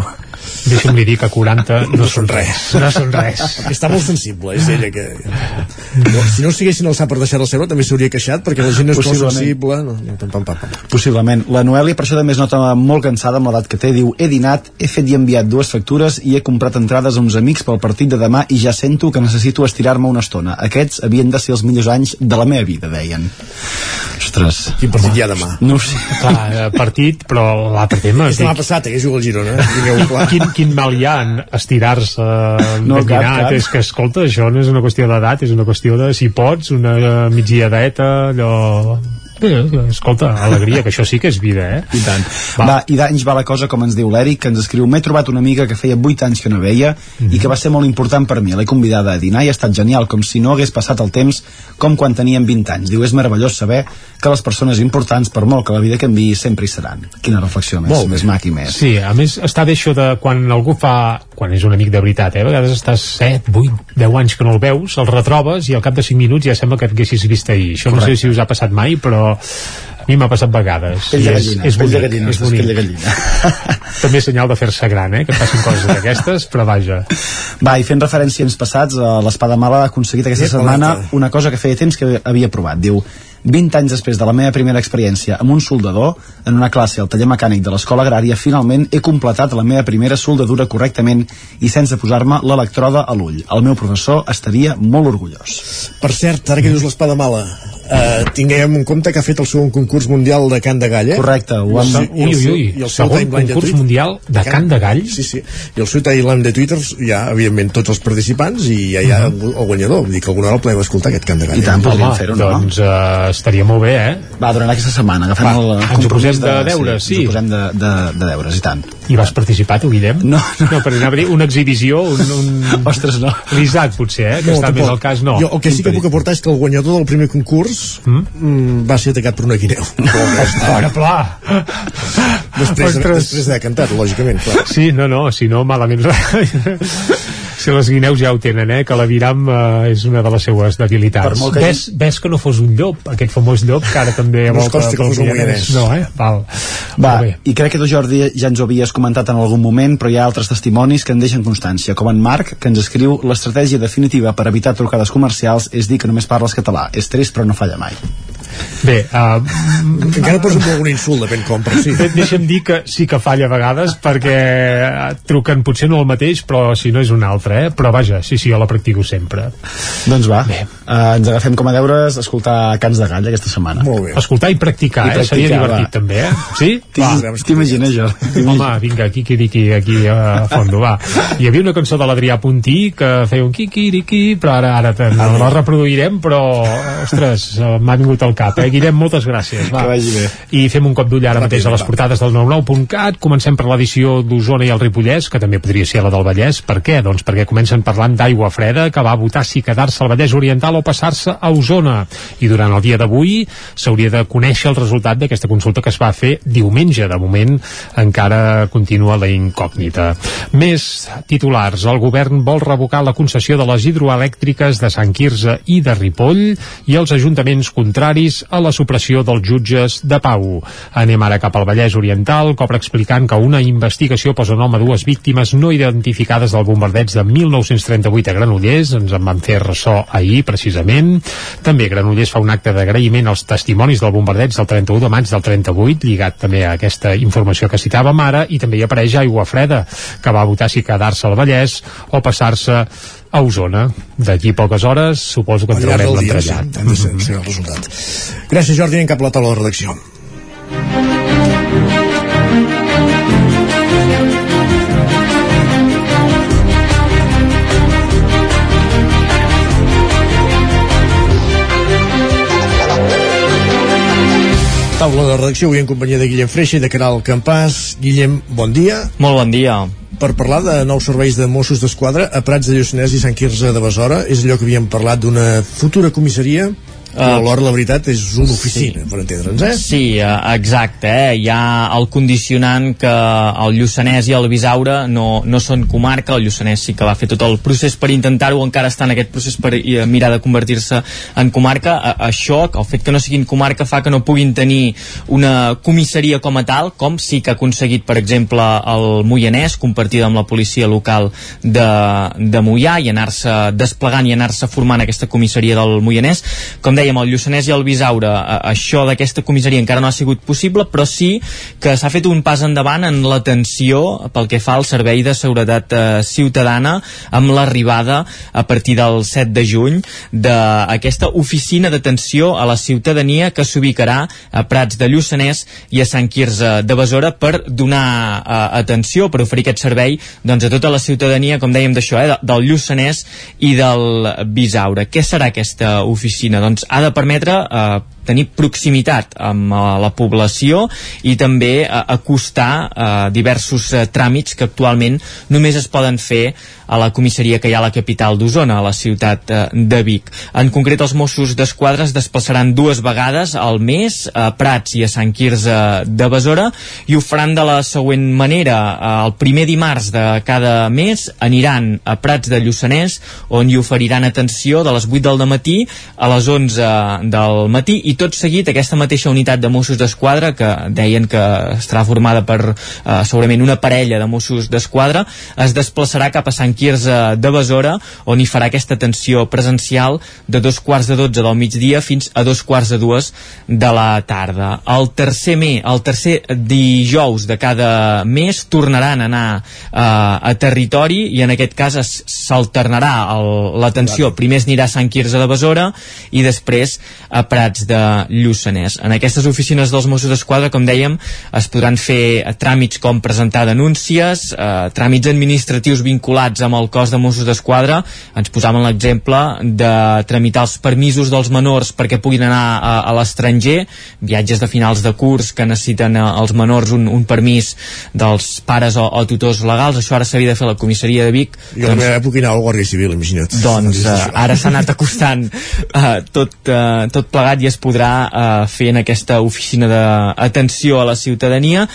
deixa'm li dir que 40 no són res no són res Està molt sensible, és ella que... No, si no s'haguessin alçat per deixar la seva també s'hauria queixat perquè la gent és molt sensible. No, no, pam, pam, pam. Possiblement. La Noelia, per això també es nota molt cansada amb l'edat que té. Diu, he dinat, he fet i enviat dues factures i he comprat entrades a uns amics pel partit de demà i ja sento que necessito estirar-me una estona. Aquests havien de ser els millors anys de la meva vida, deien. Ostres. Quin partit hi ha demà? No sé. clar, eh, partit, però l'altre tema És demà passat, eh, que juga el Girona. eh? Quin, quin mal hi ha en estirar-se No, no, cap, cap. és que escolta, això no és una qüestió d'edat és una qüestió de si pots, una migdiadeta allò Eh, escolta, alegria, que això sí que és vida, eh? I tant. Va, va i d'anys va la cosa, com ens diu l'Eric, que ens escriu M'he trobat una amiga que feia 8 anys que no veia mm -hmm. i que va ser molt important per mi. L'he convidada a dinar i ha estat genial, com si no hagués passat el temps com quan teníem 20 anys. Diu, és meravellós saber que les persones importants, per molt que la vida canvi, sempre hi seran. Quina reflexió més, més maca i més. Sí, a més està bé això de quan algú fa... quan és un amic de veritat, eh? A vegades estàs 7, 8, 10 anys que no el veus, el retrobes i al cap de 5 minuts ja sembla que et haguessis vist ahir. Això Correcte. no sé si us ha passat mai, però a mi m'ha passat vegades. Pell de gallina, és, és bonic, de gallina, és bonic. de gallina. També és senyal de fer-se gran, eh? que facin coses d'aquestes, però vaja. Va, i fent referència als passats, l'Espada Mala ha aconseguit aquesta setmana una cosa que feia temps que havia provat. Diu, 20 anys després de la meva primera experiència amb un soldador, en una classe al taller mecànic de l'escola agrària, finalment he completat la meva primera soldadura correctament i sense posar-me l'electroda a l'ull. El meu professor estaria molt orgullós. Per cert, ara que dius l'espada mala, eh, tinguem en compte que ha fet el segon concurs mundial de Can de Gall, eh? Correcte. Ho hem... Ui, ui, ui. I el segon concurs de mundial de Can, Can de Gall? Sí, sí. I el seu timeline de Twitter hi ha, evidentment, tots els participants i ja hi ha uh mhm. -huh. el guanyador. Vull dir que alguna hora el podem escoltar, aquest Can de Gall. I tant, podríem fer-ho, no? Doncs uh, estaria molt bé, eh? Va, durant aquesta setmana agafem Va, el ens ho posem de, de deures, sí. sí. Ens ho posem de, de, de deures, i tant. I vas participar, tu, Guillem? No, no. no per anar a una exhibició, un... un... Ostres, no. L'Isaac, potser, eh? Que no, està tampoc. més al cas, no. Jo el que sí que puc aportar és que el guanyador del primer concurs mm? va ser atacat per una guineu. Ara, pla! Després, després d'haver cantat, lògicament, clar. Sí, no, no, si no, malament si les guineus ja ho tenen, eh? que la viram eh, és una de les seues debilitats. Que ves, ves que no fos un llop, aquest famós llop, que ara també no volta que fos un moianès. No, eh? Val. Va, i crec que tu, Jordi, ja ens ho havies comentat en algun moment, però hi ha altres testimonis que en deixen constància, com en Marc, que ens escriu l'estratègia definitiva per evitar trucades comercials és dir que només parles català. És trist, però no falla mai. Bé, uh, encara poso algun insult, depèn com, però sí. Deixa'm dir que sí que falla a vegades, perquè truquen potser no el mateix, però si no és un altre, eh? Però vaja, sí, sí, jo la practico sempre. Doncs va, Bé. Uh, ens agafem com a deures escoltar Cants de Gall aquesta setmana. Molt bé. Escoltar i practicar, I practicar eh? Seria divertit, va. també, eh? Sí? T'imagines, jo? Home, vinga, aquí, aquí, aquí, aquí a fondo, va. Hi havia una cançó de l'Adrià Puntí que feia un quiquiriqui, però ara, ara no la reproduirem, però, ostres, m'ha vingut al cap, eh? Guillem, moltes gràcies. Va. Que vagi bé. I fem un cop d'ull ara mateix a les portades del 99.cat. Comencem per l'edició d'Osona i el Ripollès, que també podria ser la del Vallès. Per què? Doncs perquè comencen parlant d'aigua freda, que va votar si quedar-se al Vallès Oriental o passar-se a Osona. I durant el dia d'avui s'hauria de conèixer el resultat d'aquesta consulta que es va fer diumenge. De moment encara continua la incògnita. Més titulars. El govern vol revocar la concessió de les hidroelèctriques de Sant Quirze i de Ripoll i els ajuntaments contraris a la supressió dels jutges de pau. Anem ara cap al Vallès Oriental, cobra explicant que una investigació posa nom a dues víctimes no identificades del bombardeig de 1938 a Granollers, ens en van fer ressò ahir, precisament. També Granollers fa un acte d'agraïment als testimonis del bombardeig del 31 de maig del 38, lligat també a aquesta informació que citàvem ara, i també hi apareix Aigua Freda, que va votar si quedar-se al Vallès o passar-se a Osona. D'aquí poques hores suposo que en trobarem l'entrellat. Sí, de ser, ser el resultat. Gràcies, Jordi. Anem cap a la taula de redacció. taula de redacció avui en companyia de Guillem Freixa i de Caral Campàs. Guillem, bon dia. Molt bon dia per parlar de nous serveis de Mossos d'Esquadra a Prats de Lluçanès i Sant Quirze de Besora. És allò que havíem parlat d'una futura comissaria però alhora la veritat és una oficina, sí. per entendre'ns, eh? Sí, eh, exacte, eh? Hi ha el condicionant que el Lluçanès i el Bisaure no, no són comarca, el Lluçanès sí que va fer tot el procés per intentar-ho, encara està en aquest procés per eh, mirar de convertir-se en comarca. Això, el fet que no siguin comarca fa que no puguin tenir una comissaria com a tal, com sí que ha aconseguit, per exemple, el Moianès, compartida amb la policia local de, de Moià, i anar-se desplegant i anar-se formant aquesta comissaria del Moianès. Com deia, dèiem, el Lluçanès i el Bisaure, això d'aquesta comissaria encara no ha sigut possible, però sí que s'ha fet un pas endavant en l'atenció pel que fa al servei de seguretat eh, ciutadana amb l'arribada a partir del 7 de juny d'aquesta oficina d'atenció a la ciutadania que s'ubicarà a Prats de Lluçanès i a Sant Quirze de Besora per donar eh, atenció, per oferir aquest servei doncs, a tota la ciutadania, com dèiem d'això, eh, del Lluçanès i del Bisaure. Què serà aquesta oficina? Doncs ha de permetre eh, tenir proximitat amb uh, la població i també uh, acostar uh, diversos uh, tràmits que actualment només es poden fer a la comissaria que hi ha a la capital d'Osona, a la ciutat eh, de Vic. En concret, els Mossos d'Esquadra es desplaçaran dues vegades al mes a Prats i a Sant Quirze de Besora i ho faran de la següent manera. Eh, el primer dimarts de cada mes aniran a Prats de Lluçanès on hi oferiran atenció de les 8 del matí a les 11 del matí i tot seguit aquesta mateixa unitat de Mossos d'Esquadra que deien que estarà formada per eh, segurament una parella de Mossos d'Esquadra es desplaçarà cap a Sant Quirze de Besora, on hi farà aquesta atenció presencial de dos quarts de dotze del migdia fins a dos quarts de dues de la tarda. El tercer, me, el tercer dijous de cada mes tornaran a anar eh, a territori i en aquest cas s'alternarà l'atenció. Primer es anirà a Sant Quirze de Besora i després a Prats de Lluçanès. En aquestes oficines dels Mossos d'Esquadra, com dèiem, es podran fer tràmits com presentar denúncies, eh, tràmits administratius vinculats amb el cos de Mossos d'Esquadra. Ens posaven l'exemple de tramitar els permisos dels menors perquè puguin anar a, a l'estranger. Viatges de finals de curs que necessiten eh, els menors un, un permís dels pares o, o tutors legals. Això ara s'havia de fer a la comissaria de Vic. I a la meva època anava al Guàrdia Civil, imagina't. Doncs uh, ara s'ha anat acostant uh, tot, uh, tot plegat i es podrà uh, fer en aquesta oficina d'atenció a la ciutadania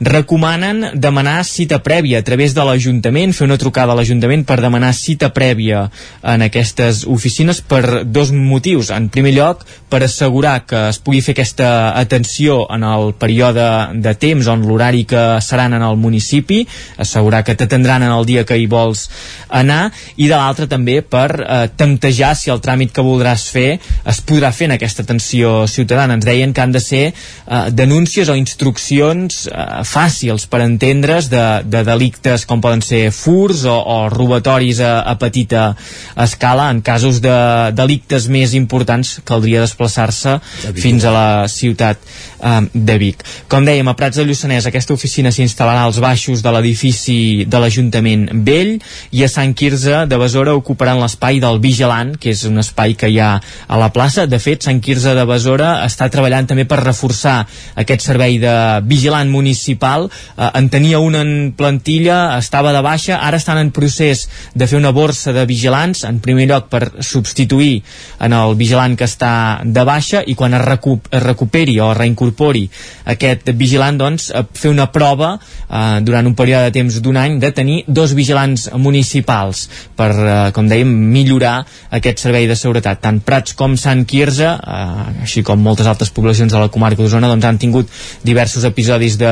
recomanen demanar cita prèvia a través de l'Ajuntament, fer una trucada a l'Ajuntament per demanar cita prèvia en aquestes oficines per dos motius. En primer lloc, per assegurar que es pugui fer aquesta atenció en el període de temps on l'horari que seran en el municipi, assegurar que t'atendran en el dia que hi vols anar, i de l'altre també per eh, temptejar si el tràmit que voldràs fer es podrà fer en aquesta atenció ciutadana. Ens deien que han de ser eh, denúncies o instruccions eh, fàcils per entendre's de, de delictes com poden ser furs o, o robatoris a, a petita escala en casos de delictes més importants caldria desplaçar-se fins a la ciutat eh, de Vic. Com dèiem, a Prats de Lluçanès aquesta oficina s'instal·larà als baixos de l'edifici de l'Ajuntament Vell i a Sant Quirze de Besora ocuparan l'espai del Vigilant, que és un espai que hi ha a la plaça. De fet, Sant Quirze de Besora està treballant també per reforçar aquest servei de vigilant municipal. Eh, en tenia un en plantilla, estava de baixa, ara estan en procés de fer una borsa de vigilants, en primer lloc per substituir en el vigilant que està de baixa i quan es, recu es recuperi o reincorpori aquest vigilant, doncs, fer una prova eh, durant un període de temps d'un any de tenir dos vigilants municipals per, eh, com dèiem, millorar aquest servei de seguretat. Tant Prats com Sant Quirze, eh, així com moltes altres poblacions de la comarca d'Osona, doncs han tingut diversos episodis de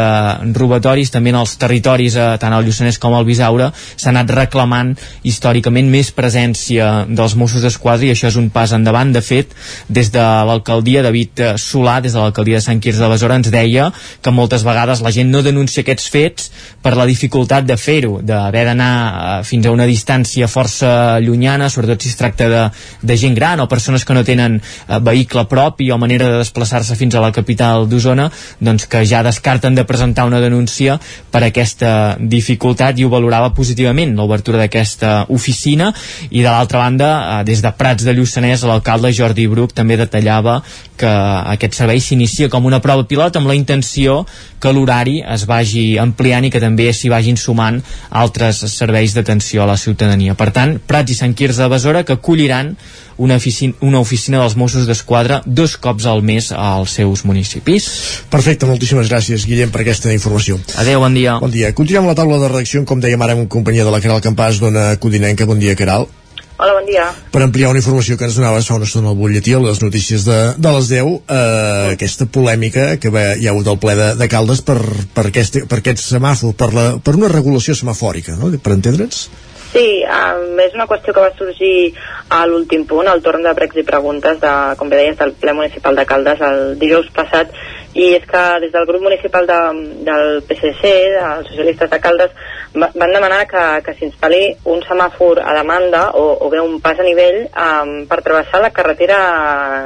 robatoris, també en els territoris, eh, tant al Lluçanès com al Bisaure, s'ha anat reclamant històricament més presència dels Mossos d'Esquadra i això és un pas endavant. De fet, des de l'alcaldia, David Solà, des de l'alcaldia de Sant Quirze de Besora, ens deia que moltes vegades la gent no denuncia aquests fets per la dificultat de fer-ho, d'haver d'anar eh, fins a una distància força llunyana, sobretot si es tracta de, de gent gran o persones que no tenen eh, vehicle propi o manera de desplaçar-se fins a la capital d'Osona, doncs que ja descarten de presentar una denúncia per aquesta dificultat i ho valorava positivament l'obertura d'aquesta oficina i de l'altra banda, eh, des de Prats de Lluçanès, l'alcalde Jordi Bruc també detallava que aquest servei s'inicia com una prova pilot amb la intenció que l'horari es vagi ampliant i que també s'hi vagin sumant altres serveis d'atenció a la ciutadania. Per tant, Prats i Sant Quirze de Besora que acolliran una oficina, una oficina dels Mossos d'Esquadra dos cops al mes als seus municipis. Perfecte, moltíssimes gràcies, Guillem, per aquesta informació. Adéu, bon dia. Bon dia. Continuem la taula de redacció, com dèiem ara, en companyia de la Caral Campàs, dona Codinenca. Bon dia, Caral. Hola, bon dia. Per ampliar una informació que ens donaves fa una estona al butlletí, a les notícies de, de les 10, eh, aquesta polèmica que va, hi ha hagut al ple de, de Caldes per, per, aquest, per aquest semàfor, per, la, per una regulació semafòrica, no? per entendre'ns? Sí, um, és una qüestió que va sorgir a l'últim punt, al torn de pregs i preguntes, de, com bé deies, del ple municipal de Caldes el dijous passat, i és que des del grup municipal de, del PSC, dels socialistes de Caldes, van demanar que, que s'instal·li un semàfor a demanda o, o bé un pas a nivell um, per travessar la carretera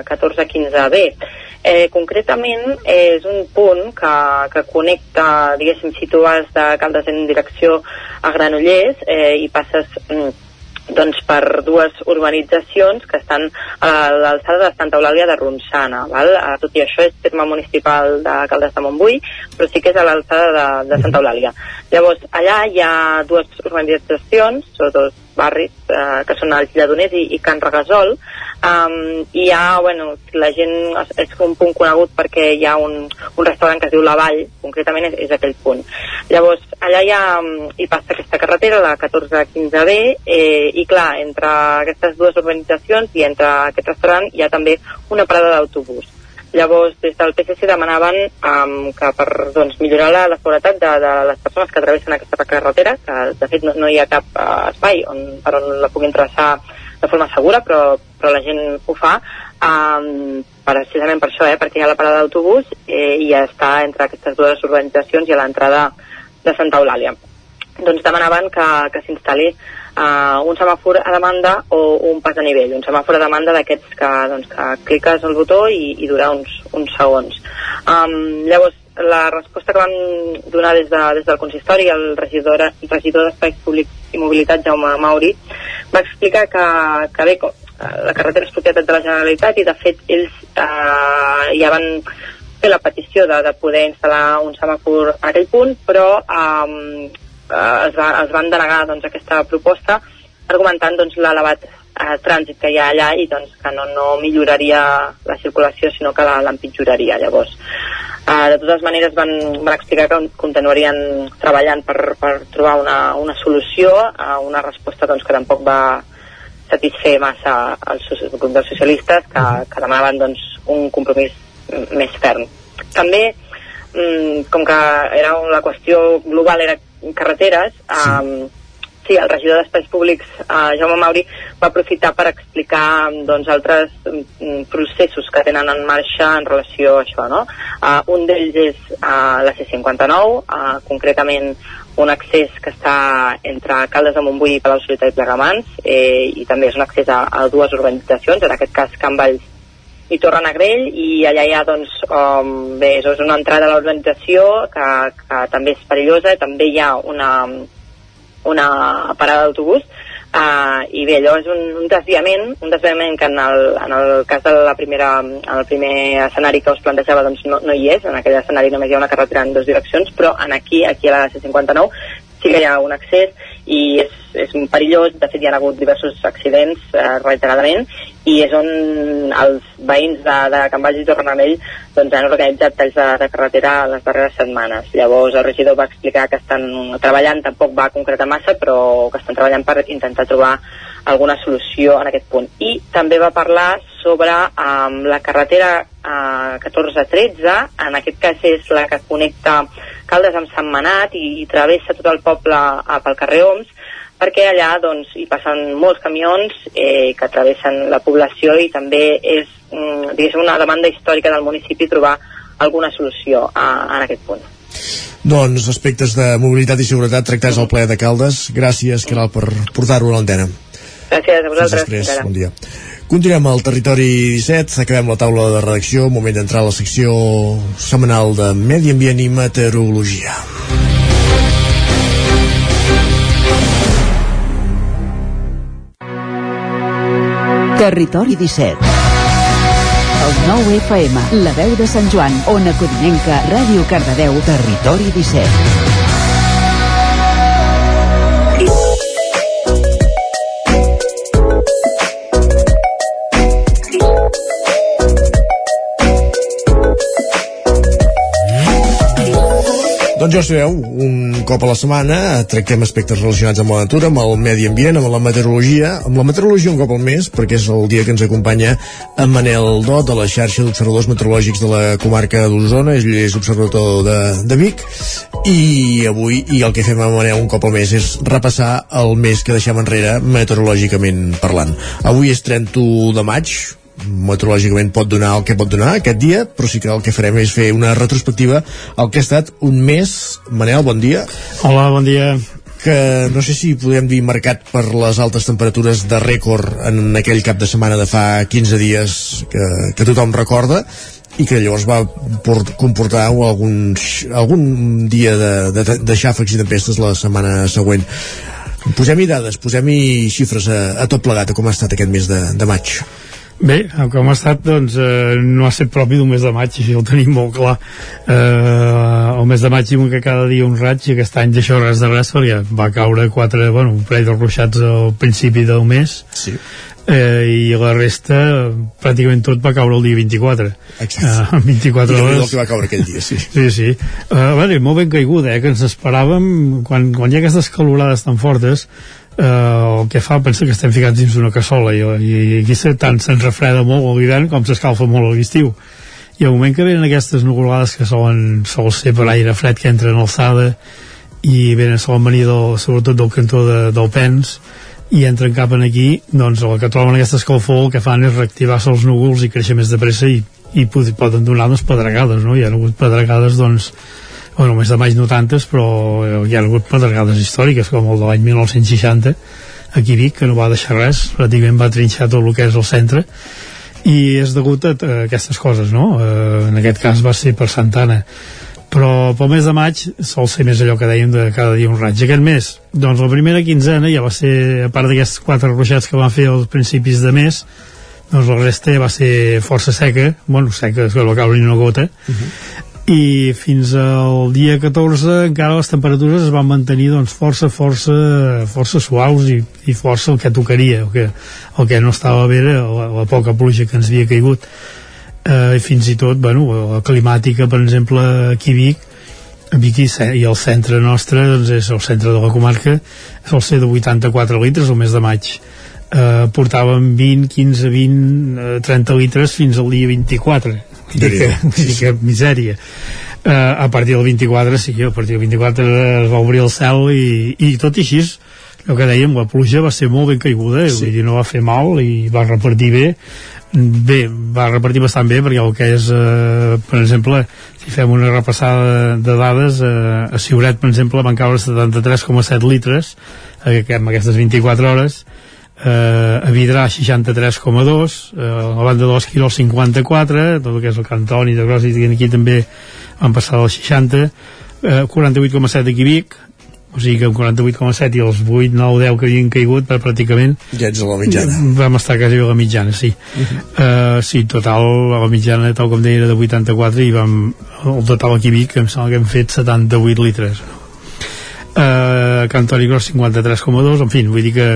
1415B. Eh, concretament és un punt que, que connecta, diguéssim, si tu vas de Caldes en direcció a Granollers eh, i passes mm, doncs per dues urbanitzacions que estan a l'alçada de Santa Eulàlia de Ronçana. Val? Eh, tot i això és terme municipal de Caldes de Montbui, però sí que és a l'alçada de, de Santa Eulàlia. Llavors, allà hi ha dues urbanitzacions, sobretot barris, eh, que són els Lledoners i, i Can Regasol, um, hi ha, bueno, la gent, és, un punt conegut perquè hi ha un, un restaurant que es diu La Vall, concretament és, és aquell punt. Llavors, allà hi, ha, hi passa aquesta carretera, la 1415B, eh, i clar, entre aquestes dues urbanitzacions i entre aquest restaurant hi ha també una parada d'autobús. Llavors, des del PSC demanaven um, que per doncs, millorar la, la seguretat de, de les persones que travessen aquesta carretera, que de fet no, no hi ha cap uh, espai on, per on la puguin travessar de forma segura, però, però la gent ho fa, um, precisament per això, eh, perquè hi ha la parada d'autobús eh, i ja està entre aquestes dues urbanitzacions i a l'entrada de Santa Eulàlia. Doncs demanaven que, que s'instal·li uh, un semàfor a demanda o un pas de nivell. Un semàfor a demanda d'aquests que, doncs, que cliques el botó i, i dura uns, uns segons. Um, llavors, la resposta que van donar des, de, des del consistori el regidor, el regidor d'Espais Públics i Mobilitat, Jaume Mauri, va explicar que, que bé, la carretera és propietat de la Generalitat i de fet ells eh, ja van fer la petició de, de poder instal·lar un semàfor a aquell punt, però eh, es, va, es van denegar doncs, aquesta proposta argumentant doncs, l'elevat eh, trànsit que hi ha allà i doncs, que no, no milloraria la circulació sinó que l'empitjoraria llavors. Eh, de totes maneres van, van explicar que continuarien treballant per, per trobar una, una solució a una resposta doncs, que tampoc va satisfer massa els, el grup dels socialistes que, que demanaven doncs, un compromís més ferm. També mm, com que era la qüestió global era carreteres sí. sí, el regidor d'Espais Públics, eh, Jaume Mauri, va aprofitar per explicar doncs, altres mm, processos que tenen en marxa en relació a això. No? Uh, un d'ells és uh, la C-59, uh, concretament un accés que està entre Caldes de Montbui i Palau Solità i Plegamans, eh, i també és un accés a, a dues urbanitzacions, en aquest cas Can Valls i Torre Negrell i allà hi ha doncs um, bé, és una entrada a l'organització que, que també és perillosa també hi ha una, una parada d'autobús uh, i bé, allò és un, un desviament un desviament que en el, en el cas de la primera, en el primer escenari que us plantejava doncs no, no hi és, en aquell escenari només hi ha una carretera en dues direccions, però en aquí, aquí a la C59 sí que hi ha un accés i és, és perillós, de fet hi ha hagut diversos accidents eh, reiteradament i és on els veïns de, de Can Valls i Torrenamell doncs, han organitzat talls de, de carretera les darreres setmanes. Llavors el regidor va explicar que estan treballant, tampoc va concretar massa, però que estan treballant per intentar trobar alguna solució en aquest punt. I també va parlar sobre um, la carretera uh, 1413, en aquest cas és la que connecta Caldes amb Sant Manat i, i travessa tot el poble uh, pel carrer Oms, perquè allà doncs, hi passen molts camions eh, que travessen la població i també és mm, una demanda històrica del municipi trobar alguna solució a, a aquest punt. Doncs aspectes de mobilitat i seguretat tractats al ple de Caldes. Gràcies, Caral, per portar-ho a l'antena. Gràcies a vosaltres. Fins després. Bon dia. Continuem al territori 17, acabem la taula de redacció, moment d'entrar a la secció setmanal de Medi Ambient i Meteorologia. Territori 17 El 9 FM, la veu de Sant Joan, Ona Codinenca, Ràdio Cardedeu, Territori 17 Doncs ja sabeu, un cop a la setmana tractem aspectes relacionats amb la natura, amb el medi ambient, amb la meteorologia, amb la meteorologia un cop al mes, perquè és el dia que ens acompanya en Manel Dot, de la xarxa d'observadors meteorològics de la comarca d'Osona, ell és observador de, de Vic, i avui, i el que fem amb Manel un cop al mes és repassar el mes que deixem enrere meteorològicament parlant. Avui és 31 de maig, meteorològicament pot donar el que pot donar aquest dia, però sí que el que farem és fer una retrospectiva al que ha estat un mes. Manel, bon dia. Hola, bon dia que no sé si podem dir marcat per les altes temperatures de rècord en aquell cap de setmana de fa 15 dies que, que tothom recorda i que llavors va comportar algun, algun dia de, de, de xàfecs i tempestes la setmana següent Posem-hi dades, posem-hi xifres a, a tot plegat, a com ha estat aquest mes de, de maig. Bé, com ha estat, doncs, eh, no ha estat propi d'un mes de maig, això ho tenim molt clar. Eh, el mes de maig diuen que cada dia un raig, i aquest any d'això res de res, perquè va caure quatre, bueno, un parell de ruixats al principi del mes, sí. eh, i la resta, pràcticament tot va caure el dia 24. Exacte. Eh, 24 I hores. el que va caure aquell dia, sí. Sí, sí. Uh, bueno, molt ben caiguda, eh, que ens esperàvem, quan, quan hi ha aquestes calorades tan fortes, eh, el que fa pensa que estem ficats dins d'una cassola i, i aquí se, tant se'ns refreda molt a l'hivern com s'escalfa molt a l'estiu i al moment que venen aquestes nuvolades que solen, sol ser per aire fred que entra en alçada i venen, solen venir del, sobretot del cantó de, del Pens i entren cap en aquí doncs el que troben aquesta escalfor el que fan és reactivar-se els núvols i créixer més de pressa i, i pod- poden donar unes pedregades no? hi ha hagut pedregades doncs bueno, mes de maig no tantes, però eh, hi ha hagut pedregades històriques, com el de l'any 1960, aquí Vic, que no va deixar res, pràcticament va trinxar tot el que és el centre, i és degut a, a aquestes coses, no? Eh, en aquest cas va ser per Santana. Però pel mes de maig sol ser més allò que dèiem de cada dia un raig. Aquest mes, doncs la primera quinzena ja va ser, a part d'aquests quatre ruixats que van fer als principis de mes, doncs la resta va ser força seca, bueno, seca, que va caure una gota, i fins al dia 14 encara les temperatures es van mantenir doncs, força, força, força suaus i, i força el que tocaria el que, el que no estava bé era la, la poca pluja que ens havia caigut. Eh, i fins i tot bueno, la climàtica per exemple aquí a Vic a Vic i, i el centre nostre doncs és el centre de la comarca sol ser de 84 litres el mes de maig. Eh, portàvem 20, 15, 20 eh, 30 litres fins al dia 24 Dir que, dir que misèria. Uh, a partir del 24 sí, a partir del 24 es va obrir el cel i, i tot i així el que dèiem, la pluja va ser molt ben caiguda sí. vull dir, no va fer mal i va repartir bé. Bé, va repartir bastant bé perquè el que és, eh, per exemple si fem una repassada de dades eh, a Ciuret, per exemple, van caure 73,7 litres eh, amb aquestes 24 hores eh, a Vidrà 63,2 eh, a la banda de l'Esquirol 54 tot el que és el Cantoni de Gros i aquí també van passar dels 60 eh, 48,7 aquí Vic o sigui que amb 48,7 i els 8, 9, 10 que havien caigut per pràcticament ja ets a la mitjana. vam estar quasi a la mitjana, sí. Uh -huh. uh, sí, total, a la mitjana tal com deia era de 84 i vam el total aquí a Vic em sembla que hem fet 78 litres uh, Cantoni Gros 53,2 en fi, vull dir que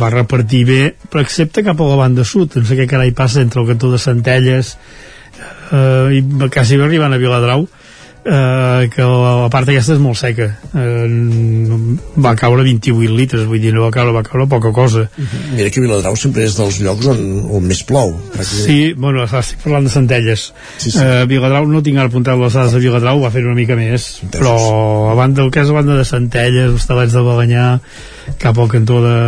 va repartir bé però excepte cap a la banda sud no sé què carai passa entre el cantó de Centelles uh, i quasi arribant a Viladrau eh, que la part aquesta és molt seca eh, va caure 28 litres vull dir, no va caure, va caure poca cosa Mira que Viladrau sempre és dels llocs on, on més plou. pràcticament. Sí, bueno, estic parlant de Centelles. Sí, sí. Eh, Viladrau, no tinc ara apuntat les dades de Viladrau, va fer una mica més, però a banda, el que és a banda de Centelles, Hostalets de Balanyà, cap al cantó de,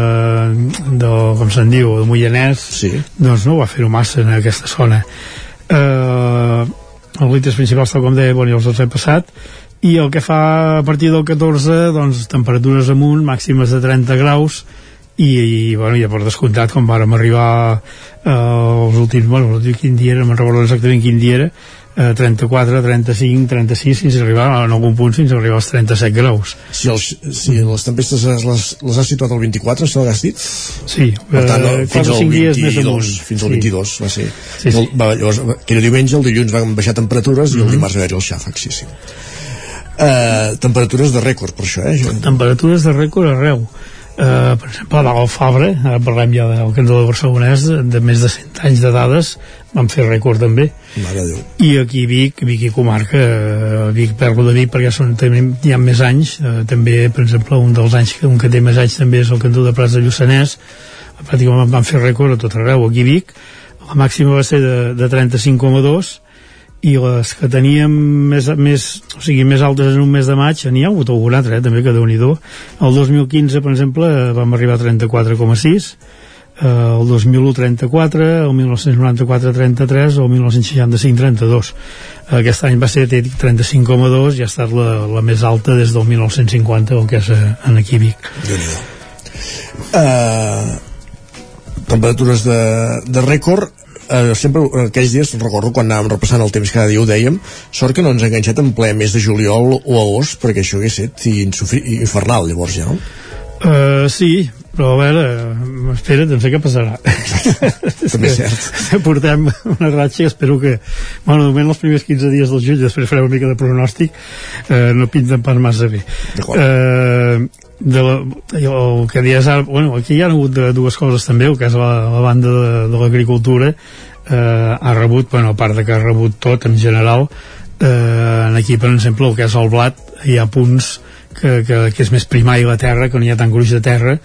de com se'n diu, de Moianès, sí. doncs no va fer-ho massa en aquesta zona. Eh, els litres principals, tal com deia, bueno, ja els he passat, i el que fa a partir del 14 doncs temperatures amunt, màximes de 30 graus i, i bueno, ja per descomptat quan vàrem arribar eh, els últims, bueno, quin dia era, me'n recordo exactament quin dia era eh, 34, 35, 36 fins arribar en algun punt fins arribar als 37 graus Si, els, si les tempestes les, les, has situat al 24, se l'has dit? Sí, per tant, eh, fins al cinc dies més 22, amunt. fins al Sí. 22 va ser. Sí, sí. El, va, llavors, aquell diumenge, el dilluns van baixar temperatures i el Mhm. dimarts va haver-hi el xàfec, sí, sí. Uh, temperatures de rècord, per això, eh? Temperatures de rècord arreu uh, per exemple, a Fabre ara parlem ja del cantó de Barcelonès de, de més de 100 anys de dades van fer rècord també. I aquí Vic, Vic i comarca eh, Vic, parlo de Vic perquè són, tenim, hi ha més anys eh, també, per exemple, un dels anys que, un que té més anys també és el cantó de Prats de Lluçanès. Pràcticament van fer rècord a tot arreu aquí Vic, la màxima va ser de, de 35,2 i les que teníem més, més, o sigui, més altes en un mes de maig n'hi ha hagut algun altre, eh, també, que déu nhi el 2015, per exemple, eh, vam arribar a 34,6 eh, el 2001 34 el 1994 33 o el 1965 32 aquest any va ser té 35,2 i ha estat la, la més alta des del 1950 el que és eh, en aquí Vic. Uh, temperatures de, de rècord uh, sempre en aquells dies recordo quan anàvem repassant el temps cada dia ho dèiem sort que no ens ha enganxat en ple mes de juliol o agost perquè això hagués estat infernal llavors ja no? Uh, sí, però a veure, espera't, no sé què passarà. També és cert. Portem una ratxa i espero que, bueno, de moment els primers 15 dies del juny, després farem una mica de pronòstic, eh, no pinten pas massa bé. Eh, de la, el que deies ara, bueno, aquí hi ha hagut de, dues coses també, el que és la, la banda de, de l'agricultura, eh, ha rebut, bueno, a part de que ha rebut tot en general, eh, aquí, per exemple, el que és el blat, hi ha punts que, que, que és més primari la terra, que no hi ha tant gruix de terra,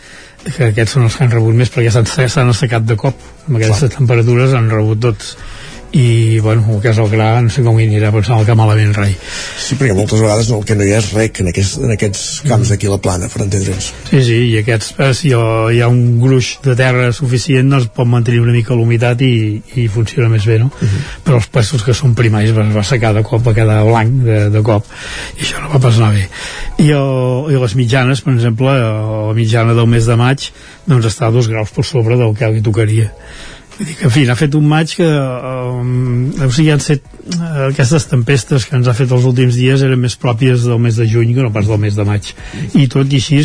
que aquests són els que han rebut més perquè s'han assecat de cop amb aquestes Clar. temperatures han rebut tots i bueno, el que és el gra no sé com hi anirà pensant que malament rai. Sí, perquè moltes vegades el que no hi ha és rec en aquests, en aquests camps d'aquí a la plana per entendre'ns. Sí, sí, i aquests eh, si hi ha un gruix de terra suficient doncs pot mantenir una mica l'humitat i, i funciona més bé, no? Uh -huh. però els pastos que són primaris es va secar de cop, va quedar blanc de, de cop i això no va pas anar bé. I, el, i les mitjanes, per exemple la mitjana del mes de maig doncs està a dos graus per sobre del que li tocaria que, en fi, ha fet un maig que um, o sigui, han set uh, aquestes tempestes que ens ha fet els últims dies eren més pròpies del mes de juny que no pas del mes de maig i tot i així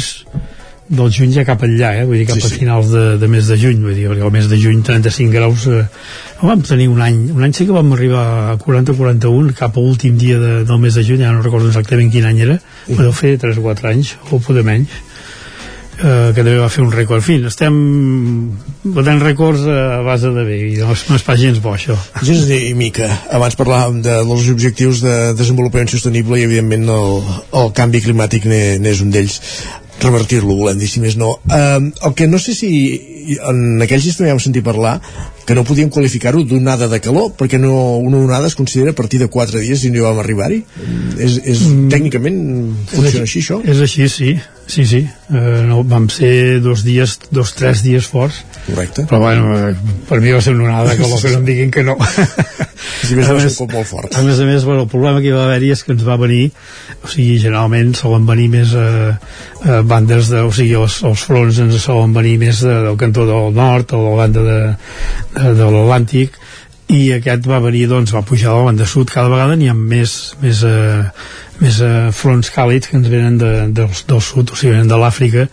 del juny ja cap enllà, eh? vull dir cap sí, sí. a finals de, de mes de juny, vull dir, perquè el mes de juny 35 graus eh, no vam tenir un any, un any sí que vam arribar a 40-41 cap a l'últim dia de, del mes de juny, ja no recordo exactament quin any era, però deu fer 3 o 4 anys o poder menys eh, que també va fer un rècord. En fi, estem batent rècords a base de bé, i no és, no és pas gens bo, això. Gens ni mica. Abans parlàvem de, dels objectius de desenvolupament sostenible i, evidentment, el, el canvi climàtic n'és un d'ells revertir-lo, volem dir, si més no. Eh, el que no sé si en aquells dies també vam sentir parlar que no podíem qualificar-ho d'onada de calor perquè no, una onada es considera a partir de 4 dies i no hi vam arribar-hi. És, és, mm, tècnicament funciona és així, això? És així, sí, sí, sí. Uh, no, vam ser dos dies dos, tres dies forts. Correcte. Però bueno, eh, per mi va ser una onada de calor que no em diguin que no. Si més a, més, molt fort. a més a més, bueno, el problema que hi va haver-hi és que ens va venir o sigui, generalment solen venir més eh, eh, bandes de, o sigui, els, els fronts ens solen venir més de, del cantó del nord o de la banda de, de, de l'Atlàntic i aquest va venir, doncs, va pujar a la banda sud cada vegada n'hi ha més, més, eh, més eh, fronts càlids que ens venen de, del, del sud, o sigui, venen de l'Àfrica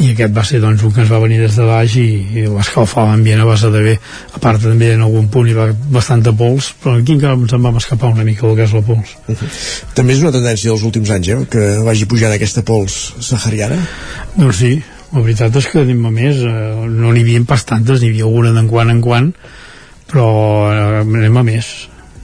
i aquest va ser doncs un que ens va venir des de baix i, i va escalfar l'ambient a base de bé a part també en algun punt hi va bastant de pols però aquí encara ens en vam escapar una mica del que és la pols uh -huh. també és una tendència dels últims anys eh? que vagi pujant aquesta pols sahariana doncs sí, la veritat és que anem a més eh, no n'hi havia pas tantes, n'hi havia d'en quan en quan però eh, anem a més.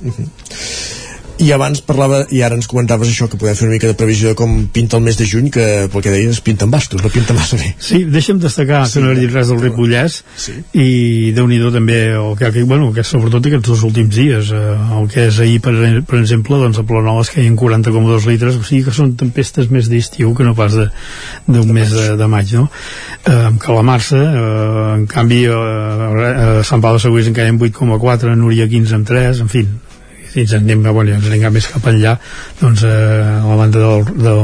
Uh -huh i abans parlava, i ara ens comentaves això que podem fer una mica de previsió de com pinta el mes de juny que pel que deies pinta amb bastos, no pinta massa bé Sí, deixa'm destacar sí, que no he dit res del Ripollès sí. i déu nhi també el que, bueno, que sobretot aquests dos últims dies eh, el que és ahir per, per exemple doncs a Planoles que hi ha 40,2 litres o sigui que són tempestes més d'estiu que no pas d'un mes de, de maig no? eh, amb Calamarsa eh, en canvi eh, a Sant Pau de Següís encara hi ha 8,4 a Núria 15 amb 3 en fi i ens anem, bueno, ens anem més cap enllà doncs eh, a la banda del, del,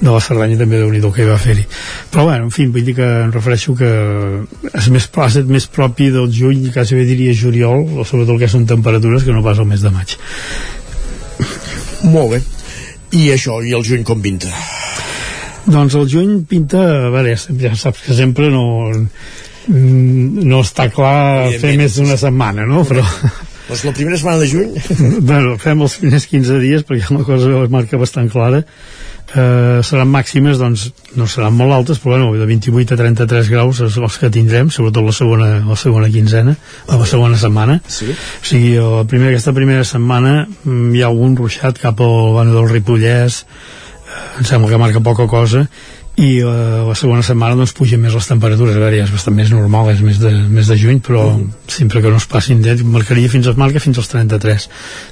de la Cerdanya també déu nhi que va fer-hi. Però bueno, en fi, vull dir que em refereixo que és més plàcid, més propi del juny, quasi bé diria juliol o sobretot el que són temperatures que no pas el mes de maig. Molt bé. I això, i el juny com pinta? Doncs el juny pinta, a veure, ja saps que sempre no, no està clar fer més d'una setmana, no? Però, doncs la primera setmana de juny... bueno, fem els primers 15 dies perquè la cosa es marca bastant clara. Eh, seran màximes, doncs, no seran molt altes, però bueno, de 28 a 33 graus és els que tindrem, sobretot la segona, la segona quinzena, o la segona setmana. Sí. O sigui, la primera, aquesta primera setmana mm, hi ha algun ruixat cap al Bano del Ripollès, eh, em sembla que marca poca cosa, i uh, la segona setmana doncs pugen més les temperatures a veure, ja és bastant més normal, és més de, més de juny però uh -huh. sempre que no es passin de, marcaria fins als marca fins als 33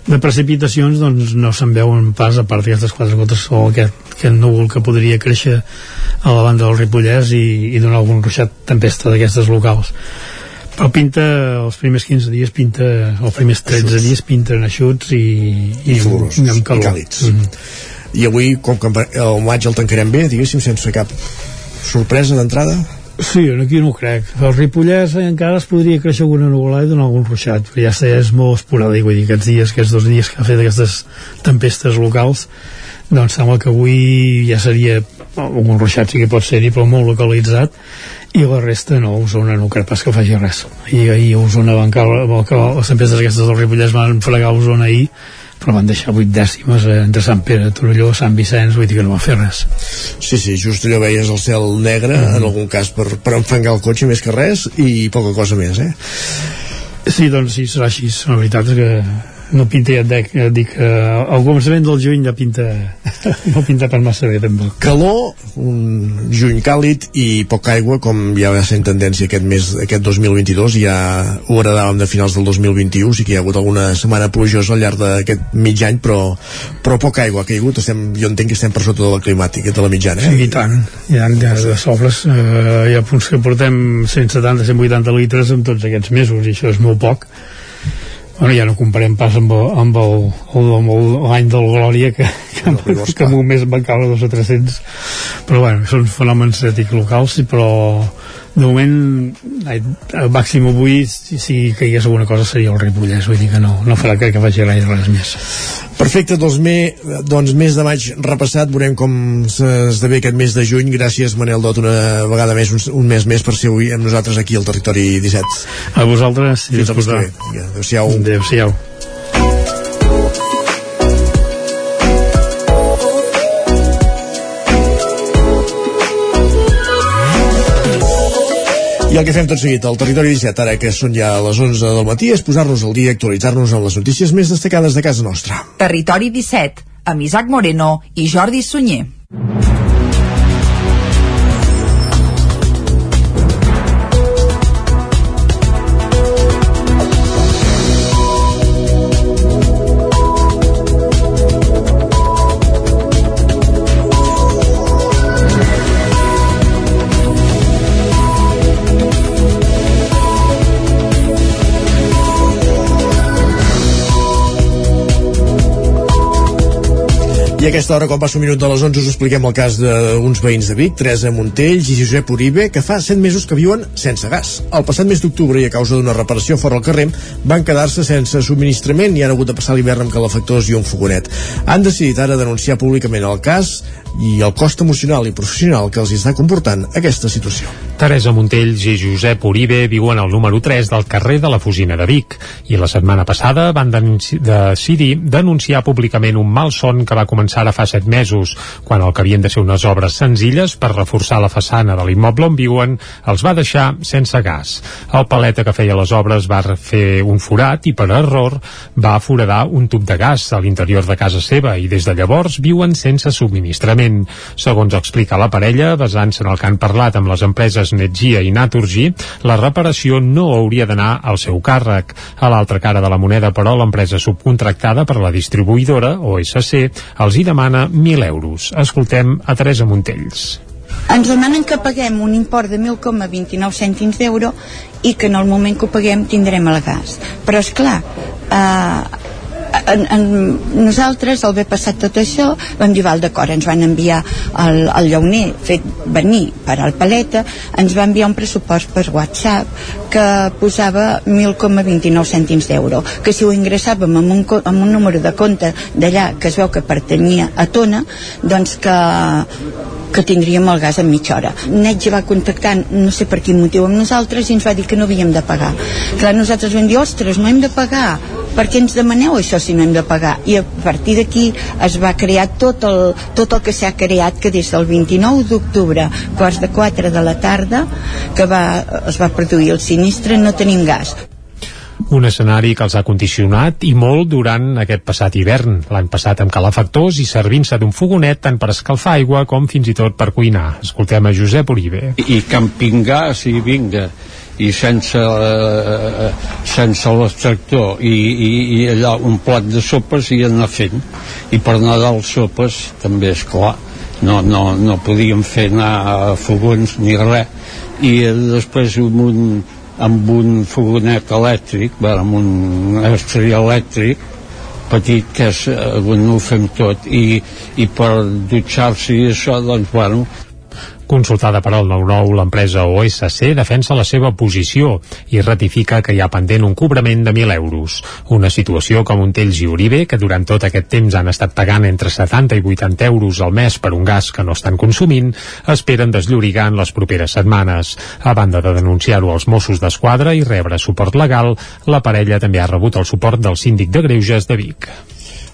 de precipitacions doncs no se'n veuen pas a part d'aquestes quatre gotes o aquest, aquest núvol que podria créixer a la banda del Ripollès i, i donar algun ruixat tempesta d'aquestes locals però pinta, els primers 15 dies pinta, els primers 13 eixuts. dies pinten eixuts i, i, i, i amb calor. I càlids. Mm -hmm i avui com que el maig el tancarem bé diguéssim sense cap sorpresa d'entrada Sí, aquí no ho crec. El Ripollès encara es podria créixer alguna nuvolada i donar algun ruixat, però ja sé, és molt esporàdic, vull dir, aquests dies, aquests dos dies que ha fet aquestes tempestes locals, doncs sembla que avui ja seria algun ruixat sí que pot ser-hi però molt localitzat i la resta no, Osona no crec pas que faci res i ahir a Osona van caure les tempestes aquestes del Ripollès van fregar Osona ahir però van deixar 8 dècimes eh, entre Sant Pere, Torelló, Sant Vicenç vull dir que no va fer res Sí, sí, just allò veies el cel negre mm. en algun cas per, per enfangar el cotxe més que res i poca cosa més, eh? Sí, doncs sí, serà així la veritat és que no pinta, ja et dic, ja et dic eh, el començament del juny ja pinta no pinta per massa bé tampoc. Calor, un juny càlid i poca aigua com ja va ser en tendència aquest mes, aquest 2022 ja ho heredàvem de finals del 2021 sí que hi ha hagut alguna setmana plujosa al llarg d'aquest mig any però, però poca aigua ha caigut, estem, jo entenc que estem per sota de la climàtica, de la mitjana eh? sí, i tant, hi ha de, de sobres eh, hi ha punts que portem 170-180 litres en tots aquests mesos i això és molt poc bueno, ja no comparem pas amb, amb el, el, amb l'any del Glòria que, que, no, que, que mes van caure dos o 300 però bueno, són fenòmens ètics locals però de moment el màxim avui si, si caigués alguna cosa seria el Ripollès vull dir que no, no farà que, que faci gaire res més Perfecte, doncs, me, doncs mes de maig repassat, veurem com s'esdevé aquest mes de juny. Gràcies, Manel Dot, una vegada més, un, un mes més per ser avui amb nosaltres aquí al Territori 17. A vosaltres. Fins al mes Adéu-siau. Adéu-siau. El que fem tot seguit al Territori 17, ara que són ja les 11 del matí, és posar-nos al dia i actualitzar-nos amb les notícies més destacades de casa nostra. Territori 17, amb Isaac Moreno i Jordi Sunyer. A aquesta hora, quan passa un minut de les 11, us expliquem el cas d'uns veïns de Vic, Teresa Montells i Josep Uribe, que fa 7 mesos que viuen sense gas. El passat mes d'octubre, i a causa d'una reparació fora al carrer, van quedar-se sense subministrament i han hagut de passar l'hivern amb calefactors i un fogonet. Han decidit ara denunciar públicament el cas i el cost emocional i professional que els està comportant aquesta situació. Teresa Montells i Josep Uribe viuen al número 3 del carrer de la Fusina de Vic i la setmana passada van decidir denunciar públicament un mal son que va començar ara fa 7 mesos, quan el que havien de ser unes obres senzilles per reforçar la façana de l'immoble on viuen els va deixar sense gas. El paleta que feia les obres va fer un forat i per error va foradar un tub de gas a l'interior de casa seva i des de llavors viuen sense subministrament malament. Segons explica la parella, basant-se en el que han parlat amb les empreses Netgia i Naturgy, la reparació no hauria d'anar al seu càrrec. A l'altra cara de la moneda, però, l'empresa subcontractada per la distribuïdora, OSC, els hi demana 1.000 euros. Escoltem a Teresa Montells. Ens demanen que paguem un import de 1.029 cèntims d'euro i que en el moment que ho paguem tindrem el gas. Però, és clar, eh, en, en, nosaltres, al haver passat tot això, vam dir, val, d'acord, ens van enviar el, el llauner fet venir per al paleta, ens va enviar un pressupost per WhatsApp que posava 1.029 cèntims d'euro, que si ho ingressàvem amb un, amb un número de compte d'allà que es veu que pertanyia a Tona, doncs que que tindríem el gas en mitja hora. Netge va contactar, no sé per quin motiu, amb nosaltres i ens va dir que no havíem de pagar. Clar, nosaltres vam dir, ostres, no hem de pagar per què ens demaneu això si no hem de pagar? I a partir d'aquí es va crear tot el, tot el que s'ha creat que des del 29 d'octubre, quarts de 4 de la tarda, que va, es va produir el sinistre, no tenim gas un escenari que els ha condicionat i molt durant aquest passat hivern, l'any passat amb calefactors i servint-se d'un fogonet tant per escalfar aigua com fins i tot per cuinar. Escoltem a Josep Uribe. I campingar, si vinga, i sense, eh, sense l'extractor i, i, i allà un plat de sopes i anar fent. I per Nadal sopes també és clar no, no, no podíem fer anar a fogons ni res. I després amb un, amb un fogonet elèctric bueno, amb un estri elèctric petit que és on ho fem tot. I, i per dutxar-se i això doncs bueno Consultada per al 9-9, l'empresa OSC defensa la seva posició i ratifica que hi ha pendent un cobrament de 1.000 euros. Una situació com Montells i Uribe, que durant tot aquest temps han estat pagant entre 70 i 80 euros al mes per un gas que no estan consumint, esperen desllorigar en les properes setmanes. A banda de denunciar-ho als Mossos d'Esquadra i rebre suport legal, la parella també ha rebut el suport del síndic de Greuges de Vic.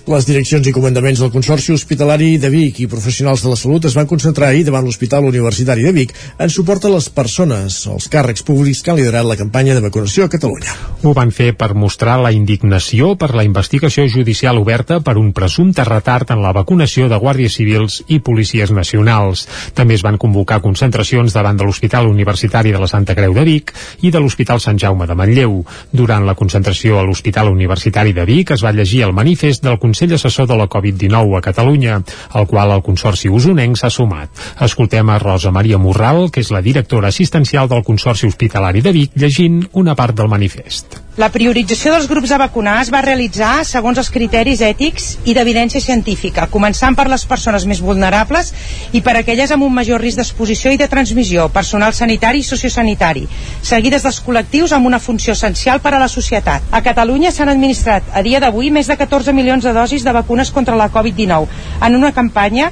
Les direccions i comandaments del Consorci Hospitalari de Vic i professionals de la salut es van concentrar ahir davant l'Hospital Universitari de Vic en suport a les persones, els càrrecs públics que han liderat la campanya de vacunació a Catalunya. Ho van fer per mostrar la indignació per la investigació judicial oberta per un presumpte retard en la vacunació de guàrdies civils i policies nacionals. També es van convocar concentracions davant de l'Hospital Universitari de la Santa Creu de Vic i de l'Hospital Sant Jaume de Manlleu. Durant la concentració a l'Hospital Universitari de Vic es va llegir el manifest del Consell Assessor de la Covid-19 a Catalunya, al qual el Consorci Usonenc s'ha sumat. Escoltem a Rosa Maria Morral, que és la directora assistencial del Consorci Hospitalari de Vic, llegint una part del manifest. La priorització dels grups a vacunar es va realitzar segons els criteris ètics i d'evidència científica, començant per les persones més vulnerables i per aquelles amb un major risc d'exposició i de transmissió, personal sanitari i sociosanitari, seguides dels col·lectius amb una funció essencial per a la societat. A Catalunya s'han administrat a dia d'avui més de 14 milions de dosis de vacunes contra la Covid-19 en una campanya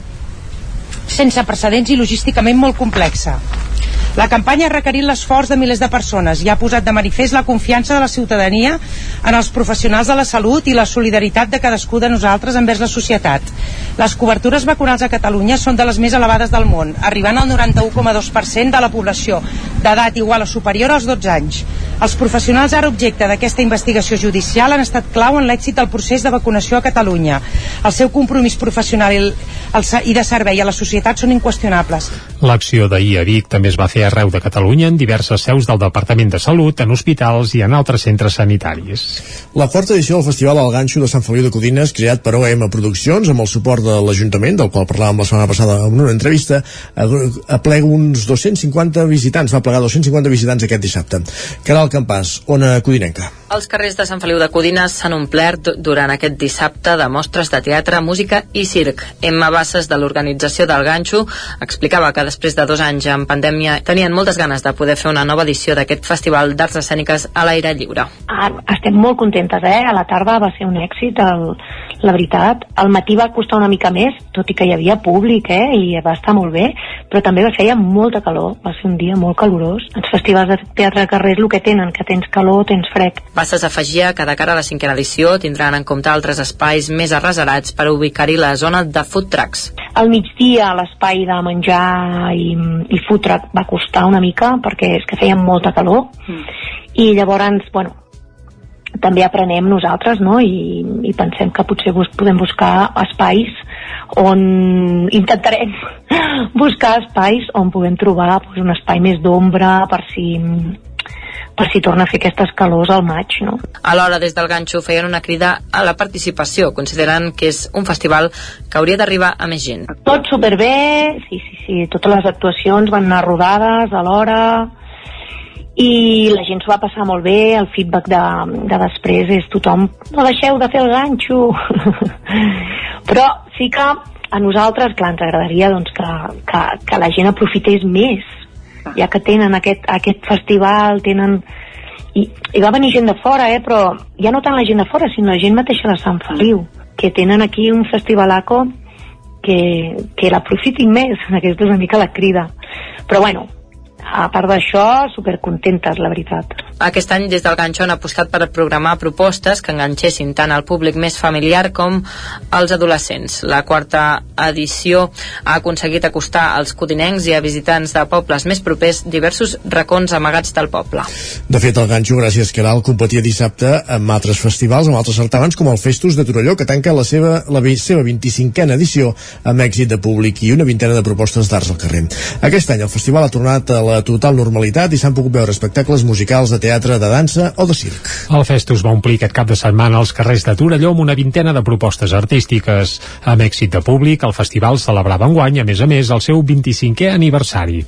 sense precedents i logísticament molt complexa. La campanya ha requerit l'esforç de milers de persones i ha posat de manifest la confiança de la ciutadania en els professionals de la salut i la solidaritat de cadascú de nosaltres envers la societat. Les cobertures vacunals a Catalunya són de les més elevades del món, arribant al 91,2% de la població d'edat igual o superior als 12 anys. Els professionals ara objecte d'aquesta investigació judicial han estat clau en l'èxit del procés de vacunació a Catalunya. El seu compromís professional i, el, i de servei a la societat són inqüestionables. L'acció d'ahir a Vic també es va fer arreu de Catalunya en diverses seus del Departament de Salut, en hospitals i en altres centres sanitaris. La quarta edició del Festival El Ganxo de Sant Feliu de Codines, creat per OM Produccions amb el suport de l'Ajuntament, del qual parlàvem la setmana passada en una entrevista, aplega uns 250 visitants, va plegar 250 visitants aquest dissabte. Caral Campàs, Ona Codinenca. Els carrers de Sant Feliu de Codines s'han omplert durant aquest dissabte de mostres de teatre, música i circ. Emma Bassas, de l'organització del Ganxo, explicava que després de dos anys en pandèmia tenien moltes ganes de poder fer una nova edició d'aquest festival d'arts escèniques a l'aire lliure. Ah, estem molt contentes, eh? A la tarda va ser un èxit, el, la veritat. Al matí va costar una mica més, tot i que hi havia públic, eh? I va estar molt bé, però també va feia molta calor, va ser un dia molt calorós. Els festivals de teatre de carrer el que tenen, que tens calor, tens fred. Bassas afegia que de cara a la cinquena edició tindran en compte altres espais més arreserats per ubicar-hi la zona de food trucks. Al migdia l'espai de menjar i, i food truck va costar una mica perquè és que feia molta calor mm. i llavors, bueno, també aprenem nosaltres no? I, i pensem que potser bus podem buscar espais on intentarem buscar espais on puguem trobar pues, un espai més d'ombra per si per si torna a fer aquestes calors al maig, no? Alhora, des del ganxo feien una crida a la participació, considerant que és un festival que hauria d'arribar a més gent. Tot superbé, sí, sí, sí, totes les actuacions van anar rodades a l'hora, i la gent s'ho va passar molt bé, el feedback de, de després és tothom, no deixeu de fer el ganxo però sí que a nosaltres, clar, ens agradaria doncs, que, que, que la gent aprofités més ja que tenen aquest, aquest festival tenen i, i va venir gent de fora, eh, però ja no tant la gent de fora, sinó la gent mateixa de Sant Feliu, que tenen aquí un festivalaco que, que l'aprofitin més, aquesta és una mica la crida. Però bueno, a part d'això, supercontentes, la veritat. Aquest any, des del Ganxó, han apostat per programar propostes que enganxessin tant al públic més familiar com als adolescents. La quarta edició ha aconseguit acostar als codinencs i a visitants de pobles més propers diversos racons amagats del poble. De fet, el Ganxo, gràcies que Caral, competia dissabte amb altres festivals, amb altres certàmens, com el Festus de Torelló, que tanca la seva, la seva 25a edició amb èxit de públic i una vintena de propostes d'arts al carrer. Aquest any el festival ha tornat a la total normalitat i s'han pogut veure espectacles musicals de teatre, de dansa o de circ. El Festus va omplir aquest cap de setmana als carrers de Torelló amb una vintena de propostes artístiques. Amb èxit de públic, el festival celebrava enguany, a més a més, el seu 25è aniversari.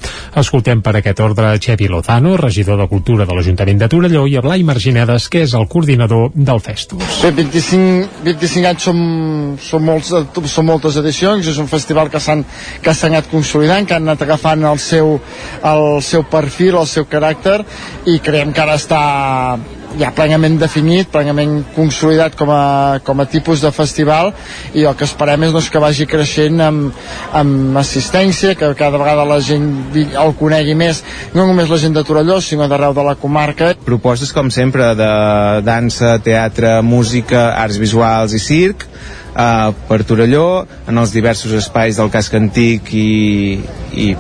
Escoltem per aquest ordre Xevi Lozano, regidor de Cultura de l'Ajuntament de Torelló, i a Blai Marginedes, que és el coordinador del Festus. Bé, 25, 25 anys som, som, molts, són moltes edicions, és un festival que s'han que s'ha anat consolidant, que han anat agafant el seu, el seu perfil, el seu caràcter, i creiem que ara està ja plenament definit, plenament consolidat com a, com a tipus de festival i el que esperem és doncs, que vagi creixent amb, amb assistència, que cada vegada la gent el conegui més, no només la gent de Torelló, sinó d'arreu de la comarca. Propostes, com sempre, de dansa, teatre, música, arts visuals i circ, uh, per Torelló en els diversos espais del casc antic i, i,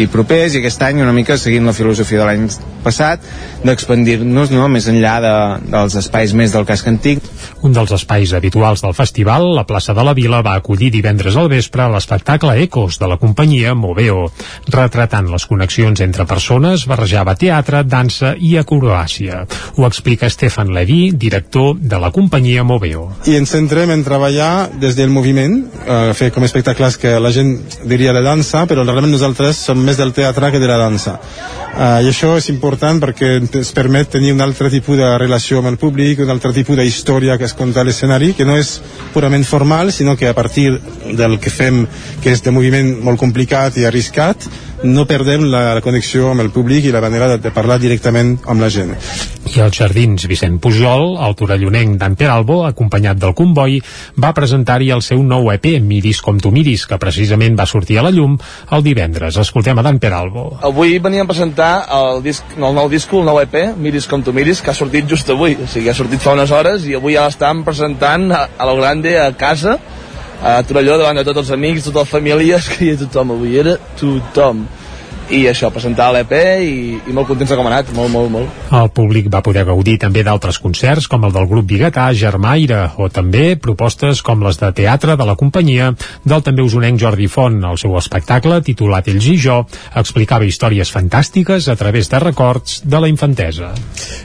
i propers i aquest any una mica seguint la filosofia de l'any passat d'expandir-nos no, més enllà de, dels espais més del casc antic un dels espais habituals del festival, la plaça de la Vila, va acollir divendres al vespre l'espectacle Ecos de la companyia Moveo. Retratant les connexions entre persones, barrejava teatre, dansa i acrobàcia. Ho explica Stefan Levy, director de la companyia Moveo. I ens centrem en treballar des del moviment, eh, fer com espectacles que la gent diria de dansa, però realment nosaltres som més del teatre que de la dansa. Uh, I això és important perquè ens permet tenir un altre tipus de relació amb el públic, un altre tipus d'història que es conta a l'escenari, que no és purament formal, sinó que a partir del que fem, que és de moviment molt complicat i arriscat, no perdem la connexió amb el públic i la manera de, de parlar directament amb la gent. I als Jardins Vicent Pujol, el torellonenc Dan Peralbo, acompanyat del comboi, va presentar-hi el seu nou EP, Miris com tu miris, que precisament va sortir a la llum el divendres. Escoltem a Dan Peralbo. Avui veníem a presentar el, disc, el nou disc, el nou EP, Miris com tu miris, que ha sortit just avui. O sigui, ha sortit fa unes hores i avui ja l'estam presentant a, a lo grande, a casa, a Torelló davant de tots els amics, totes les famílies, que hi ha tothom avui, era tothom i això, presentar l'EP i, i molt contents de com ha anat, molt, molt, molt. El públic va poder gaudir també d'altres concerts com el del grup Bigatà, Germaire o també propostes com les de teatre de la companyia del també usonenc Jordi Font. El seu espectacle, titulat Ells i jo, explicava històries fantàstiques a través de records de la infantesa.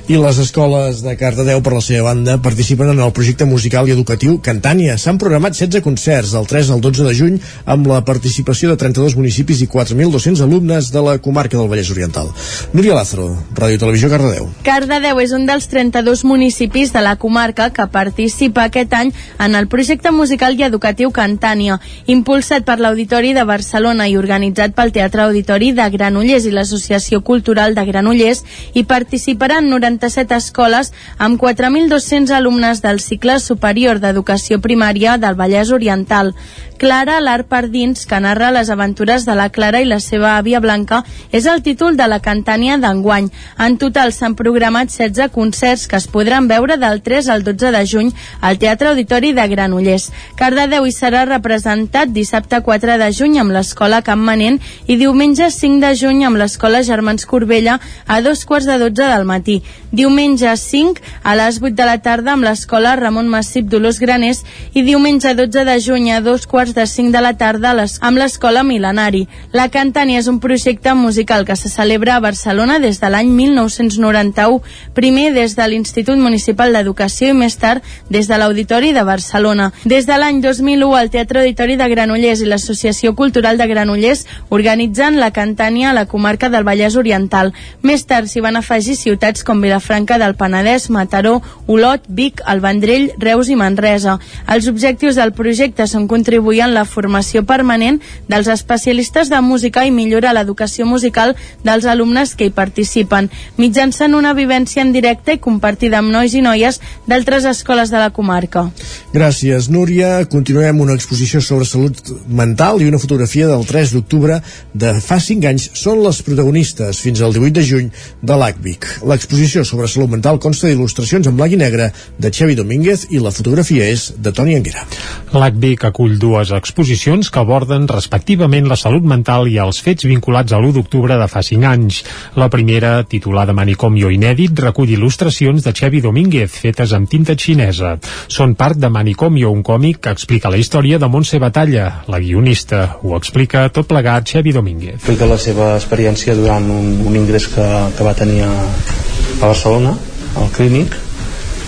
I les escoles de Cardedeu, per la seva banda, participen en el projecte musical i educatiu Cantània. S'han programat 16 concerts del 3 al 12 de juny amb la participació de 32 municipis i 4.200 alumnes de la comarca del Vallès Oriental. Núria Lázaro, Ràdio Televisió Cardedeu. Cardedeu és un dels 32 municipis de la comarca que participa aquest any en el projecte musical i educatiu Cantània, impulsat per l'Auditori de Barcelona i organitzat pel Teatre Auditori de Granollers i l'Associació Cultural de Granollers i participaran 97 escoles amb 4.200 alumnes del cicle superior d'educació primària del Vallès Oriental. Clara, l'art per dins, que narra les aventures de la Clara i la seva àvia Blanca, és el títol de la cantània d'enguany. En total s'han programat 16 concerts que es podran veure del 3 al 12 de juny al Teatre Auditori de Granollers. Cardedeu hi serà representat dissabte 4 de juny amb l'Escola Camp Manent i diumenge 5 de juny amb l'Escola Germans Corbella a dos quarts de 12 del matí. Diumenge 5 a les 8 de la tarda amb l'Escola Ramon Massip Dolors Graners i diumenge 12 de juny a dos quarts de 5 de la tarda amb l'Escola Milenari. La Cantània és un projecte musical que se celebra a Barcelona des de l'any 1991, primer des de l'Institut Municipal d'Educació i més tard des de l'Auditori de Barcelona. Des de l'any 2001 el Teatre Auditori de Granollers i l'Associació Cultural de Granollers organitzen la Cantània a la comarca del Vallès Oriental. Més tard s'hi van afegir ciutats com Vilafranca del Penedès, Mataró, Olot, Vic, el Vendrell, Reus i Manresa. Els objectius del projecte són contribuir en la formació permanent dels especialistes de música i millorar l'educació musical dels alumnes que hi participen, mitjançant una vivència en directe i compartida amb nois i noies d'altres escoles de la comarca. Gràcies, Núria. Continuem una exposició sobre salut mental i una fotografia del 3 d'octubre de fa 5 anys són les protagonistes fins al 18 de juny de l'ACVIC. L'exposició sobre salut mental consta d'il·lustracions en blanc i negre de Xevi Domínguez i la fotografia és de Toni Anguera. L'ACVIC acull dues exposicions que aborden respectivament la salut mental i els fets vinculats a l'1 d'octubre de fa 5 anys. La primera, titulada Manicomio Inèdit, recull il·lustracions de Xevi Domínguez fetes amb tinta xinesa. Són part de Manicomio, un còmic que explica la història de Montse Batalla, la guionista. Ho explica tot plegat Xevi Domínguez. Explica la seva experiència durant un, un ingrés que, que va tenir a, a Barcelona, al clínic,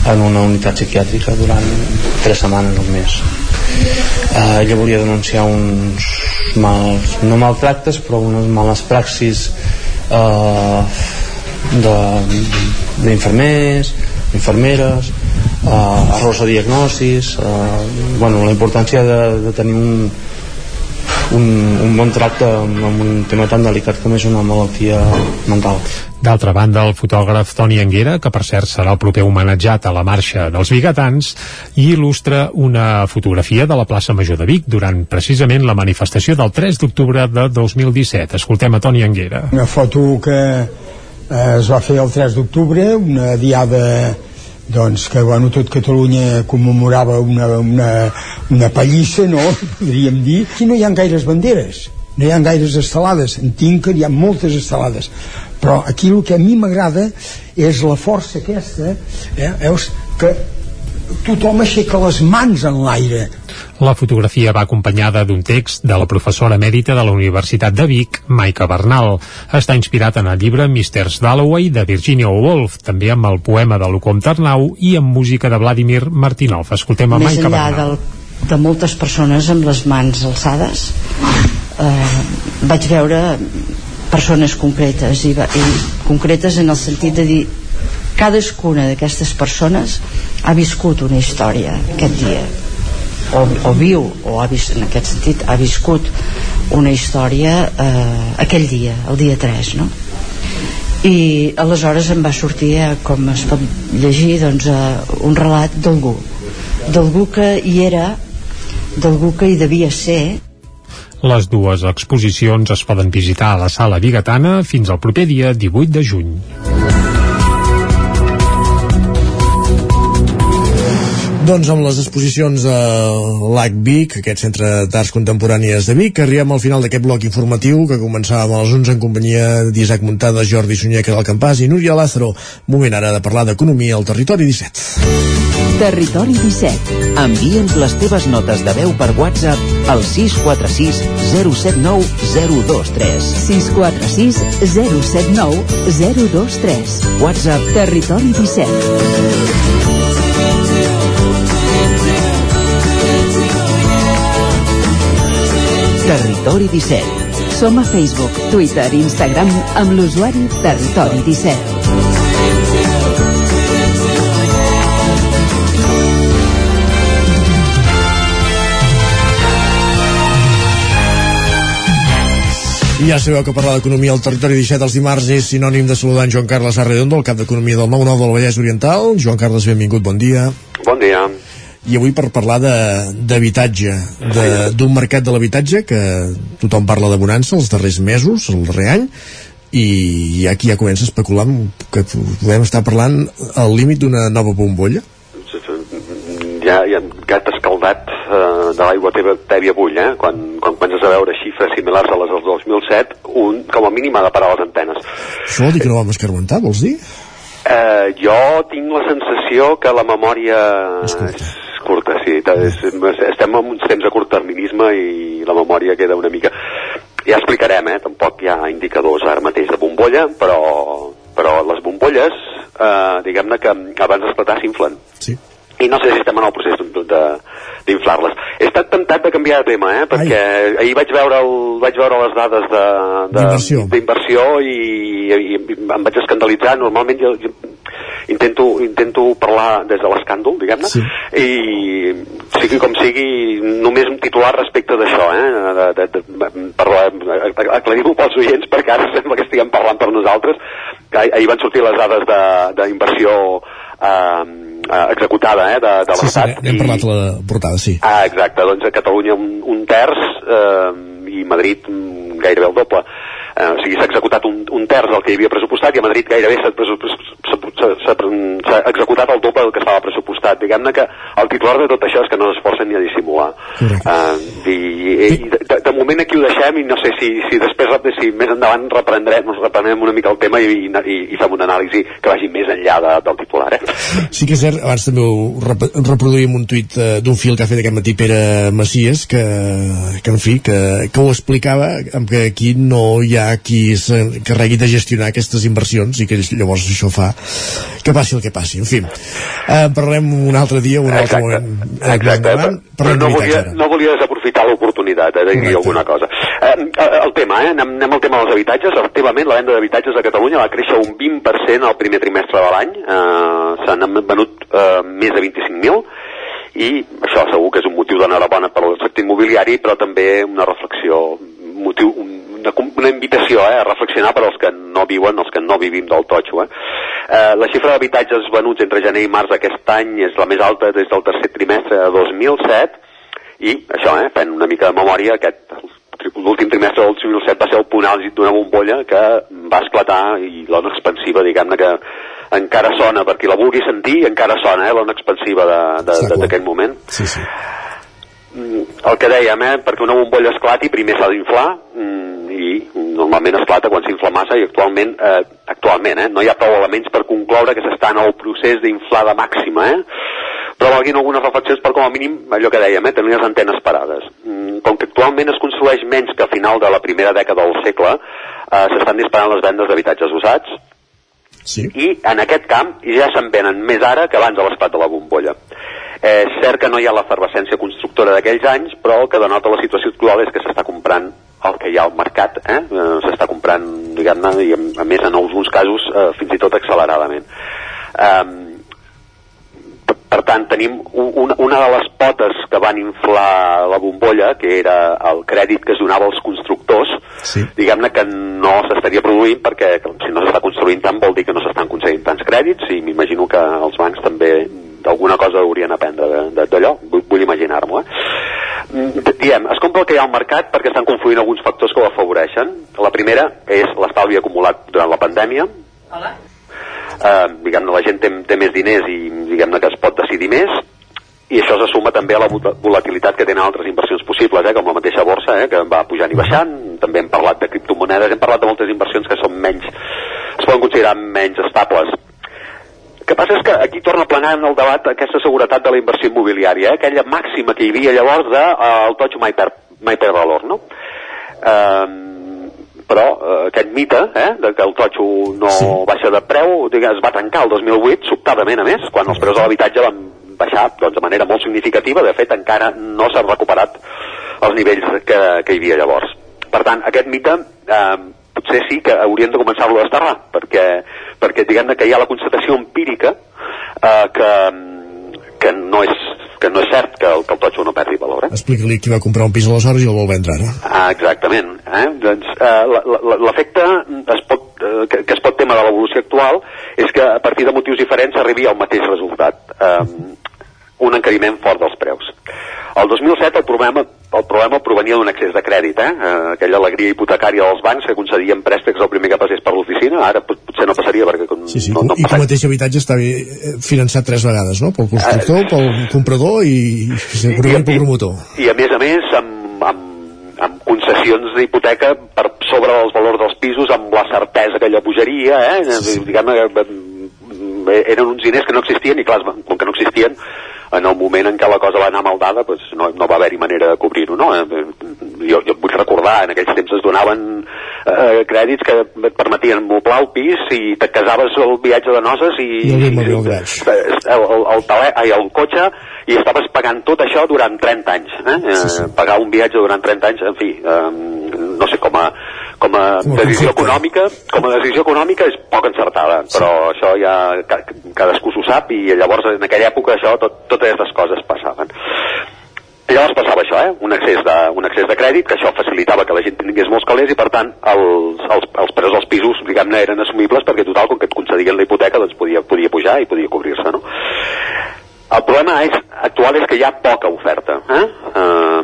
en una unitat psiquiàtrica durant tres setmanes o més. Eh, ella volia denunciar uns mals, no maltractes però unes males praxis eh, d'infermers infermeres eh, errors de diagnosis eh, bueno, la importància de, de tenir un, un, un bon tracte amb, amb un tema tan delicat com és una malaltia mental. D'altra banda, el fotògraf Toni Anguera, que per cert serà el proper homenatjat a la marxa dels bigatans, il·lustra una fotografia de la plaça Major de Vic durant precisament la manifestació del 3 d'octubre de 2017. Escoltem a Toni Anguera. Una foto que eh, es va fer el 3 d'octubre, una diada doncs que bueno, tot Catalunya commemorava una, una, una pallissa, no? Podríem dir. Aquí no hi ha gaires banderes, no hi ha gaires estelades. En tinc que hi ha moltes estelades. Però aquí el que a mi m'agrada és la força aquesta, eh? Veus que tothom aixeca les mans en l'aire la fotografia va acompanyada d'un text de la professora mèdita de la Universitat de Vic, Maica Bernal. Està inspirat en el llibre Misters Dalloway de Virginia Woolf, també amb el poema de Lucom Tarnau i amb música de Vladimir Martinov. Escoltem a Més Maica enllà Bernal. del, de moltes persones amb les mans alçades, eh, vaig veure persones concretes i, i concretes en el sentit de dir cadascuna d'aquestes persones ha viscut una història aquest dia o, o viu o ha vist, en aquest sentit ha viscut una història eh, aquell dia, el dia 3 no? i aleshores em va sortir eh, com es pot llegir doncs, eh, un relat d'algú d'algú que hi era d'algú que hi devia ser Les dues exposicions es poden visitar a la sala Bigatana fins al proper dia 18 de juny. Doncs amb les exposicions a l'AC Vic, aquest centre d'arts contemporànies de Vic, arribem al final d'aquest bloc informatiu que començàvem a les 11 en companyia d'Isaac Muntada, Jordi Sunyer, del Campàs i Núria Lázaro. Moment ara de parlar d'economia al Territori 17. Territori 17. Envia'ns les teves notes de veu per WhatsApp al 646 079 023. 646 079 023. WhatsApp Territori 17. Territori 17. Som a Facebook, Twitter i Instagram amb l'usuari Territori 17. I ja sabeu que parlar d'economia al territori 17 els dimarts és sinònim de saludar en Joan Carles Arredondo, el cap d'economia del 9-9 del Vallès Oriental. Joan Carles, benvingut, bon dia. Bon dia. I avui per parlar d'habitatge, d'un mercat de l'habitatge que tothom parla de bonança els darrers mesos, el darrer any, i aquí ja comença a especular que podem estar parlant al límit d'una nova bombolla. Ja, ja gat escaldat eh, de l'aigua teva, tèbia bull, eh? Quan, quan comences a veure xifres similars a les del 2007, un, com a mínim ha de parar les antenes. Això vol dir que no vam escarmentar, vols dir? Eh, jo tinc la sensació que la memòria és curta sí. És, estem en uns temps de curtterminisme i la memòria queda una mica... Ja explicarem, eh? Tampoc hi ha indicadors ara mateix de bombolla, però, però les bombolles, eh, diguem-ne que abans d'esclatar s'inflen. Sí. I no sé si estem en el procés d'inflar-les. He estat tentat de canviar de tema, eh? Perquè Ai. ahir vaig veure, el, vaig veure les dades de, de, d'inversió i, i, em vaig escandalitzar. Normalment jo, jo intento, intento parlar des de l'escàndol, diguem-ne, sí. i sigui com sigui, només un titular respecte d'això, eh? De, de, aclarir-ho pels oients, perquè ara sembla que estiguem parlant per nosaltres. Ah- Ahir van sortir les dades de- d'inversió eh, eh, executada eh, de, de Sí, sí, l'Estat. n'hem parlat a la portada, sí. Ah, exacte, doncs a Catalunya un, un terç eh, i Madrid mm, gairebé el doble. Eh, o sigui, s'ha executat un, un terç del que hi havia pressupostat i a Madrid gairebé s'ha executat el doble del que estava pressupostat. Diguem-ne que el titular de tot això és que no s'esforcen ni a dissimular. Uh, i, i de, de, moment aquí ho deixem i no sé si, si després, si més endavant reprendrem, reprenem una mica el tema i, i, i fem una anàlisi que vagi més enllà de, del titular. Eh? Sí que és cert, abans també ho rep reproduïm un tuit eh, d'un fil que ha fet aquest matí Pere Macias, que, que en fi, que, que ho explicava, que aquí no hi ha qui s'encarregui de gestionar aquestes inversions i que llavors això fa que passi el que passi, en fi eh, parlem un altre dia, un altre moment eh, exacte, endavant, però no volia, no volia desaprofitar l'oportunitat eh, de dir alguna cosa. Eh, el tema, eh, anem, anem al tema dels habitatges. Efectivament la venda d'habitatges a Catalunya va créixer un 20% al primer trimestre de l'any. Eh, s'han venut eh, més de 25.000 i això segur que és un motiu d'enhorabona per al sector immobiliari però també una reflexió motiu, una, una invitació eh, a reflexionar per als que no viuen, els que no vivim del totxo. Eh. Eh, la xifra d'habitatges venuts entre gener i març d'aquest any és la més alta des del tercer trimestre de 2007 i això, eh, fent una mica de memòria, aquest l'últim trimestre del 2007 va ser el punt àlgid d'una bombolla que va esclatar i l'ona expansiva, diguem-ne que encara sona, per qui la vulgui sentir, encara sona, eh, l'ona expansiva d'aquell moment. Sí, sí. Mm, el que dèiem, eh, perquè una bombolla esclati primer s'ha d'inflar mm, i normalment esclata quan s'infla massa i actualment, eh, actualment eh, no hi ha prou elements per concloure que s'està en el procés d'inflada màxima eh? però valguin algunes reflexions per com a mínim allò que dèiem, eh, tenir les antenes parades mm, com que actualment es construeix menys que a final de la primera dècada del segle eh, s'estan disparant les vendes d'habitatges usats sí. i en aquest camp ja se'n venen més ara que abans de l'esclat de la bombolla Eh, és cert que no hi ha l'efervescència constructora d'aquells anys, però el que denota la situació actual és que s'està comprant el que hi ha al mercat, eh? eh s'està comprant, diguem-ne, i a més en alguns casos eh, fins i tot acceleradament. Eh, per tant, tenim una, una de les potes que van inflar la bombolla, que era el crèdit que es donava als constructors, sí. diguem-ne que no s'estaria produint perquè si no s'està construint tant vol dir que no s'estan concedint tants crèdits i m'imagino que els bancs també d'alguna cosa haurien aprendre d'allò, vull, vull imaginar-m'ho. Eh? Mm, diem, es compra el que hi ha al mercat perquè estan confluint alguns factors que ho afavoreixen. La primera és l'estalvi acumulat durant la pandèmia. Hola. Eh, diguem-ne, la gent té, té més diners i diguem-ne que es pot decidir més i això se suma també a la volatilitat que tenen altres inversions possibles, eh, com la mateixa borsa, eh, que va pujant i baixant, també hem parlat de criptomonedes, hem parlat de moltes inversions que són menys, es poden considerar menys estables que passa és que aquí torna a planar en el debat aquesta seguretat de la inversió immobiliària, eh? aquella màxima que hi havia llavors de uh, el totxo mai perd, mai perd valor, no? Uh, però uh, aquest mite eh, de que el totxo no sí. baixa de preu digues, es va tancar el 2008 sobtadament a més quan els preus de l'habitatge van baixar doncs, de manera molt significativa de fet encara no s'han recuperat els nivells que, que hi havia llavors per tant aquest mite eh, potser sí que haurien de començar-lo a desterrar, perquè, perquè diguem que hi ha la constatació empírica eh, que, que no és que no és cert que el, que el totxo no perdi valor. Eh? Explica-li qui va comprar un pis aleshores i el vol vendre ara. Ah, exactament. Eh? Doncs, eh, l'efecte es pot, eh, que, que es pot tema de l'evolució actual és que a partir de motius diferents arribi al mateix resultat. Eh, un encariment fort dels preus. El 2007 el problema, el problema provenia d'un excés de crèdit, eh? eh? aquella alegria hipotecària dels bancs que concedien préstecs el primer que passés per l'oficina, ara potser no passaria perquè com, sí, sí. no, no I que el mateix habitatge està eh, finançat tres vegades, no? Pel constructor, eh, pel comprador i, segurament pel promotor. I, I a més a més amb, amb, amb concessions d'hipoteca per sobre dels valors dels pisos amb la certesa que allò pujaria, eh? Sí, sí. diguem eren uns diners que no existien i clar, com que no existien en el moment en què la cosa va anar maldada doncs no, no va haver-hi manera de cobrir-ho no? Eh, jo, jo vull recordar en aquells temps es donaven eh, crèdits que et permetien moblar el pis i te casaves el viatge de noces i, I el, i, el, el, el, tele, ai, el cotxe i estaves pagant tot això durant 30 anys eh? Sí, sí. Eh, pagar un viatge durant 30 anys en fi, eh, no sé com a com a com decisió econòmica com a decisió econòmica és poc encertada sí. però això ja cadascú s'ho sap i llavors en aquella època això tot, totes aquestes coses passaven llavors passava això, eh? un, excés de, un excés de crèdit, que això facilitava que la gent tingués molts calés i per tant els, els, els preus dels pisos diguem-ne eren assumibles perquè total com que et concedien la hipoteca doncs podia, podia pujar i podia cobrir-se no? El problema és, actual és que hi ha poca oferta eh? Uh,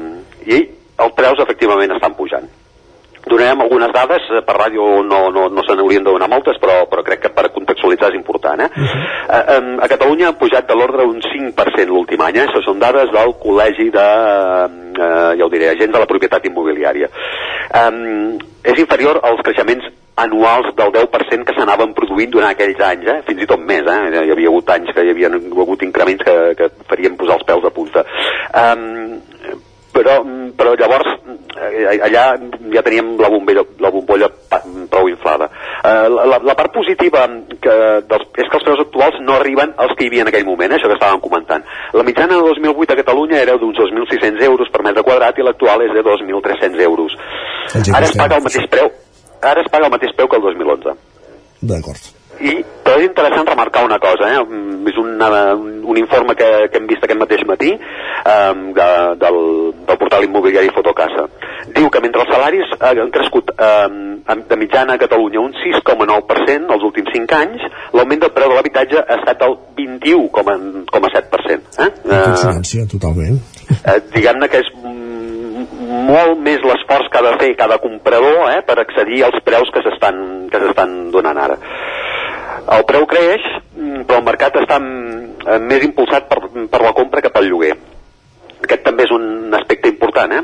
i els preus efectivament estan pujant Donarem algunes dades, eh, per ràdio no, no, no se n'haurien de donar moltes, però, però crec que per contextualitzar és important. Eh? Uh -huh. eh, a Catalunya ha pujat de l'ordre un 5% l'últim any, eh? això són dades del Col·legi de, eh, ja ho diré, agents de la propietat immobiliària. Eh, és inferior als creixements anuals del 10% que s'anaven produint durant aquells anys, eh? fins i tot més. Eh? Hi havia hagut anys que hi havia hagut increments que, que farien posar els peus a punta. Um, però, però llavors eh, allà ja teníem la bombolla, la bombolla prou inflada. Eh, la, la part positiva que dels, és que els preus actuals no arriben als que hi havia en aquell moment, eh, això que estàvem comentant. La mitjana de 2008 a Catalunya era d'uns 2.600 euros per metre quadrat i l'actual és de 2.300 euros. Ara es paga el mateix preu, ara es paga el mateix preu que el 2011. D'acord. I però és interessant remarcar una cosa, eh? Mm, és una, un, un informe que, que hem vist aquest mateix matí eh, de, del, del portal immobiliari Fotocasa. Diu que mentre els salaris eh, han crescut eh, de mitjana a Catalunya un 6,9% els últims 5 anys, l'augment del preu de l'habitatge ha estat el 21,7%. Eh? Consonància, totalment. Eh, Diguem-ne que és molt més l'esforç que ha de fer cada comprador eh, per accedir als preus que s'estan que s'estan donant ara. El preu creix, mm, però el mercat està mm, més impulsat per, per la compra que pel lloguer. Aquest també és un aspecte important, eh?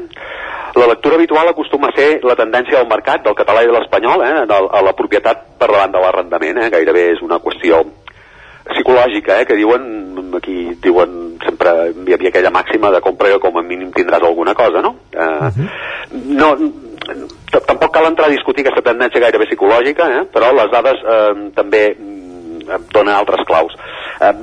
La lectura habitual acostuma a ser la tendència del mercat, del català i de l'espanyol, eh? a la propietat per davant de l'arrendament, eh? Gairebé és una qüestió psicològica, eh? que diuen, aquí diuen sempre hi havia aquella màxima de compra que com a mínim tindràs alguna cosa, no? Eh, uh -huh. No, tampoc cal entrar a discutir aquesta tendència gairebé psicològica, eh? però les dades eh, també donen altres claus. Eh,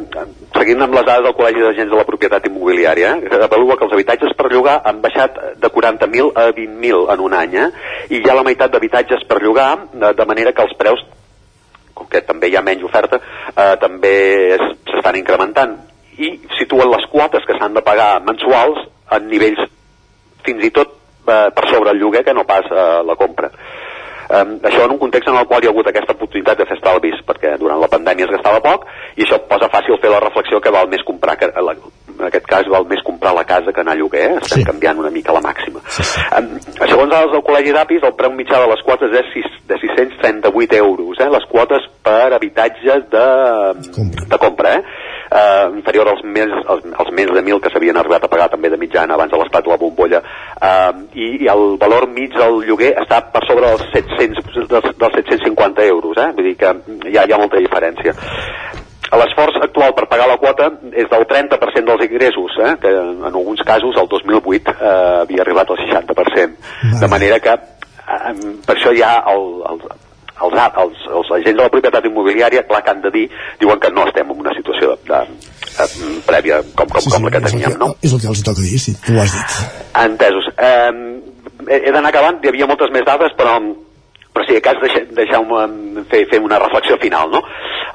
seguint amb les dades del Col·legi d'Agents de la Propietat Immobiliària, eh, avalua que els habitatges per llogar han baixat de 40.000 a 20.000 en un any, eh? i hi ha la meitat d'habitatges per llogar, de, de manera que els preus com que també hi ha menys oferta, eh, també s'estan incrementant i situen les quotes que s'han de pagar mensuals en nivells fins i tot eh, per sobre el lloguer que no pas eh, la compra. Um, això en un context en el qual hi ha hagut aquesta oportunitat de fer estalvis, perquè durant la pandèmia es gastava poc, i això posa fàcil fer la reflexió que val més comprar, que, la, en aquest cas val més comprar la casa que anar a lloguer, eh? estem sí. canviant una mica la màxima. Sí, sí. Um, segons els del Col·legi d'Apis, el preu mitjà de les quotes és 6, de 638 euros, eh? les quotes per habitatges de compra, de compra eh? Uh, inferior als més, als, als més de 1.000 que s'havien arribat a pagar també de mitjana abans de l'estat de la bombolla uh, i, i el valor mig del lloguer està per sobre dels 700, dels, dels 750 euros eh? vull dir que hi ha, hi ha molta diferència l'esforç actual per pagar la quota és del 30% dels ingressos, eh? que en alguns casos el 2008 eh, havia arribat al 60%. De manera que eh, per això hi ha el, el, els, els, els agents de la propietat immobiliària, clar que han de dir, diuen que no estem en una situació de, de, de prèvia com, com, sí, sí, com la que teníem, no? És el que els toca dir, sí, tu ho has dit. Entesos. Eh, he d'anar acabant, hi havia moltes més dades, però però sí, a cas deixeu-me fer, fer una reflexió final, no?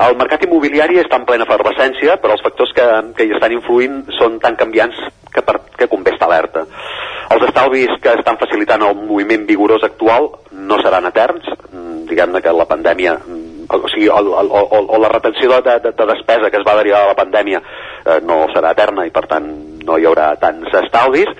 El mercat immobiliari està en plena efervescència, però els factors que, que hi estan influint són tan canviants que, per, que convé estar alerta. Els estalvis que estan facilitant el moviment vigorós actual no seran eterns, diguem-ne que la pandèmia mm, o sigui, o, o, o, o la retenció de, de, de despesa que es va derivar de la pandèmia eh, no serà eterna i per tant no hi haurà tants estalvis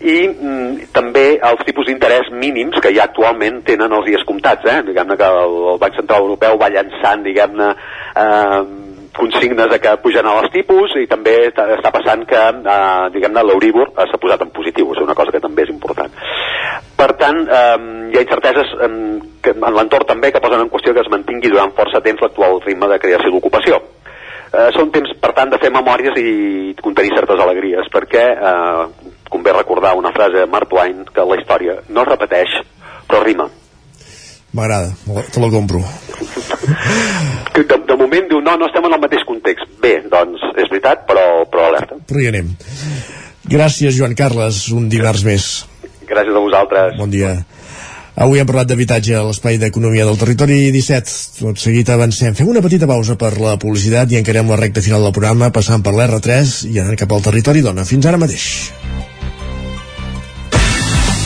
i mm, també els tipus d'interès mínims que ja actualment tenen els dies comptats eh? diguem-ne que el, el Banc Central Europeu va llançant diguem-ne eh, consignes de que pugen els tipus i també està passant que, eh, diguem-ne, l'Euríbor s'ha posat en positiu, és una cosa que també és important. Per tant, eh, hi ha incerteses eh, que, en l'entorn també que posen en qüestió que es mantingui durant força temps l'actual ritme de creació d'ocupació. Eh, són temps, per tant, de fer memòries i contenir certes alegries, perquè eh, convé recordar una frase de Mark Twain que la història no es repeteix, però rima. M'agrada, te la compro. De, de moment diu, no, no estem en el mateix context. Bé, doncs, és veritat, però, però alerta. Però hi anem. Gràcies, Joan Carles, un dimarts més. Gràcies a vosaltres. Bon dia. Avui hem parlat d'habitatge a l'Espai d'Economia del Territori 17. Tot seguit avancem. Fem una petita pausa per la publicitat i encarem la recta final del programa passant per l'R3 i anant cap al territori dona. Fins ara mateix.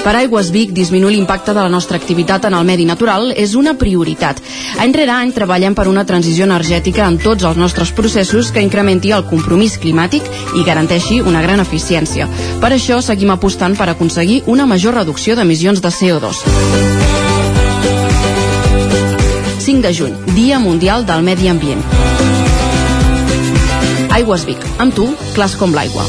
Per Aigües Vic, disminuir l'impacte de la nostra activitat en el medi natural és una prioritat. Any rere any treballem per una transició energètica en tots els nostres processos que incrementi el compromís climàtic i garanteixi una gran eficiència. Per això seguim apostant per aconseguir una major reducció d'emissions de CO2. 5 de juny, Dia Mundial del Medi Ambient. Aigües Vic, amb tu, clars com l'aigua.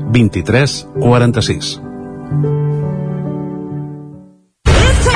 23 46.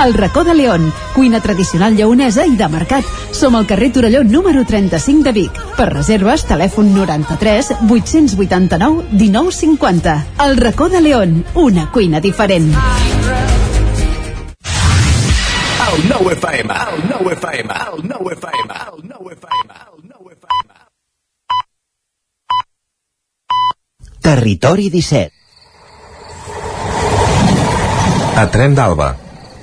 El racó de León, cuina tradicional lleonesa i de mercat. Som al carrer Torelló número 35 de Vic. Per reserves, telèfon 93 889 1950. El racó de León, una cuina diferent. El nou FM, el nou FM, el nou FM, el nou FM, el nou FM. Territori 17. A Tren d'Alba.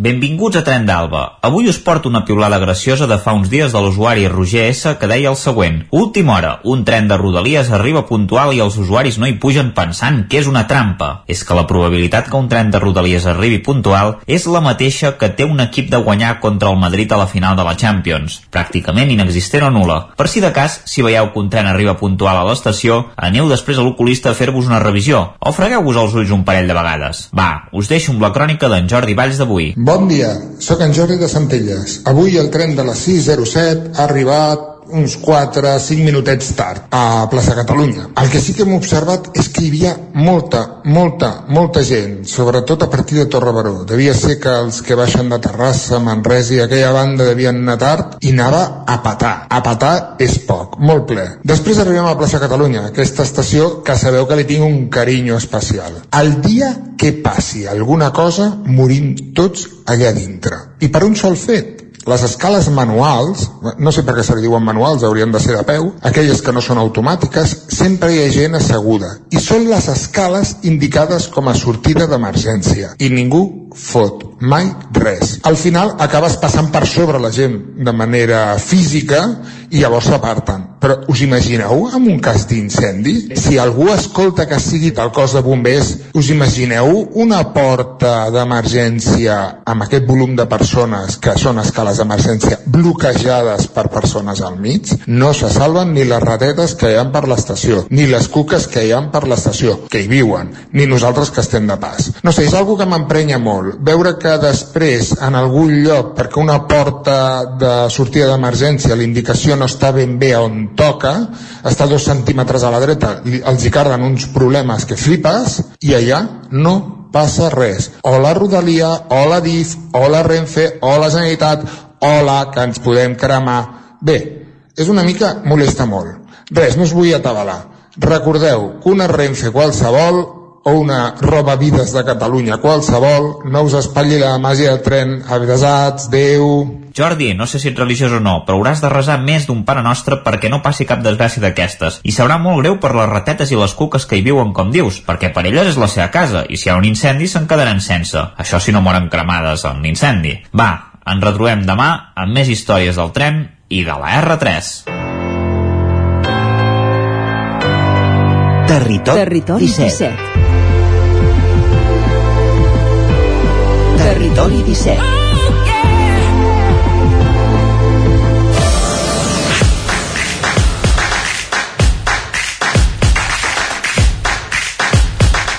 Benvinguts a Tren d'Alba. Avui us porto una piulada graciosa de fa uns dies de l'usuari Roger S que deia el següent. Última hora, un tren de Rodalies arriba puntual i els usuaris no hi pugen pensant que és una trampa. És que la probabilitat que un tren de Rodalies arribi puntual és la mateixa que té un equip de guanyar contra el Madrid a la final de la Champions. Pràcticament inexistent o nula. Per si de cas, si veieu que un tren arriba puntual a l'estació, aneu després a l'oculista a fer-vos una revisió o fregueu-vos els ulls un parell de vegades. Va, us deixo amb la crònica d'en Jordi Valls d'avui. Dia, sóc en Jordi de Centelles. Avui el tren de les 6.07 ha arribat uns 4-5 minutets tard a plaça Catalunya. El que sí que hem observat és que hi havia molta, molta, molta gent, sobretot a partir de Torre Baró. Devia ser que els que baixen de Terrassa, Manresa i aquella banda devien anar tard i anava a patar. A patar és poc, molt ple. Després arribem a plaça Catalunya, aquesta estació que sabeu que li tinc un carinyo especial. El dia que passi alguna cosa, morim tots allà dintre. I per un sol fet, les escales manuals, no sé per què se li diuen manuals, haurien de ser de peu, aquelles que no són automàtiques, sempre hi ha gent asseguda. I són les escales indicades com a sortida d'emergència. I ningú fot mai res. Al final acabes passant per sobre la gent de manera física i llavors s'aparten. Però us imagineu amb un cas d'incendi? Si algú escolta que sigui del cos de bombers, us imagineu una porta d'emergència amb aquest volum de persones que són escales d'emergència bloquejades per persones al mig? No se salven ni les ratetes que hi ha per l'estació, ni les cuques que hi ha per l'estació, que hi viuen, ni nosaltres que estem de pas. No sé, és algo que m'emprenya molt. Veure que després, en algun lloc, perquè una porta de sortida d'emergència, l'indicació no està ben bé on toca, està dos centímetres a la dreta, els hi carden uns problemes que flipes, i allà no passa res. O la Rodalia, o la DIF, o la Renfe, o la Generalitat, o la que ens podem cremar. Bé, és una mica molesta molt. Res, no us vull atabalar. Recordeu que una Renfe qualsevol o una roba vides de Catalunya qualsevol, no us espatlli la màgia del tren, avesats, Déu... Jordi, no sé si ets religiós o no, però hauràs de resar més d'un Pare Nostre perquè no passi cap desgràcia d'aquestes. I sabrà molt greu per les ratetes i les cuques que hi viuen, com dius, perquè per elles és la seva casa, i si hi ha un incendi se'n quedaran sense. Això si no moren cremades en l'incendi. Va, ens retrobem demà amb més històries del tren i de la R3. Territori, Territori 17. 17. Territori 17.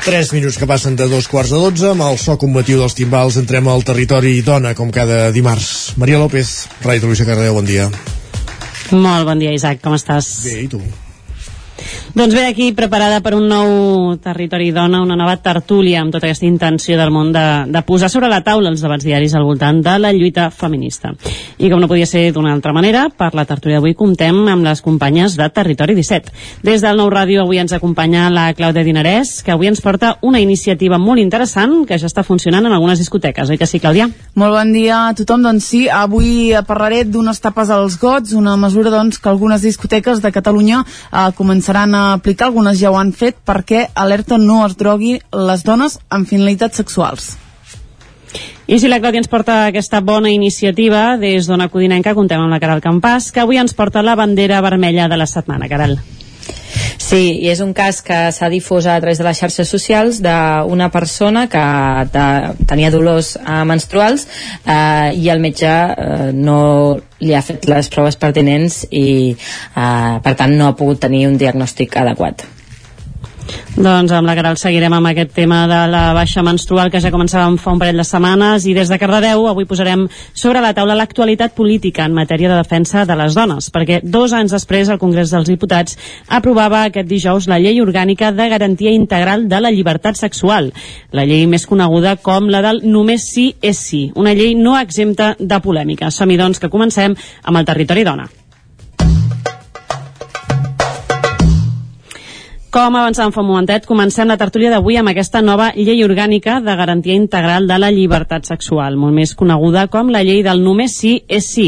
Tres minuts que passen de dos quarts de dotze, amb el so combatiu dels timbals entrem al territori dona, com cada dimarts. Maria López, Ràdio Televisió Cardeu, bon dia. Molt bon dia, Isaac, com estàs? Bé, i tu? Doncs bé, aquí preparada per un nou territori dona, una nova tertúlia amb tota aquesta intenció del món de, de posar sobre la taula els debats diaris al voltant de la lluita feminista. I com no podia ser d'una altra manera, per la tertúlia d'avui comptem amb les companyes de Territori 17. Des del Nou Ràdio avui ens acompanya la Clàudia Dinarès, que avui ens porta una iniciativa molt interessant que ja està funcionant en algunes discoteques, oi que sí, Clàudia? Molt bon dia a tothom, doncs sí, avui parlaré d'unes tapes als gots, una mesura doncs, que algunes discoteques de Catalunya eh, començaran a aplicar, algunes ja ho han fet, perquè alerta no es drogui les dones amb finalitats sexuals. I si la Clàudia ens porta aquesta bona iniciativa, des d'Ona Codinenca contem amb la Caral Campàs, que avui ens porta la bandera vermella de la setmana, Caral. Sí, i és un cas que s'ha difós a través de les xarxes socials d'una persona que te, tenia dolors eh, menstruals eh, i el metge eh, no li ha fet les proves pertinents i eh, per tant no ha pogut tenir un diagnòstic adequat. Doncs amb la Caral seguirem amb aquest tema de la baixa menstrual que ja començàvem fa un parell de setmanes i des de Cardedeu avui posarem sobre la taula l'actualitat política en matèria de defensa de les dones, perquè dos anys després el Congrés dels Diputats aprovava aquest dijous la llei orgànica de garantia integral de la llibertat sexual, la llei més coneguda com la del només sí és sí, una llei no exempta de polèmica. Som-hi doncs que comencem amb el territori dona. Com avançàvem fa un momentet, comencem la tertúlia d'avui amb aquesta nova llei orgànica de garantia integral de la llibertat sexual, molt més coneguda com la llei del només sí és sí.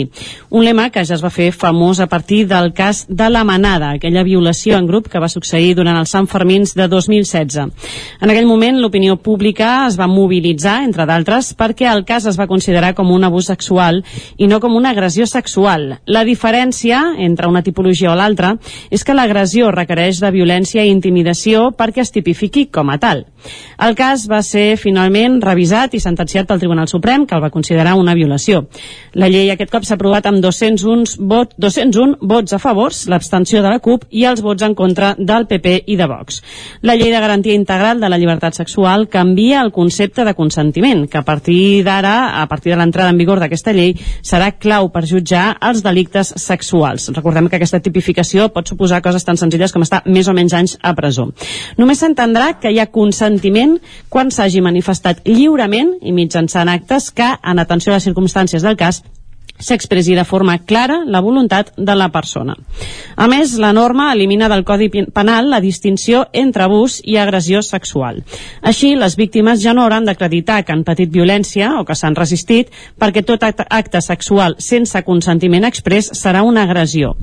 Un lema que ja es va fer famós a partir del cas de la manada, aquella violació en grup que va succeir durant els Sant Fermins de 2016. En aquell moment, l'opinió pública es va mobilitzar, entre d'altres, perquè el cas es va considerar com un abús sexual i no com una agressió sexual. La diferència entre una tipologia o l'altra és que l'agressió requereix de violència i intimidació perquè es tipifiqui com a tal. El cas va ser finalment revisat i sentenciat pel Tribunal Suprem, que el va considerar una violació. La llei aquest cop s'ha aprovat amb 201, vot, 201 vots a favors, l'abstenció de la CUP i els vots en contra del PP i de Vox. La llei de garantia integral de la llibertat sexual canvia el concepte de consentiment, que a partir d'ara, a partir de l'entrada en vigor d'aquesta llei, serà clau per jutjar els delictes sexuals. Recordem que aquesta tipificació pot suposar coses tan senzilles com estar més o menys anys a presó. Només s'entendrà que hi ha consentiment quan s'hagi manifestat lliurement i mitjançant actes que, en atenció a les circumstàncies del cas, s'expressi de forma clara la voluntat de la persona. A més, la norma elimina del Codi Penal la distinció entre abús i agressió sexual. Així, les víctimes ja no hauran d'acreditar que han patit violència o que s'han resistit perquè tot acte sexual sense consentiment express serà una agressió.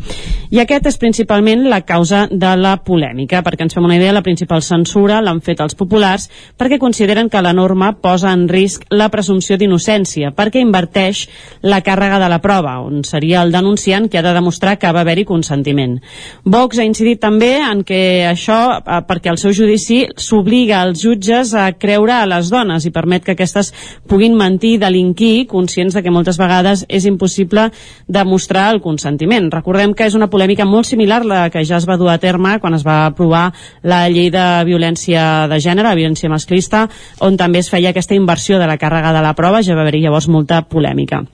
I aquest és principalment la causa de la polèmica, perquè ens fem una idea, la principal censura l'han fet els populars perquè consideren que la norma posa en risc la presumpció d'innocència, perquè inverteix la càrrega de la prova, on seria el denunciant qui ha de demostrar que va haver-hi consentiment. Vox ha incidit també en que això, eh, perquè el seu judici s'obliga als jutges a creure a les dones i permet que aquestes puguin mentir delinquir, conscients de que moltes vegades és impossible demostrar el consentiment. Recordem que és una polèmica molt similar la que ja es va dur a terme quan es va aprovar la llei de violència de gènere, violència masclista, on també es feia aquesta inversió de la càrrega de la prova, ja va haver-hi llavors molta polèmica.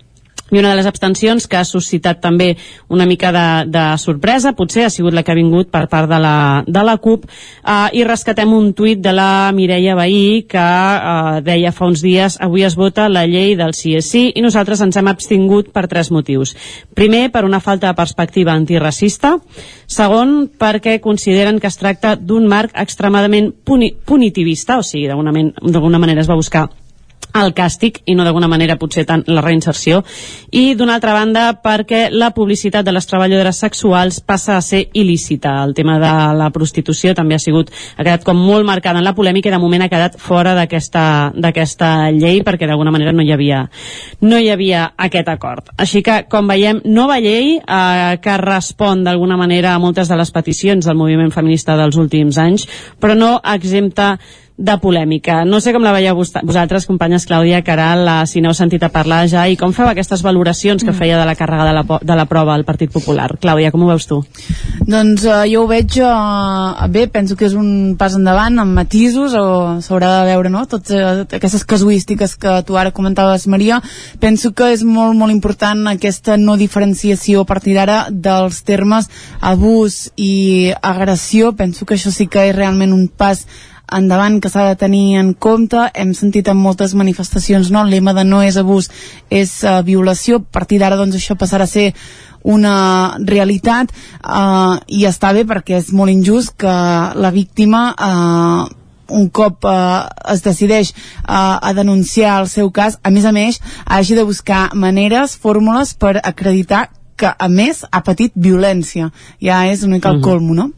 I una de les abstencions que ha suscitat també una mica de, de sorpresa, potser ha sigut la que ha vingut per part de la, de la CUP, eh, i rescatem un tuit de la Mireia Bahí que eh, deia fa uns dies avui es vota la llei del sí és sí i nosaltres ens hem abstingut per tres motius. Primer, per una falta de perspectiva antiracista. Segon, perquè consideren que es tracta d'un marc extremadament puni punitivista, o sigui, d'alguna manera es va buscar el càstig i no d'alguna manera potser tant la reinserció. I d'una altra banda perquè la publicitat de les treballadores sexuals passa a ser il·lícita. El tema de la prostitució també ha sigut ha quedat com molt marcada en la polèmica i de moment ha quedat fora d'aquesta llei perquè d'alguna manera no hi havia no hi havia aquest acord. Així que com veiem nova llei eh, que respon d'alguna manera a moltes de les peticions del moviment feminista dels últims anys però no exempta de polèmica. No sé com la veieu vosaltres, companyes Clàudia Caral, si n'heu sentit a parlar ja, i com feu aquestes valoracions que mm. feia de la càrrega de la, de la prova al Partit Popular. Clàudia, com ho veus tu? Doncs uh, jo ho veig uh, bé, penso que és un pas endavant amb matisos, o s'haurà de veure no? totes uh, aquestes casuístiques que tu ara comentaves, Maria. Penso que és molt, molt important aquesta no diferenciació a partir d'ara dels termes abús i agressió. Penso que això sí que és realment un pas endavant que s'ha de tenir en compte. Hem sentit en moltes manifestacions no? el lema de no és abús, és uh, violació. A partir d'ara doncs, això passarà a ser una realitat uh, i està bé perquè és molt injust que la víctima uh, un cop eh, es decideix eh, a denunciar el seu cas, a més a més hagi de buscar maneres, fórmules per acreditar que a més ha patit violència ja és una mica el uh -huh. colmo, no?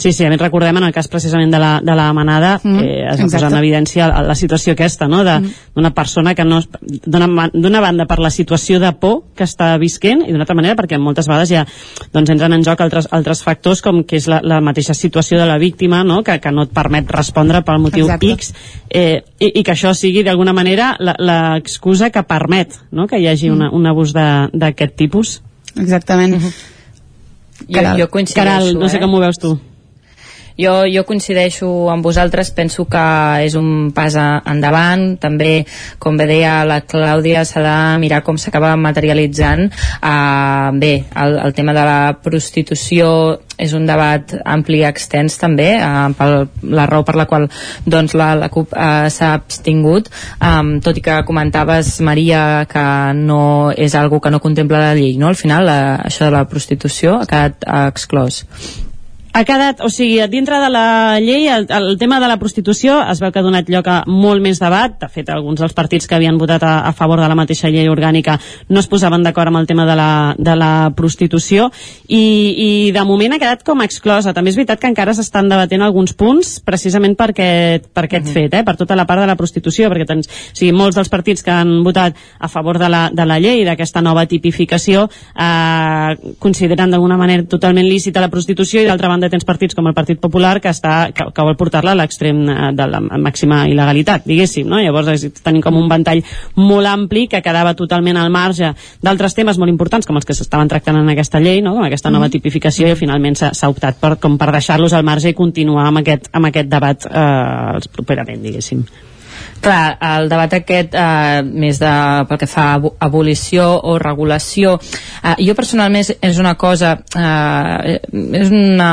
Sí, sí, a més recordem en el cas precisament de la, de la manada mm, eh, es va posar en evidència la, la situació aquesta, no?, mm. d'una mm. persona que no... D'una banda per la situació de por que està visquent i d'una altra manera perquè moltes vegades ja doncs, entren en joc altres, altres factors com que és la, la mateixa situació de la víctima, no?, que, que no et permet respondre pel motiu Exacte. X eh, i, i que això sigui d'alguna manera l'excusa que permet no? que hi hagi mm. una, un abús d'aquest tipus. Exactament. Mm -hmm. Caral, jo, jo coincideixo, Caral, no sé eh? com ho veus tu. Jo, jo coincideixo amb vosaltres, penso que és un pas endavant, també, com bé deia la Clàudia, s'ha de mirar com s'acaba materialitzant. Uh, bé, el, el tema de la prostitució és un debat ampli i extens també, uh, per la raó per la qual doncs, la, la CUP uh, s'ha abstingut, um, tot i que comentaves, Maria, que no és algo que no contempla la llei, no? Al final, uh, això de la prostitució ha quedat uh, exclòs ha quedat, o sigui, dintre de la llei el, el tema de la prostitució es veu que ha donat lloc a molt més debat de fet alguns dels partits que havien votat a, a favor de la mateixa llei orgànica no es posaven d'acord amb el tema de la, de la prostitució i, i de moment ha quedat com exclosa també és veritat que encara s'estan debatent alguns punts precisament per aquest, per aquest uh. -huh. fet eh? per tota la part de la prostitució perquè tens, o sigui, molts dels partits que han votat a favor de la, de la llei d'aquesta nova tipificació eh, consideren d'alguna manera totalment lícita la prostitució i d'altra banda banda tens partits com el Partit Popular que, està, que, que vol portar-la a l'extrem eh, de la màxima il·legalitat, diguéssim, no? Llavors tenim com un ventall molt ampli que quedava totalment al marge d'altres temes molt importants com els que s'estaven tractant en aquesta llei, no? com aquesta nova mm-hmm. tipificació i finalment s'ha optat per, com per deixar-los al marge i continuar amb aquest, amb aquest debat eh, properament, diguéssim. Clar, el debat aquest, eh, més de, pel que fa a abolició o regulació, eh, jo personalment és, una cosa, eh, és una,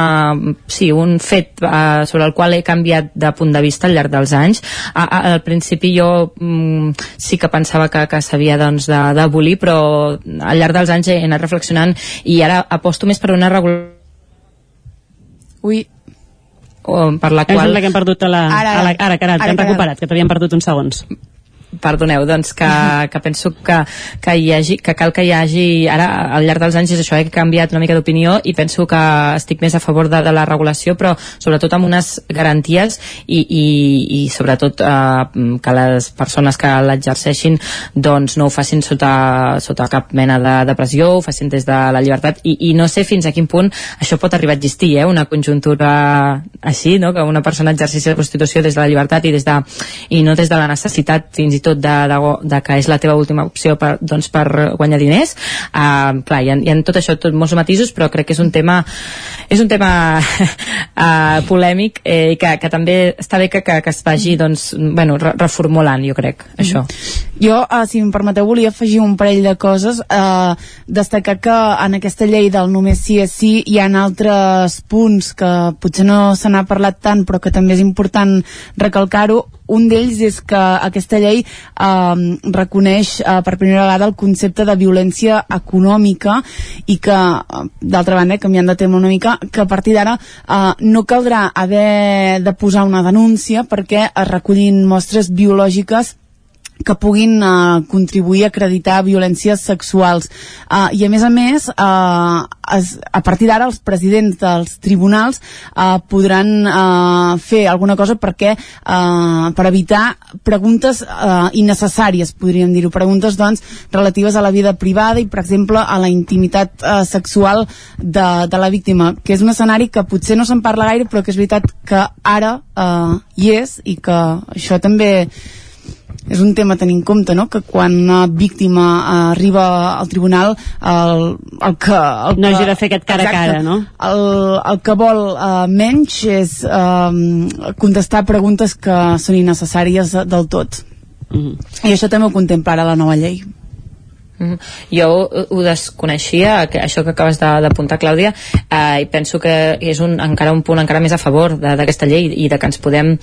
sí, un fet eh, sobre el qual he canviat de punt de vista al llarg dels anys. A, a, al principi jo mm, sí que pensava que, que s'havia doncs, d'abolir, però al llarg dels anys he anat reflexionant i ara aposto més per una regulació Ui, per la qual... Em sembla que hem perdut a la... Ara, ara, ara, ara, ara, ara hem recuperat, que t'havíem perdut uns segons perdoneu, doncs que, que penso que, que, hi hagi, que cal que hi hagi ara al llarg dels anys és això, he canviat una mica d'opinió i penso que estic més a favor de, de la regulació però sobretot amb unes garanties i, i, i sobretot eh, que les persones que l'exerceixin doncs no ho facin sota, sota cap mena de, de pressió, ho facin des de la llibertat i, i no sé fins a quin punt això pot arribar a existir, eh? una conjuntura així, no? que una persona exerceixi la prostitució des de la llibertat i, des de, i no des de la necessitat fins i tot de, de, de que és la teva última opció per, doncs, per guanyar diners. Uh, clar, hi ha, hi ha tot això, tot molts matisos però crec que és un tema és un tema uh, polèmic eh, i que, que també està bé que, que, que es vagi doncs, bueno, re reformulant jo crec, mm. Això jo, uh, si em permeteu, volia afegir un parell de coses. Uh, destacar que en aquesta llei del només sí és sí hi ha altres punts que potser no se n'ha parlat tant però que també és important recalcar-ho un d'ells és que aquesta llei eh, reconeix eh, per primera vegada el concepte de violència econòmica i que, eh, d'altra banda, canviant de tema una mica, que a partir d'ara eh, no caldrà haver de posar una denúncia perquè es recollin mostres biològiques que puguin uh, contribuir a acreditar violències sexuals. Uh, I a més a més, uh, es, a partir d'ara els presidents dels tribunals uh, podran uh, fer alguna cosa perquè uh, per evitar preguntes uh, innecessàries, podríem dir-ho, preguntes doncs relatives a la vida privada i per exemple a la intimitat uh, sexual de, de la víctima, que és un escenari que potser no se'n parla gaire però que és veritat que ara uh, hi és i que això també és un tema a tenir en compte, no? que quan una víctima arriba al tribunal el, el que... El no hagi de fer aquest cara exacte, a cara, no? El, el que vol uh, menys és uh, contestar preguntes que són innecessàries del tot. Mm -hmm. I això també ho contemplarà la nova llei. Mm -hmm. Jo ho, ho desconeixia, que, això que acabes d'apuntar, Clàudia, eh, i penso que és un, encara un punt encara més a favor d'aquesta llei i de que ens podem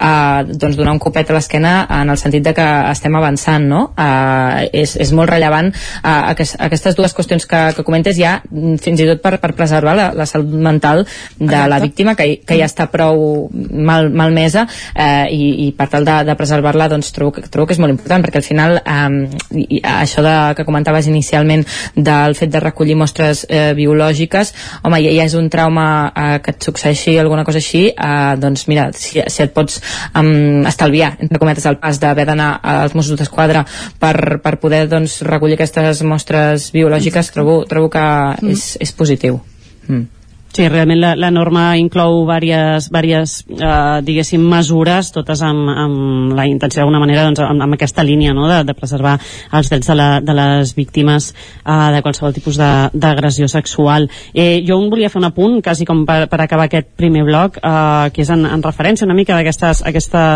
eh, doncs donar un copet a l'esquena en el sentit de que estem avançant, no? Eh, és, és molt rellevant eh, aquest, aquestes dues qüestions que, que comentes ja, fins i tot per, per preservar la, la salut mental de Exacte. la víctima, que, que ja està prou mal, malmesa, eh, i, i per tal de, de preservar-la, doncs trobo, trobo que és molt important, perquè al final eh, això de que comentaves inicialment del fet de recollir mostres eh, biològiques, home, ja, ja és un trauma eh, que et succeeixi alguna cosa així, eh, doncs mira, si, si et pots um, estalviar, entre cometes, el pas d'haver d'anar als Mossos d'Esquadra per, per poder doncs, recollir aquestes mostres biològiques, trobo, trobo que mm. és, és positiu. Mm. Sí, realment la, la norma inclou diverses, diverses eh, diguéssim, mesures, totes amb, amb la intenció d'alguna manera doncs, amb, amb aquesta línia no? de, de preservar els drets de, la, de les víctimes eh, de qualsevol tipus d'agressió sexual. Eh, jo un volia fer un apunt, quasi com per, per acabar aquest primer bloc, eh, que és en, en referència una mica d'aquesta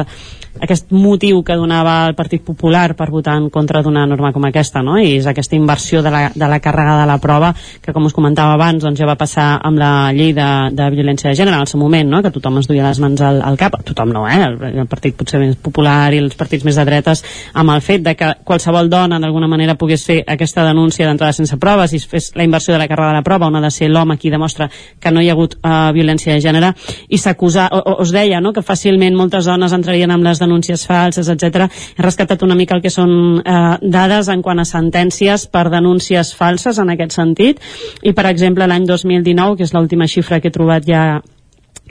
aquest motiu que donava el Partit Popular per votar en contra d'una norma com aquesta, no? I és aquesta inversió de la, de la càrrega de la prova que, com us comentava abans, doncs ja va passar amb la llei de, de violència de gènere en el seu moment, no? Que tothom es duia les mans al, al cap, tothom no, eh? El, el partit potser més popular i els partits més de dretes amb el fet de que qualsevol dona d'alguna manera pogués fer aquesta denúncia d'entrada sense proves i fes la inversió de la càrrega de la prova on ha de ser l'home qui demostra que no hi ha hagut uh, violència de gènere i s'acusa, o, o, es deia, no? Que fàcilment moltes dones entrarien amb les denúncies falses, etc. He rescatat una mica el que són eh, dades en quant a sentències per denúncies falses en aquest sentit i per exemple l'any 2019 que és l'última xifra que he trobat ja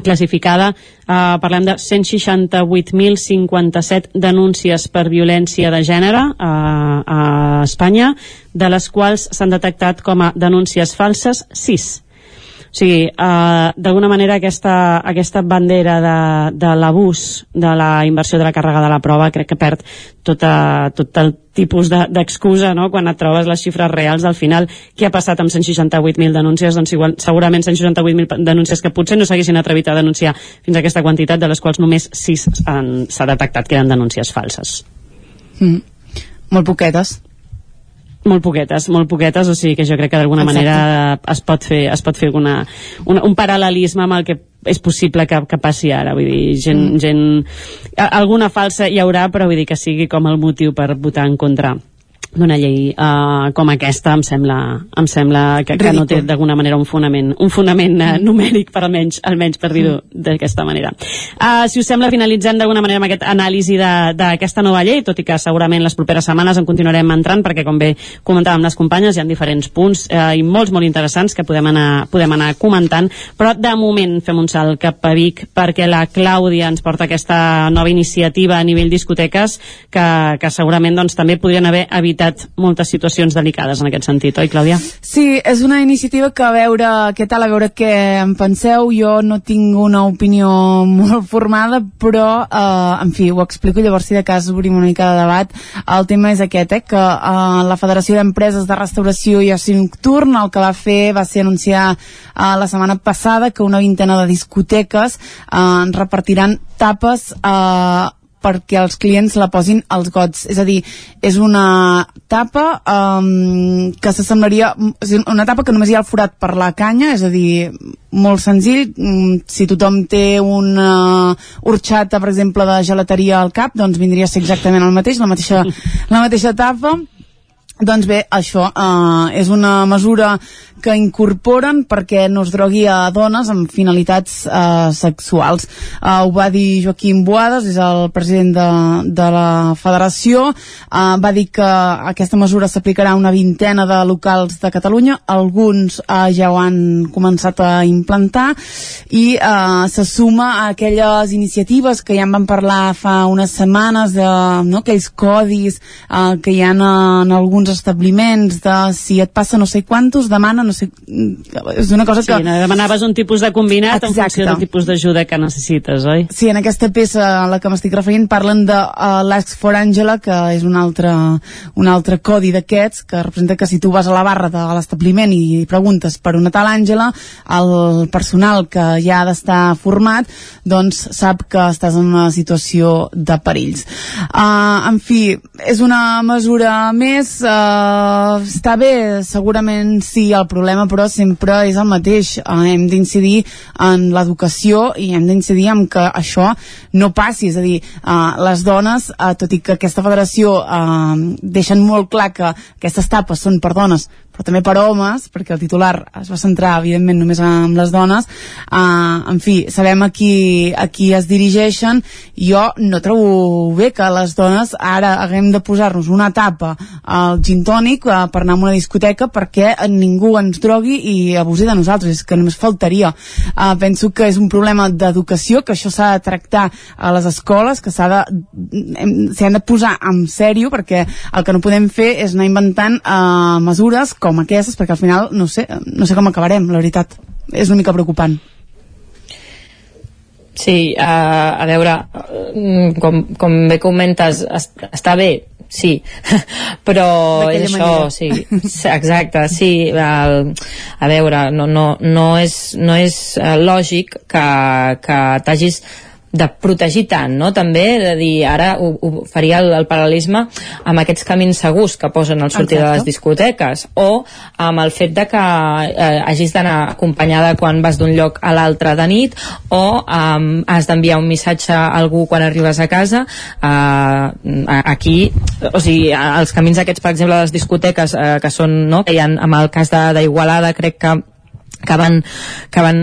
classificada, eh, parlem de 168.057 denúncies per violència de gènere eh, a Espanya, de les quals s'han detectat com a denúncies falses 6 o sigui, eh, d'alguna manera aquesta, aquesta bandera de, de l'abús de la inversió de la càrrega de la prova crec que perd tota, tot el tipus d'excusa, de, no? quan et trobes les xifres reals al final, què ha passat amb 168.000 denúncies? Doncs igual, segurament 168.000 denúncies que potser no s'haguessin atrevit a denunciar fins a aquesta quantitat, de les quals només 6 s'ha detectat que eren denúncies falses. Mm. Molt poquetes molt poquetes, molt poquetes, o sigui que jo crec que d'alguna manera es pot fer, es pot fer una, una, un paral·lelisme amb el que és possible que, que passi ara, vull dir, gent, mm. gent alguna falsa hi haurà, però vull dir que sigui com el motiu per votar en contra d'una llei uh, com aquesta em sembla, em sembla que, que no té d'alguna manera un fonament, un fonament uh, numèric per almenys, almenys per dir-ho mm. d'aquesta manera. Uh, si us sembla, finalitzem d'alguna manera amb aquest anàlisi d'aquesta nova llei, tot i que segurament les properes setmanes en continuarem entrant perquè com bé comentàvem les companyes hi ha diferents punts uh, i molts molt interessants que podem anar, podem anar comentant, però de moment fem un salt cap a Vic perquè la Clàudia ens porta aquesta nova iniciativa a nivell discoteques que, que segurament doncs, també podrien haver evitat evitat moltes situacions delicades en aquest sentit, oi, Clàudia? Sí, és una iniciativa que a veure què tal, a veure què en penseu. Jo no tinc una opinió molt formada, però, eh, en fi, ho explico, llavors si de cas obrim una mica de debat. El tema és aquest, eh, que eh, la Federació d'Empreses de Restauració i Oci Nocturn el que va fer va ser anunciar eh, la setmana passada que una vintena de discoteques eh, repartiran tapes eh, perquè els clients la posin als gots. És a dir, és una tapa um, que s'assemblaria... Una tapa que només hi ha el forat per la canya, és a dir, molt senzill. Mm, si tothom té una horxata, per exemple, de gelateria al cap, doncs vindria a ser exactament el mateix, la mateixa, la mateixa tapa. Doncs bé, això eh, és una mesura que incorporen perquè no es drogui a dones amb finalitats eh, sexuals. Eh, ho va dir Joaquim Boades, és el president de, de la federació, eh, va dir que aquesta mesura s'aplicarà a una vintena de locals de Catalunya, alguns eh, ja ho han començat a implantar. I eh, se suma a aquelles iniciatives que ja en vam parlar fa unes setmanes de no, aquells codis eh, que hi ha en, en alguns establiments de si et passa no sé quantos, demana no sé... És una cosa sí, que... no, demanaves un tipus de combinat Exacte. en funció del tipus d'ajuda que necessites, oi? Sí, en aquesta peça a la que m'estic referint parlen de uh, l'Ask for Angela, que és un altre, un altre codi d'aquests, que representa que si tu vas a la barra de l'establiment i preguntes per una tal Àngela, el personal que ja ha d'estar format, doncs sap que estàs en una situació de perills. Uh, en fi, és una mesura més, uh, està bé, segurament sí, el problema però sempre és el mateix, uh, hem d'incidir en l'educació i hem d'incidir en que això no passi, és a dir, uh, les dones, uh, tot i que aquesta federació deixen molt clar que aquestes tapes són per dones, però també per homes, perquè el titular es va centrar, evidentment, només en les dones. Uh, en fi, sabem a qui, a qui es dirigeixen. Jo no trobo bé que les dones ara haguem de posar-nos una tapa al gin tònic uh, per anar a una discoteca perquè ningú ens drogui i abusi de nosaltres. És que només faltaria. Uh, penso que és un problema d'educació, que això s'ha de tractar a les escoles, que s'ha de s'hi han de posar en sèrio, perquè el que no podem fer és anar inventant uh, mesures com aquestes, perquè al final no sé, no sé com acabarem, la veritat. És una mica preocupant. Sí, uh, a veure, uh, com, com bé comentes, es, està bé, sí, però és això, manera. sí, exacte, sí, el, a veure, no, no, no és, no és uh, lògic que, que t'hagis de protegir tant, no? També de dir, ara ho, ho faria el, el paral·lelisme amb aquests camins segurs que posen al sortir de les Exacte. discoteques o amb el fet de que eh, hagis d'anar acompanyada quan vas d'un lloc a l'altre de nit o um, has d'enviar un missatge a algú quan arribes a casa uh, aquí, o sigui, els camins aquests, per exemple, de les discoteques uh, que són, no?, que hi ha, amb el cas d'Igualada crec que que van, que van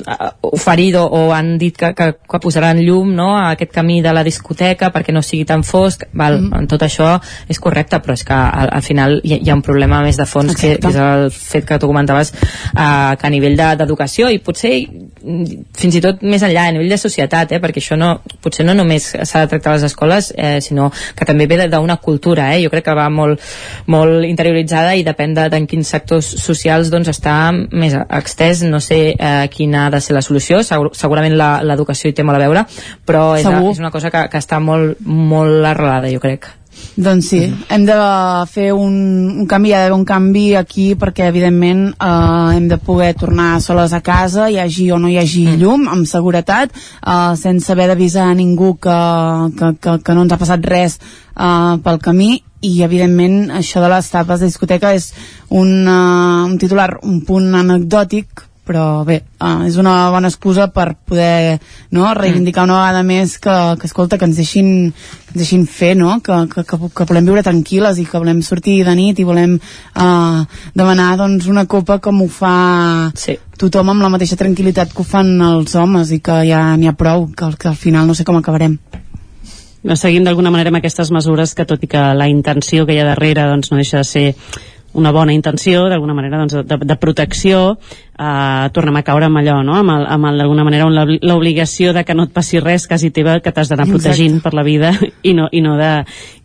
eh, oferir o, o han dit que, que, que posaran llum no, a aquest camí de la discoteca perquè no sigui tan fosc val, mm. tot això és correcte però és que al, al final hi, hi ha un problema més de fons que, que és el fet que tu comentaves eh, que a nivell de- d'educació i potser fins i tot més enllà a nivell de societat eh, perquè això no, potser no només s'ha de tractar a les escoles eh, sinó que també ve de- d'una cultura eh, jo crec que va molt, molt interioritzada i depèn de, de en quins sectors socials doncs està més extès no sé eh, quina ha de ser la solució Segur, segurament la- l'educació hi té molt a veure però és, Segur. és una cosa que, que està molt, molt arrelada jo crec. Doncs sí, hem de fer un, un canvi, hi ha d'haver un canvi aquí perquè evidentment eh, hem de poder tornar soles a casa, hi hagi o no hi hagi llum, amb seguretat, eh, sense haver d'avisar a ningú que, que, que, que no ens ha passat res eh, pel camí i evidentment això de les tapes de discoteca és un, uh, un titular un punt anecdòtic però bé, uh, és una bona excusa per poder no, reivindicar una vegada més que, que escolta, que ens deixin, que ens deixin fer, no? que, que, que, que volem viure tranquil·les i que volem sortir de nit i volem uh, demanar doncs, una copa com ho fa sí. tothom amb la mateixa tranquil·litat que ho fan els homes i que ja n'hi ha prou, que, que al final no sé com acabarem. No, seguim d'alguna manera amb aquestes mesures que tot i que la intenció que hi ha darrere doncs, no deixa de ser una bona intenció, d'alguna manera doncs, de, de protecció, eh, tornem a caure amb allò, no? amb, el, amb d'alguna manera l'obligació de que no et passi res quasi teva, que t'has d'anar protegint per la vida i no, i no, de,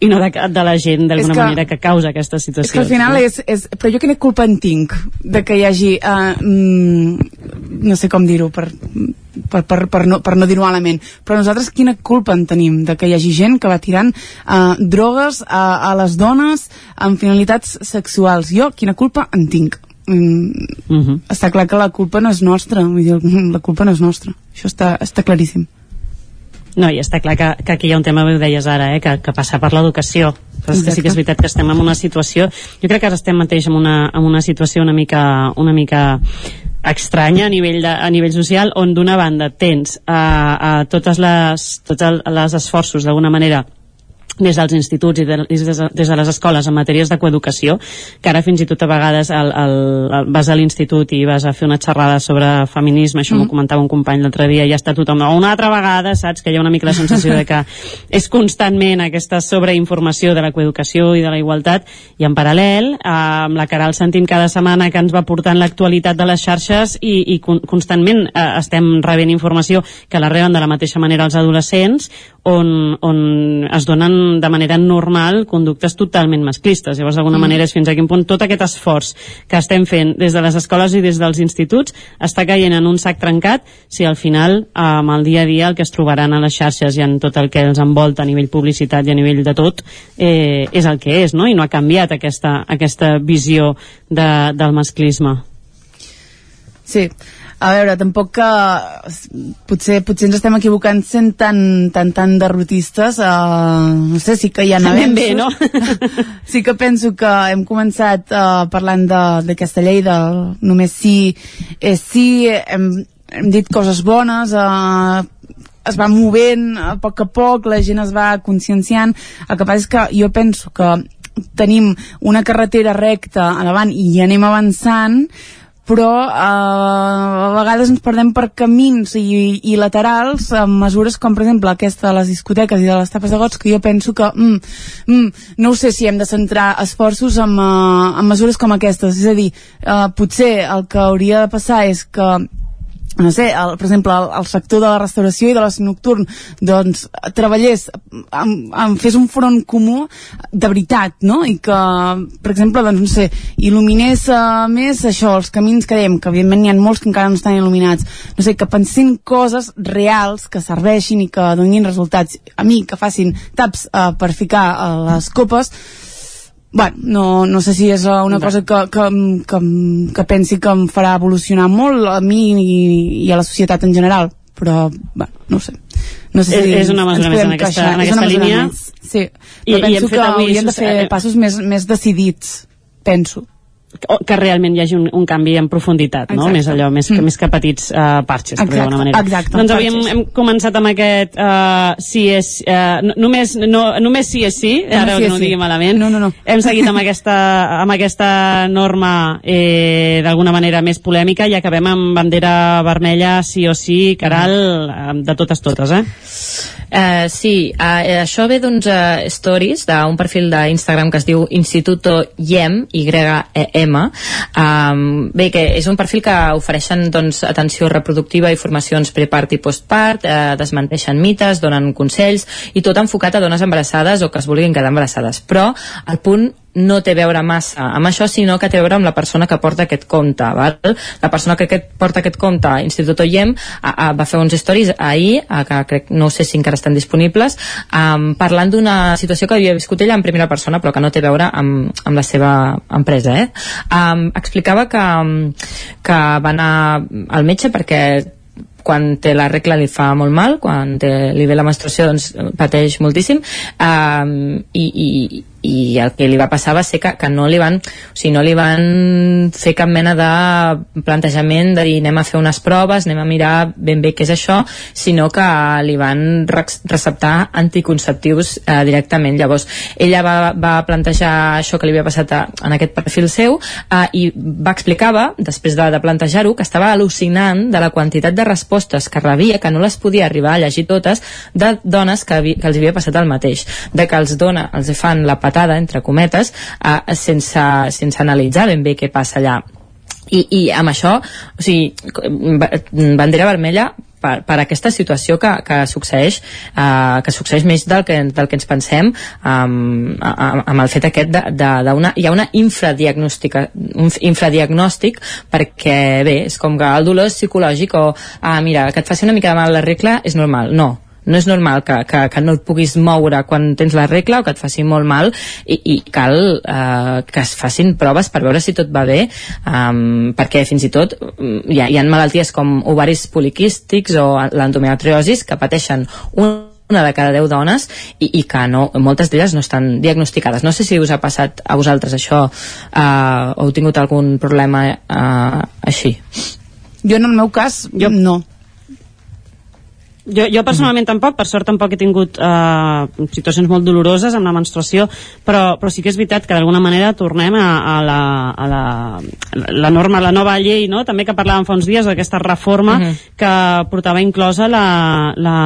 i no de, de la gent d'alguna manera que causa aquesta situació. És que al final és, és... Però jo quina culpa en tinc de que hi hagi... Uh, mm, no sé com dir-ho, per, per, per, per, no, per no dir-ho malament, però nosaltres quina culpa en tenim de que hi hagi gent que va tirant uh, drogues a, a les dones amb finalitats sexuals? Jo quina culpa en tinc? Mm, uh -huh. Està clar que la culpa no és nostra, vull dir, la culpa no és nostra. Això està, està claríssim. No, i està clar que, que aquí hi ha un tema, ho deies ara, eh, que, que passa per l'educació. Però és que sí que és veritat que estem en una situació... Jo crec que ara estem mateix en una, en una situació una mica, una mica estranya a nivell, de, a nivell social on d'una banda tens a, a totes les, tots el, les esforços d'alguna manera des dels instituts i de, des, de, des de les escoles en matèries de coeducació, que ara fins i tot a vegades el, el, el, vas a l'institut i vas a fer una xerrada sobre feminisme, això mm. m'ho comentava un company l'altre dia, i ja està tothom una altra vegada, saps? Que hi ha una mica la sensació de que és constantment aquesta sobreinformació de la coeducació i de la igualtat, i en paral·lel, eh, amb la Caral sentim cada setmana que ens va portant l'actualitat de les xarxes i, i con constantment eh, estem rebent informació que la reben de la mateixa manera els adolescents, on, on es donen de manera normal conductes totalment masclistes. Llavors, d'alguna mm. manera, és fins a quin punt tot aquest esforç que estem fent des de les escoles i des dels instituts està caient en un sac trencat si al final, amb el dia a dia, el que es trobaran a les xarxes i en tot el que els envolta a nivell publicitat i a nivell de tot eh, és el que és, no? I no ha canviat aquesta, aquesta visió de, del masclisme. Sí, a veure, tampoc que potser, potser ens estem equivocant sent tan, tan, tan derrotistes uh, no sé, sí que hi ha avenços bé, no? sí que penso que hem començat uh, parlant d'aquesta llei de només sí és sí hem, hem dit coses bones uh, es va movent a poc a poc, la gent es va conscienciant el que passa és que jo penso que tenim una carretera recta a davant i anem avançant però eh, a vegades ens perdem per camins i, i laterals amb mesures com per exemple aquesta de les discoteques i de les tapes de gots que jo penso que mm, mm, no ho sé si hem de centrar esforços en, uh, en mesures com aquestes. És a dir, uh, potser el que hauria de passar és que no sé, el, per exemple, el, el sector de la restauració i de l'oci nocturn doncs treballés, en, en, fes un front comú de veritat, no? I que, per exemple, doncs, no sé, il·luminés uh, més això, els camins que dèiem, que evidentment n'hi ha molts que encara no estan il·luminats, no sé, que pensin coses reals que serveixin i que donin resultats. A mi, que facin taps uh, per ficar uh, les copes, bueno, no, no sé si és una cosa que, que, que, que pensi que em farà evolucionar molt a mi i, i a la societat en general però, bueno, no ho sé. No sé si és una mesura més en aquesta, en aquesta línia. més. sí, però I, penso i que hauríem de fer passos més, més decidits penso que realment hi hagi un, un canvi en profunditat, no? Més allò, més, mm. més que petits uh, parxes, per d'alguna manera. Exacte, doncs avui hem, hem començat amb aquest uh, sí és... Uh, només, no, només sí és sí, ara sí que no ho digui sí. malament. No, no, no. Hem seguit amb aquesta, amb aquesta norma eh, d'alguna manera més polèmica i acabem amb bandera vermella sí o sí, Caral, de totes totes, eh? Uh, sí, uh, això ve d'uns uh, stories d'un perfil d'Instagram que es diu Instituto YEM, Y-E-M. Um, bé, que és un perfil que ofereixen doncs, atenció reproductiva i formacions prepart i postpart, uh, desmenteixen mites, donen consells i tot enfocat a dones embarassades o que es vulguin quedar embarassades. Però el punt no té a veure massa amb això, sinó que té a veure amb la persona que porta aquest compte. Val? La persona que aquest, porta aquest compte, Institut Oiem, a, a, va fer uns stories ahir, a, que crec, no sé si encara estan disponibles, um, parlant d'una situació que havia viscut ella en primera persona, però que no té a veure amb, amb la seva empresa. Eh? Um, explicava que, que va anar al metge perquè quan té la regla li fa molt mal, quan té, li ve la menstruació doncs pateix moltíssim um, i, i, i el que li va passar va ser que, que no li van o sigui, no li van fer cap mena de plantejament de dir anem a fer unes proves, anem a mirar ben bé què és això, sinó que li van receptar anticonceptius eh, directament. Llavors, ella va, va plantejar això que li havia passat a, en aquest perfil seu eh, i va explicava, després de, de plantejar-ho, que estava al·lucinant de la quantitat de respostes que rebia, que no les podia arribar a llegir totes, de dones que, vi, que els havia passat el mateix, de que els dona, els fan la patada, entre cometes, eh, sense, sense analitzar ben bé què passa allà. I, i amb això, o sigui, bandera vermella per, per aquesta situació que, que succeeix uh, que succeeix més del que, del que ens pensem um, amb el fet aquest de, de, de una, hi ha una infradiagnòstica un infradiagnòstic perquè bé, és com que el dolor és psicològic o ah, mira, que et faci una mica de mal la regla és normal, no no és normal que, que, que no et puguis moure quan tens la regla o que et faci molt mal i, i cal eh, que es facin proves per veure si tot va bé um, perquè fins i tot mm, hi ha, hi ha malalties com ovaris poliquístics o l'endometriosis que pateixen un una de cada 10 dones i, i que no, moltes d'elles no estan diagnosticades. No sé si us ha passat a vosaltres això eh, o heu tingut algun problema eh, així. Jo en el meu cas, jo no. Jo, jo personalment mm. tampoc, per sort tampoc he tingut eh, situacions molt doloroses amb la menstruació, però, però sí que és veritat que d'alguna manera tornem a, a, la, a la, la norma, la nova llei, no? també que parlàvem fa uns dies d'aquesta reforma mm -hmm. que portava inclosa la, la,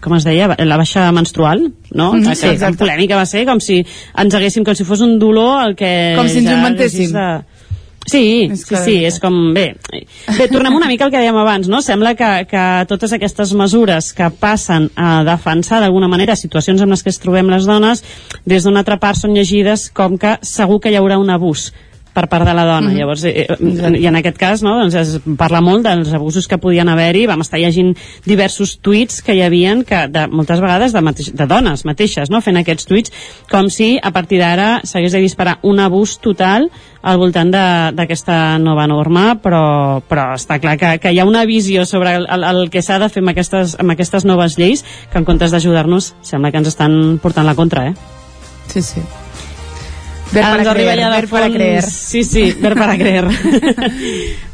com es deia, la baixa menstrual, no? Mm -hmm, sí, exacte. polèmica va ser, com si ens haguéssim, com si fos un dolor el que... Com si ens ho inventéssim. De Sí, és sí, sí, és com... Bé, bé, tornem una mica al que dèiem abans, no? Sembla que, que totes aquestes mesures que passen a defensar d'alguna manera situacions en les que es trobem les dones, des d'una altra part són llegides com que segur que hi haurà un abús per part de la dona. Mm -hmm. Llavors, eh, eh, i en aquest cas, no, doncs es parla molt dels abusos que podien haver-hi. Vam estar llegint diversos tuits que hi havien que de, moltes vegades de, mateix, de dones mateixes, no, fent aquests tuits, com si a partir d'ara s'hagués de disparar un abús total al voltant d'aquesta nova norma, però, però està clar que, que hi ha una visió sobre el, el, el que s'ha de fer amb aquestes, amb aquestes noves lleis que en comptes d'ajudar-nos sembla que ens estan portant la contra, eh? Sí, sí. Ver para, creer, ja ver para creer. Sí, sí, ver para creer.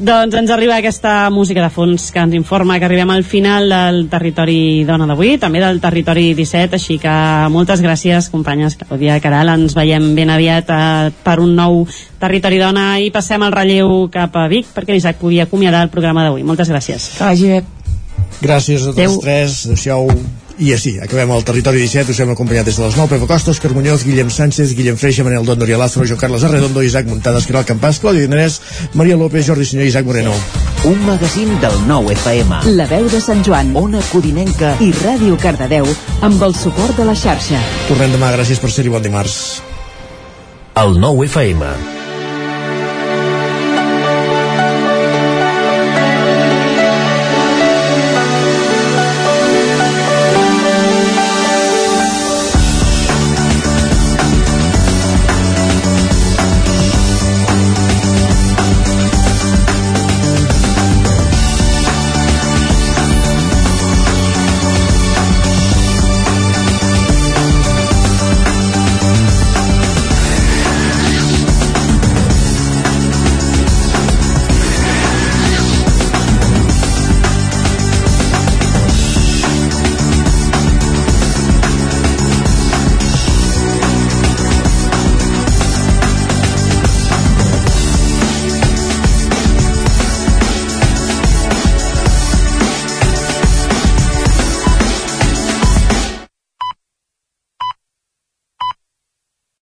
doncs ens arriba aquesta música de fons que ens informa que arribem al final del territori dona d'avui, també del territori 17, així que moltes gràcies companyes Claudia Caral, ens veiem ben aviat eh, per un nou territori dona i passem el relleu cap a Vic perquè l'Isaac podia acomiadar el programa d'avui. Moltes gràcies. Que vagi bé. Gràcies a tots tres. Adéu-siau. I així, acabem el territori 17, us hem acompanyat des de les 9, Pepa Costa, Òscar Muñoz, Guillem Sánchez, Guillem Freixa, Manel Don, Núria Lázaro, Jo Carles Arredondo, Isaac Muntades, Caral Campàs, Claudia Dinarès, Maria López, Jordi Senyor i Isaac Moreno. Un magazín del nou FM. La veu de Sant Joan. Ona Codinenca. I Ràdio Cardedeu, amb el suport de la xarxa. Tornem demà, gràcies per ser-hi, bon dimarts. El nou FM.